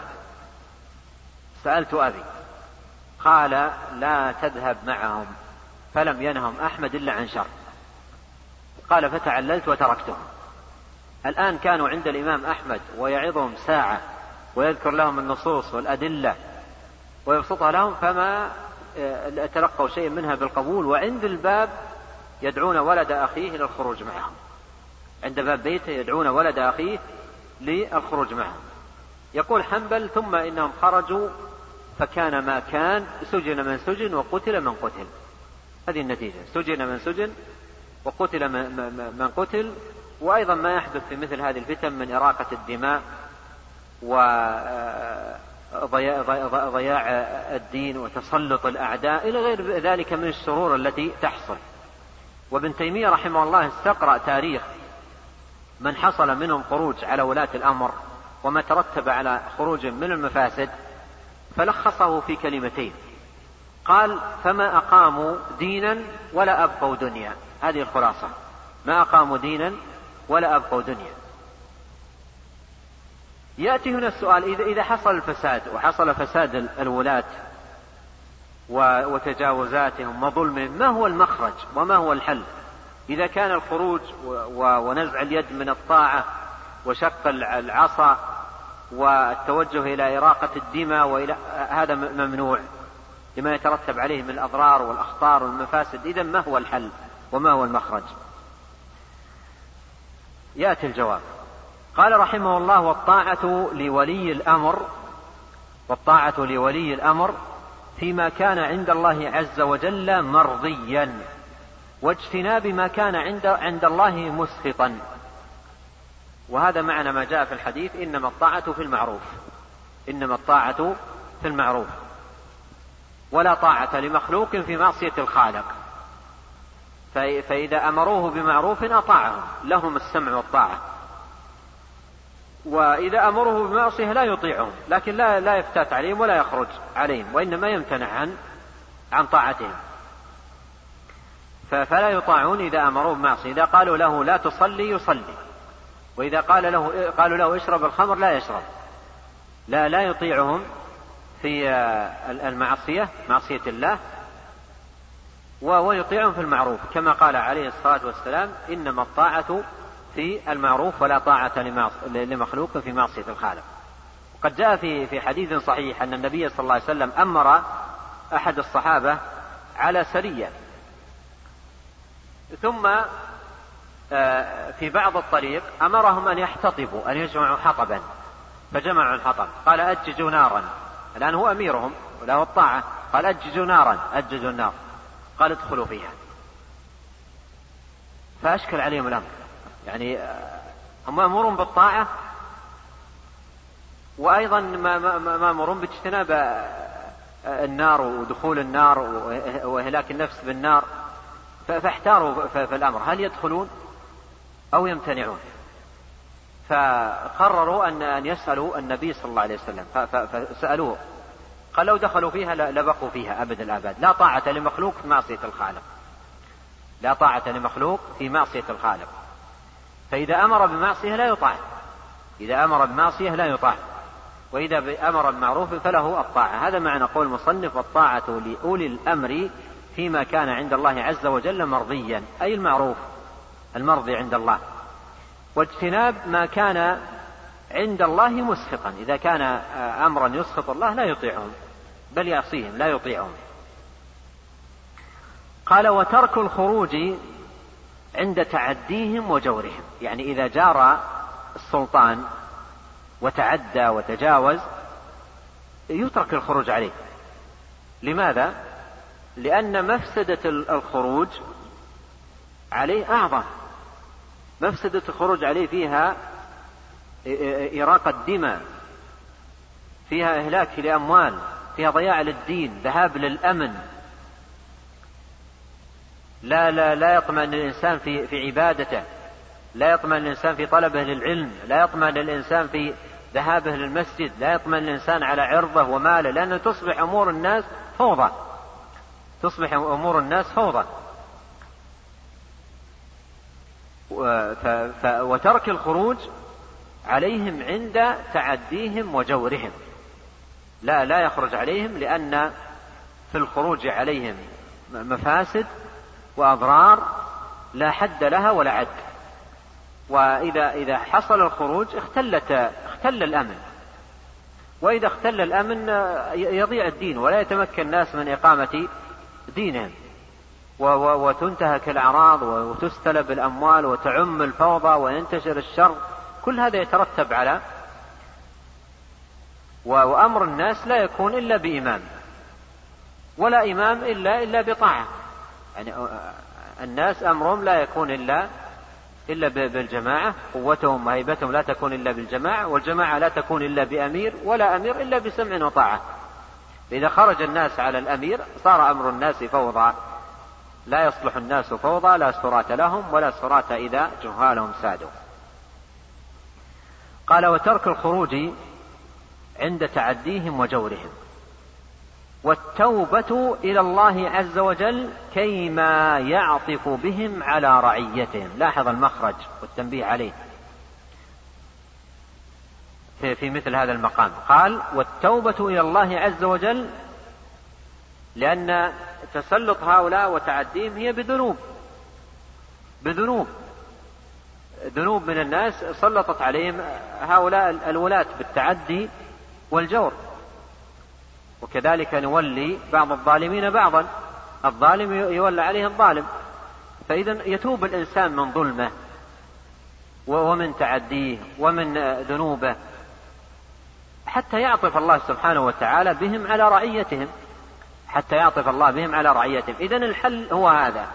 سألت أبي قال لا تذهب معهم فلم ينهم أحمد إلا عن شر. قال فتعللت وتركتهم. الآن كانوا عند الإمام أحمد ويعظهم ساعة ويذكر لهم النصوص والأدلة ويبسطها لهم فما آه، تلقوا شيء منها بالقبول وعند الباب يدعون ولد أخيه للخروج معهم. عند باب بيته يدعون ولد أخيه للخروج معهم. يقول حنبل ثم إنهم خرجوا فكان ما كان سجن من سجن وقتل من قتل. هذه النتيجة. سجن من سجن وقتل من قتل. وأيضا ما يحدث في مثل هذه الفتن من إراقة الدماء وضياع الدين وتسلط الأعداء إلى غير ذلك من الشرور التي تحصل. وابن تيمية رحمه الله استقرأ تاريخ من حصل منهم خروج على ولاة الأمر وما ترتب على خروج من المفاسد. فلخصه في كلمتين. قال فما أقاموا دينا ولا أبقوا دنيا. هذه الخلاصة. ما أقاموا دينا ولا أبقوا دنيا. يأتي هنا السؤال إذا إذا حصل الفساد وحصل فساد الولاة وتجاوزاتهم وظلمهم ما هو المخرج وما هو الحل؟ إذا كان الخروج ونزع اليد من الطاعة وشق العصا والتوجه إلى إراقة الدماء وإلى هذا ممنوع لما يترتب عليه من الأضرار والأخطار والمفاسد. إذا ما هو الحل وما هو المخرج؟ يأتي الجواب. قال رحمه الله والطاعة لولي الأمر والطاعة لولي الأمر فيما كان عند الله عز وجل مرضيا واجتناب ما كان عند عند الله مسخطا. وهذا معنى ما جاء في الحديث إنما الطاعة في المعروف. إنما الطاعة في المعروف. ولا طاعة لمخلوق في معصية الخالق. فإذا أمروه بمعروف أطاعهم لهم السمع والطاعة. وإذا أمره بمعصية لا يطيعهم لكن لا لا يفتات عليهم ولا يخرج عليهم. وإنما يمتنع عن عن طاعتهم. فلا يطاعون إذا أمروه بمعصية. إذا قالوا له لا تصلي يصلي. وإذا قال له قالوا له اشرب الخمر لا يشرب. لا لا يطيعهم في المعصية معصية الله ويطيعهم في المعروف. كما قال عليه الصلاة والسلام إنما الطاعة في المعروف ولا طاعة لمخلوق في معصية الخالق. وقد جاء في في حديث صحيح أن النبي صلى الله عليه وسلم أمر أحد الصحابة على سرية. ثم آه، في بعض الطريق أمرهم أن يحتطبوا أن يجمعوا حطبا فجمعوا الحطب. قال أججوا نارا. الآن هو أميرهم وله الطاعة. قال أججوا نارا أججوا النار. قال ادخلوا فيها. فأشكل عليهم الأمر. يعني آه، هم مأمورون بالطاعة وأيضا مأمورون باجتناب آه، النار ودخول النار وإهلاك النفس بالنار. فاحتاروا في الأمر. هل يدخلون؟ أو يمتنعون. فقرروا أن أن يسألوا النبي صلى الله عليه وسلم. فسألوه. قال لو دخلوا فيها لبقوا فيها أبد الآباد. لا طاعة لمخلوق في معصية الخالق. لا طاعة لمخلوق في معصية الخالق. فإذا أمر بمعصية لا يطاع. إذا أمر بمعصية لا يطاع. وإذا أمر بمعروف فله الطاعة. هذا معنى قول المصنف والطاعة لأولي الأمر فيما كان عند الله عز وجل مرضيا. أي المعروف. المرضي عند الله. واجتناب ما كان عند الله مسخطا. إذا كان أمرا يسخط الله لا يطيعهم. بل يعصيهم لا يطيعهم. قال وترك الخروج عند تعديهم وجورهم. يعني إذا جار السلطان وتعدى وتجاوز يترك الخروج عليه. لماذا؟ لأن مفسدة الخروج عليه أعظم. مفسدة الخروج عليه فيها إراقة دماء فيها إهلاك لأموال فيها ضياع للدين ذهاب للأمن. لا لا لا يطمئن الإنسان في في عبادته لا يطمئن الإنسان في طلبه للعلم لا يطمئن الإنسان في ذهابه للمسجد لا يطمئن الإنسان على عرضه وماله لأنه تصبح أمور الناس فوضى. تصبح أمور الناس فوضى. وترك الخروج عليهم عند تعديهم وجورهم. لا لا يخرج عليهم لأن في الخروج عليهم مفاسد وأضرار لا حد لها ولا عد. وإذا إذا حصل الخروج اختلت اختل الأمن. وإذا اختل الأمن يضيع الدين ولا يتمكن الناس من إقامة دينهم. وتنتهك الأعراض وتستلب الأموال وتعم الفوضى وينتشر الشر. كل هذا يترتب على وأمر الناس لا يكون إلا بإمام. ولا إمام إلا إلا بطاعة. يعني الناس أمرهم لا يكون إلا إلا بالجماعة. قوتهم وهيبتهم لا تكون إلا بالجماعة. والجماعة لا تكون إلا بأمير ولا أمير إلا بسمع وطاعة. إذا خرج الناس على الأمير صار أمر الناس فوضى. لا يصلح الناس فوضى لا سرات لهم ولا سرات إذا جهالهم سادوا. قال وترك الخروج عند تعديهم وجورهم والتوبة إلى الله عز وجل كيما يعطف بهم على رعيتهم. لاحظ المخرج والتنبيه عليه في, مثل هذا المقام. قال والتوبة إلى الله عز وجل لأن تسلط هؤلاء وتعديهم هي بذنوب. بذنوب. ذنوب من الناس سلطت عليهم هؤلاء الولاة بالتعدي والجور. وكذلك نولي بعض الظالمين بعضا. الظالم يولى عليه الظالم. فإذا يتوب الإنسان من ظلمه ومن تعديه ومن ذنوبه حتى يعطف الله سبحانه وتعالى بهم على رعيتهم. حتى يعطف الله بهم على رعيتهم. إذا الحل هو هذا.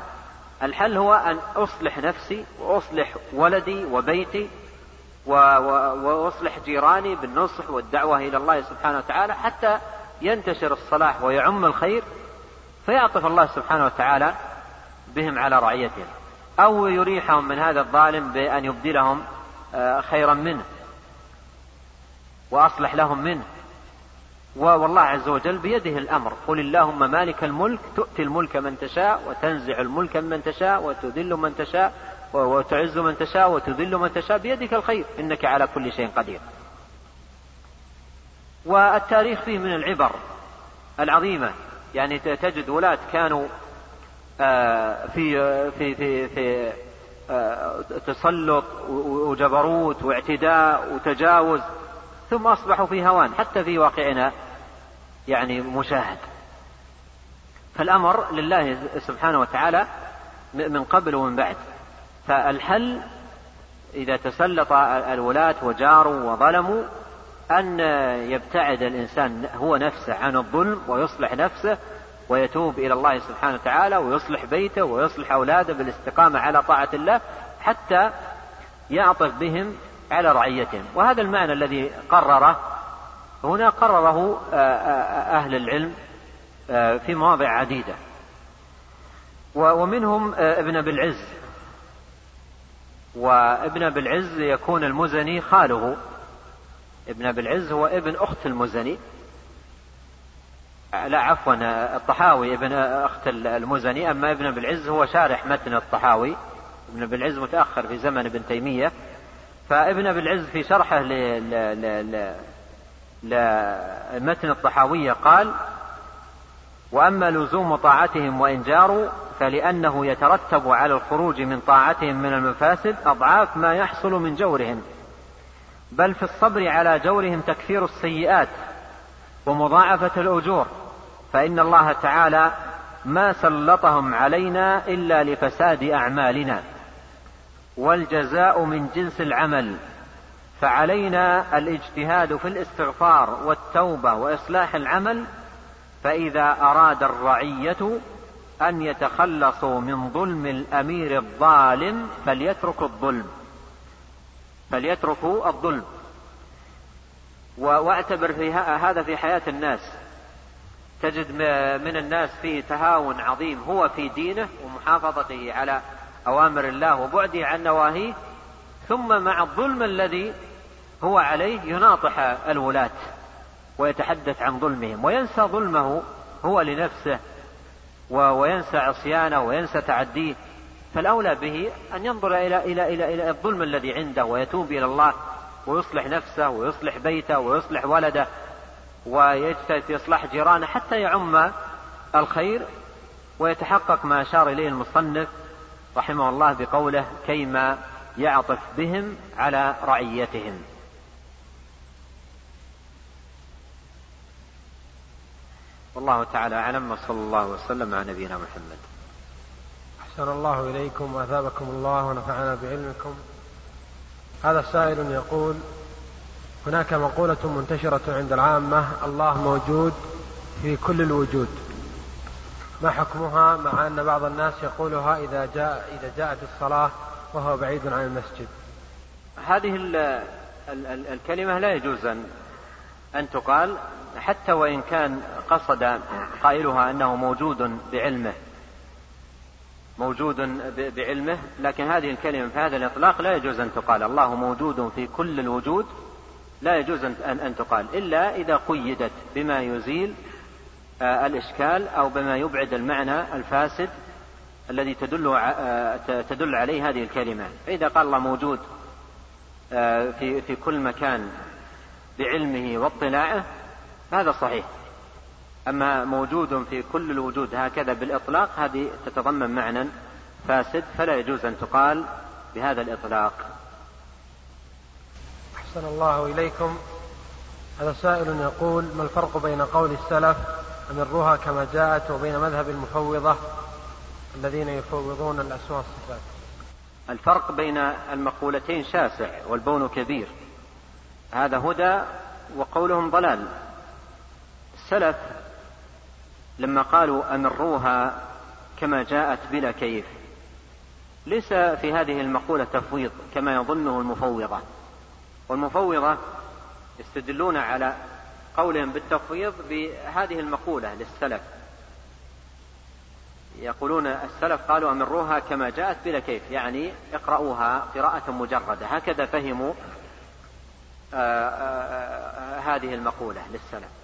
الحل هو أن أصلح نفسي وأصلح ولدي وبيتي وأصلح جيراني بالنصح والدعوة إلى الله سبحانه وتعالى حتى ينتشر الصلاح ويعم الخير فيعطف الله سبحانه وتعالى بهم على رعيتهم. أو يريحهم من هذا الظالم بأن يبدلهم آه، خيرا منه وأصلح لهم منه. والله عز وجل بيده الأمر. قل اللهم مالك الملك تؤتي الملك من تشاء وتنزع الملك من تشاء وتذل من تشاء وتعز من تشاء وتذل من تشاء بيدك الخير. إنك على كل شيء قدير. والتاريخ فيه من العبر العظيمة. يعني تجد ولاة كانوا آه، في في في في آه، تسلط وجبروت واعتداء وتجاوز ثم أصبحوا في هوان. حتى في واقعنا يعني مشاهد. فالأمر لله سبحانه وتعالى من قبل ومن بعد. فالحل إذا تسلط الولاة وجاروا وظلموا أن يبتعد الإنسان هو نفسه عن الظلم ويصلح نفسه ويتوب إلى الله سبحانه وتعالى ويصلح بيته ويصلح أولاده بالاستقامة على طاعة الله حتى يعطف بهم على رعيتهم. وهذا المعنى الذي قرره هنا قرره آه، آه، أهل العلم آه، في مواضع عديدة. ومنهم ابن أبي العز وابن أبي العز يكون المزني خاله. ابن أبي العز هو ابن أخت المزني. لا عفوا الطحاوي ابن أخت المزني. أما ابن أبي العز هو شارح متن الطحاوي. ابن أبي العز متأخر في زمن ابن تيمية. فابن أبي العز في شرحه لمتن الطحاوية قال وأما لزوم طاعتهم وإن جاروا فلأنه يترتب على الخروج من طاعتهم من المفاسد أضعاف ما يحصل من جورهم بل في الصبر على جورهم تكفير السيئات ومضاعفة الأجور فإن الله تعالى ما سلطهم علينا إلا لفساد أعمالنا والجزاء من جنس العمل. فعلينا الاجتهاد في الاستغفار والتوبة وإصلاح العمل فإذا أراد الرعية أن يتخلصوا من ظلم الأمير الظالم فليتركوا الظلم فليتركوا الظلم. وأعتبر في هذا في حياة الناس. تجد من الناس فيه تهاون عظيم هو في دينه ومحافظته على أوامر الله وبعده عن نواهيه ثم مع الظلم الذي هو عليه يناطح الولاة ويتحدث عن ظلمهم وينسى ظلمه هو لنفسه وينسى عصيانه وينسى تعديه. فالأولى به أن ينظر إلى إلى إلى إلى الظلم الذي عنده ويتوب إلى الله ويصلح نفسه ويصلح بيته ويصلح ولده ويجتهد في إصلاح جيرانه حتى يعم الخير ويتحقق ما أشار إليه المصنف رحمه الله بقوله كيما يعطف بهم على رعيتهم والله تعالى أعلم وصلى الله وسلم على نبينا محمد. أحسن الله إليكم وأثابكم الله ونفعنا بعلمكم. هذا سائل يقول هناك مقولة منتشرة عند العامة الله موجود في كل الوجود. ما حكمها؟ مع أن بعض الناس يقولها إذا جاء إذا جاءت الصلاة وهو بعيد عن المسجد. هذه الكلمة لا يجوز أن تقال. حتى وإن كان قصد قائلها أنه موجود بعلمه موجود بعلمه لكن هذه الكلمة في هذا الإطلاق لا يجوز أن تقال. الله موجود في كل الوجود لا يجوز أن, أن تقال. إلا إذا قيدت بما يزيل آه، الإشكال أو بما يبعد المعنى الفاسد الذي تدل آه، تدل عليه هذه الكلمة. فإذا قال الله موجود آه، في في كل مكان بعلمه واطلاعه فهذا صحيح. أما موجود في كل الوجود هكذا بالإطلاق هذه تتضمن معنى فاسد فلا يجوز أن تقال بهذا الإطلاق. أحسن الله إليكم. هذا سائل يقول ما الفرق بين قول السلف أمروها كما جاءت وبين مذهب المفوضة الذين يفوضون الأسماء والصفات؟ الفرق بين المقولتين شاسع والبون كبير. هذا هدى وقولهم ضلال. السلف لما قالوا أمروها كما جاءت بلا كيف ليس في هذه المقولة تفويض كما يظنه المفوضة. والمفوضة يستدلون على قولهم بالتفويض بهذه المقولة للسلف. يقولون السلف قالوا أمروها كما جاءت بلا كيف يعني اقرأوها قراءة مجردة. هكذا فهموا آآ آه، آآ آه، هذه المقولة للسلف.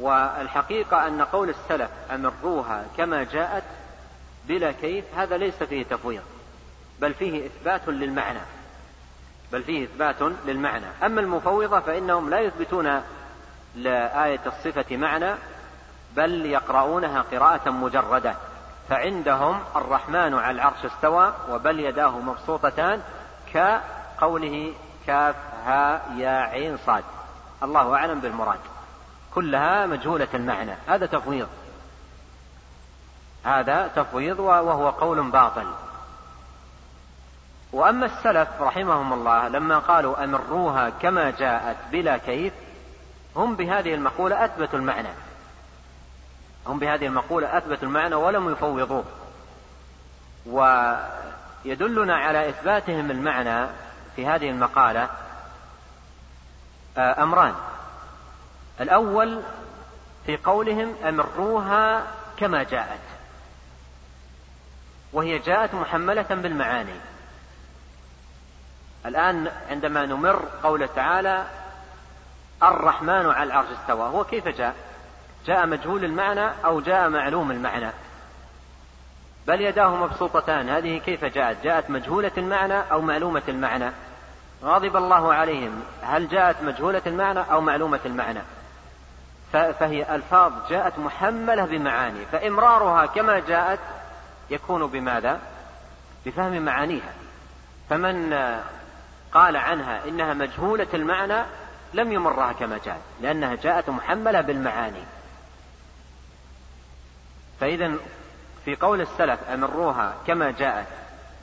والحقيقة أن قول السلف أمروها كما جاءت بلا كيف هذا ليس فيه تفويض بل فيه إثبات للمعنى بل فيه إثبات للمعنى. أما المفوضة فإنهم لا يثبتون لآية الصفة معنى بل يقرؤونها قراءة مجردة. فعندهم الرحمن على العرش استوى وبل يداه مبسوطتان كقوله كاف ها يا عين صاد. الله أعلم بالمراد. كلها مجهولة المعنى. هذا تفويض. هذا تفويض وهو قول باطل. وأما السلف رحمهم الله لما قالوا أمروها كما جاءت بلا كيف هم بهذه المقولة أثبتوا المعنى. هم بهذه المقولة أثبتوا المعنى ولم يفوضوه. ويدلنا على إثباتهم المعنى في هذه المقالة آه، أمران. الأول في قولهم أمروها كما جاءت وهي جاءت محملة بالمعاني. الآن عندما نمر قوله تعالى الرحمن على العرش استوى. هو كيف جاء؟ جاء مجهول المعنى أو جاء معلوم المعنى؟ بل يداه مبسوطتان. هذه كيف جاءت؟ جاءت مجهولة المعنى أو معلومة المعنى؟ غضب الله عليهم. هل جاءت مجهولة المعنى أو معلومة المعنى؟ فهي ألفاظ جاءت محملة بمعاني فإمرارها كما جاءت يكون بماذا؟ بفهم معانيها. فمن قال عنها إنها مجهولة المعنى لم يمرها كما جاءت لأنها جاءت محملة بالمعاني. فإذا في قول السلف أمروها كما جاءت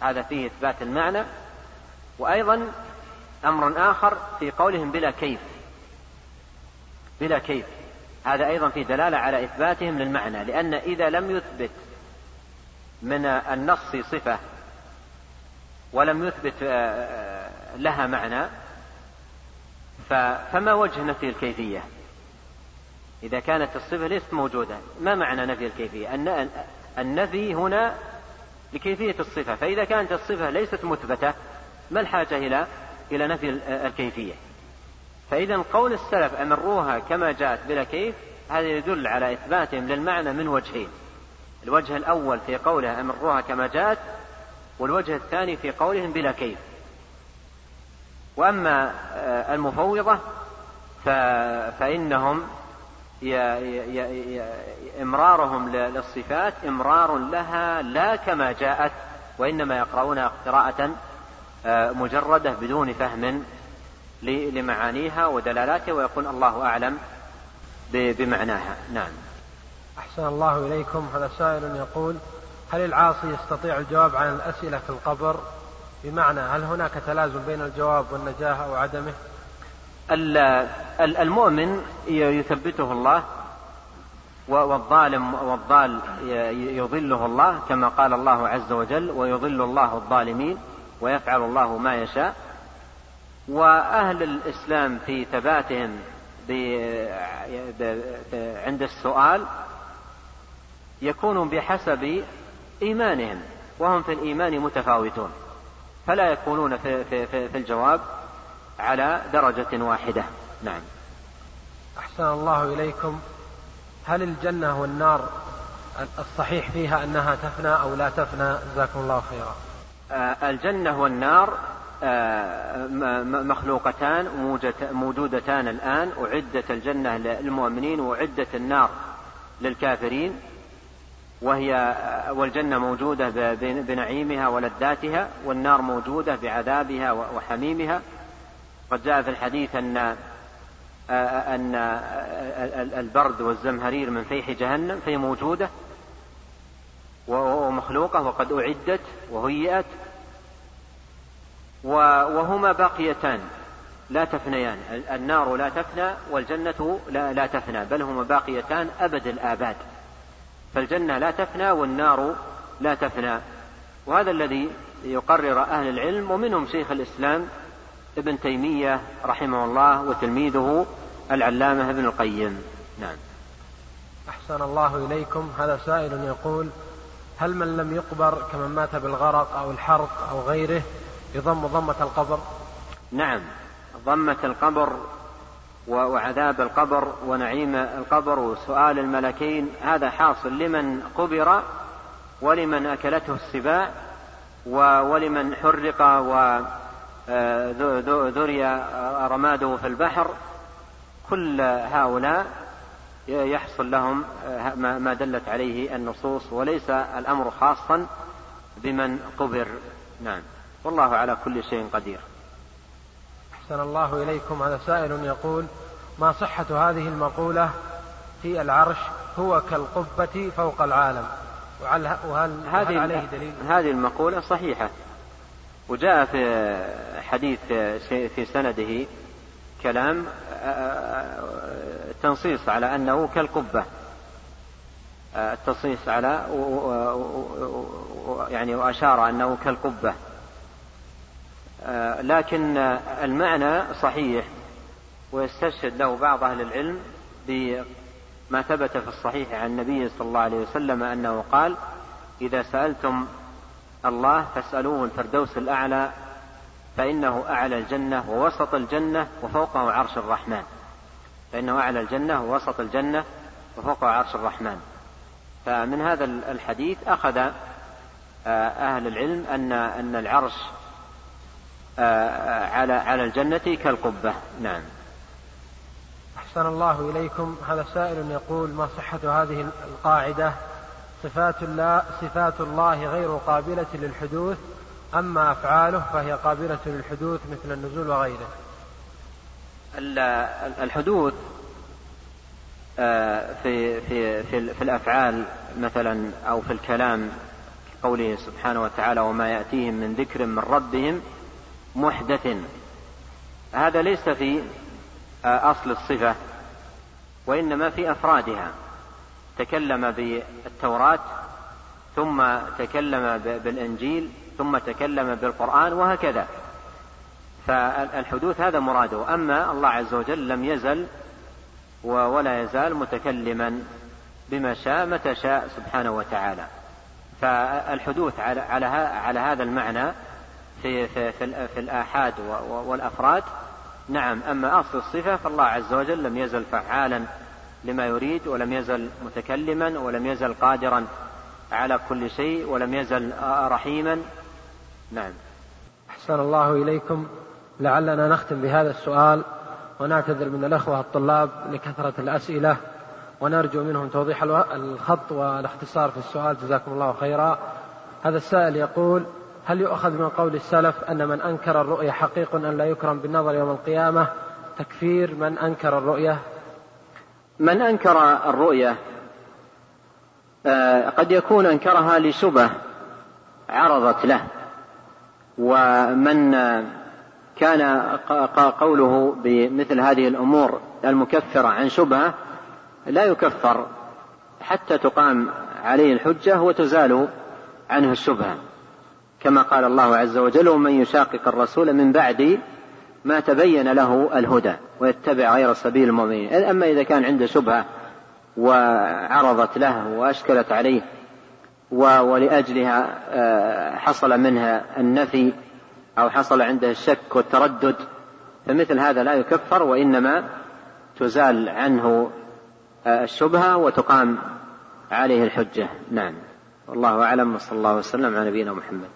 هذا فيه إثبات المعنى. وأيضا أمر آخر في قولهم بلا كيف بلا كيف. هذا أيضا في دلالة على إثباتهم للمعنى لأن إذا لم يثبت من النص صفة ولم يثبت آه، آه، لها معنى فما وجه نفي الكيفية؟ إذا كانت الصفة ليست موجودة ما معنى نفي الكيفية؟ النفي هنا لكيفية الصفة فإذا كانت الصفة ليست مثبتة ما الحاجة إلى إلى نفي الكيفية؟ فإذا قول السلف أمروها كما جاءت بلا كيف هذا يدل على إثباتهم للمعنى من وجهين. الوجه الأول في قوله أمروها كما جاءت والوجه الثاني في قولهم بلا كيف. وأما المفوضة فإنهم إمرارهم للصفات إمرار لها لا كما جاءت وإنما يقرؤونها قراءة آه، مجردة بدون فهم لمعانيها ودلالاتها ويقول الله أعلم بمعناها. نعم. أحسن الله إليكم. هذا سائل يقول هل العاصي يستطيع الجواب عن الأسئلة في القبر؟ بمعنى هل هناك تلازم بين الجواب والنجاة أو عدمه؟ المؤمن يثبته الله والظالم والضال يضله الله كما قال الله عز وجل ويضل الله الظالمين ويفعل الله ما يشاء. وأهل الإسلام في ثباتهم عند السؤال يكون بحسب إيمانهم وهم في الإيمان متفاوتون فلا يكونون في, في, في, في الجواب على درجة واحدة. نعم. أحسن الله إليكم. هل الجنة والنار الصحيح فيها أنها تفنى أو لا تفنى؟ جزاكم الله خيرا. آه الجنة والنار مخلوقتان موجودتان الآن أعدت الجنة للمؤمنين وأعدت النار للكافرين وهي آه، والجنة موجودة بنعيمها ولذاتها والنار موجودة بعذابها وحميمها. قد جاء في الحديث أن أن البرد والزمهرير من فيح جهنم فهي موجودة ومخلوقة وقد أعدت وهيئت وهما باقيتان. لا تفنيان. النار لا تفنى والجنة لا, لا تفنى بل هما باقيتان أبد الآباد. فالجنة لا تفنى والنار لا تفنى. وهذا الذي يقرر أهل العلم ومنهم شيخ الإسلام ابن تيمية رحمه الله وتلميذه العلامة ابن القيم. نعم. أحسن الله إليكم. هذا سائل يقول هل من لم يقبر كمن مات بالغرق أو الحرق أو غيره يضم ضمة القبر؟ نعم. ضمة القبر وعذاب القبر ونعيم القبر وسؤال الملكين هذا حاصل لمن قبر ولمن أكلته السباع ولمن حرق و ذري رماده في البحر. كل هؤلاء يحصل لهم ما دلت عليه النصوص وليس الأمر خاصا بمن قبر. نعم. والله على كل شيء قدير. أحسن الله إليكم. هذا سائل يقول ما صحة هذه المقولة في العرش هو كالقبة فوق العالم؟ وهل, هذه عليه دليل؟ هذه المقولة صحيحة. وجاء في حديث في سنده كلام تنصيص على أنه كالقبة. التنصيص على يعني وأشار أنه كالقبة. لكن المعنى صحيح ويستشهد له بعض أهل العلم بما ثبت في الصحيح عن النبي صلى الله عليه وسلم أنه قال إذا سألتم الله فاسألوه الفردوس الأعلى فإنه أعلى الجنة ووسط الجنة وفوقه عرش الرحمن. فإنه أعلى الجنة ووسط الجنة وفوقه عرش الرحمن. فمن هذا الحديث أخذ آه، أهل العلم أن أن العرش آه، على على الجنة كالقبة. نعم. أحسن الله إليكم. هذا سائل يقول ما صحة هذه القاعدة؟ صفات الله صفات الله غير قابلة للحدوث أما أفعاله فهي قابلة للحدوث مثل النزول وغيره. الحدوث آه، في في في, في الأفعال مثلا أو في الكلام قوله سبحانه وتعالى وما يأتيهم من ذكر من ربهم محدث. هذا ليس في آه، أصل الصفة وإنما في أفرادها. تكلم بالتوراة ثم تكلم بالإنجيل ثم تكلم بالقرآن وهكذا. فالحدوث هذا مراده. أما الله عز وجل لم يزل ولا يزال متكلما بما شاء متى شاء سبحانه وتعالى. فالحدوث على على هذا المعنى في, في, في, في الآحاد والأفراد نعم أما أصل الصفة فالله عز وجل لم يزل فعالا لما يريد ولم يزل متكلما ولم يزل قادرا على كل شيء ولم يزل رحيما. نعم. أحسن الله إليكم. لعلنا نختم بهذا السؤال ونعتذر من الأخوة الطلاب لكثرة الأسئلة ونرجو منهم توضيح الخط والاختصار في السؤال. جزاكم الله خيرا. هذا السائل يقول هل يؤخذ من قول السلف أن من أنكر الرؤية حقيق أن لا يكرم بالنظر يوم القيامة؟ تكفير من أنكر الرؤية. من أنكر الرؤية آه، قد يكون أنكرها لشبه عرضت له ومن كان قوله بمثل هذه الأمور المكفرة عن شبهة لا يكفر حتى تقام عليه الحجة وتزال عنه الشبهة. كما قال الله عز وجل ومن يشاقق الرسول من بعد ما تبين له الهدى ويتبع غير سبيل المؤمنين. أما إذا كان عنده شبهة وعرضت له وأشكلت عليه ولأجلها آه، حصل منها النفي أو حصل عنده الشك والتردد فمثل هذا لا يكفر وإنما تزال عنه آه، الشبهة وتقام عليه الحجة. نعم. والله أعلم وصلى الله وسلم على نبينا محمد.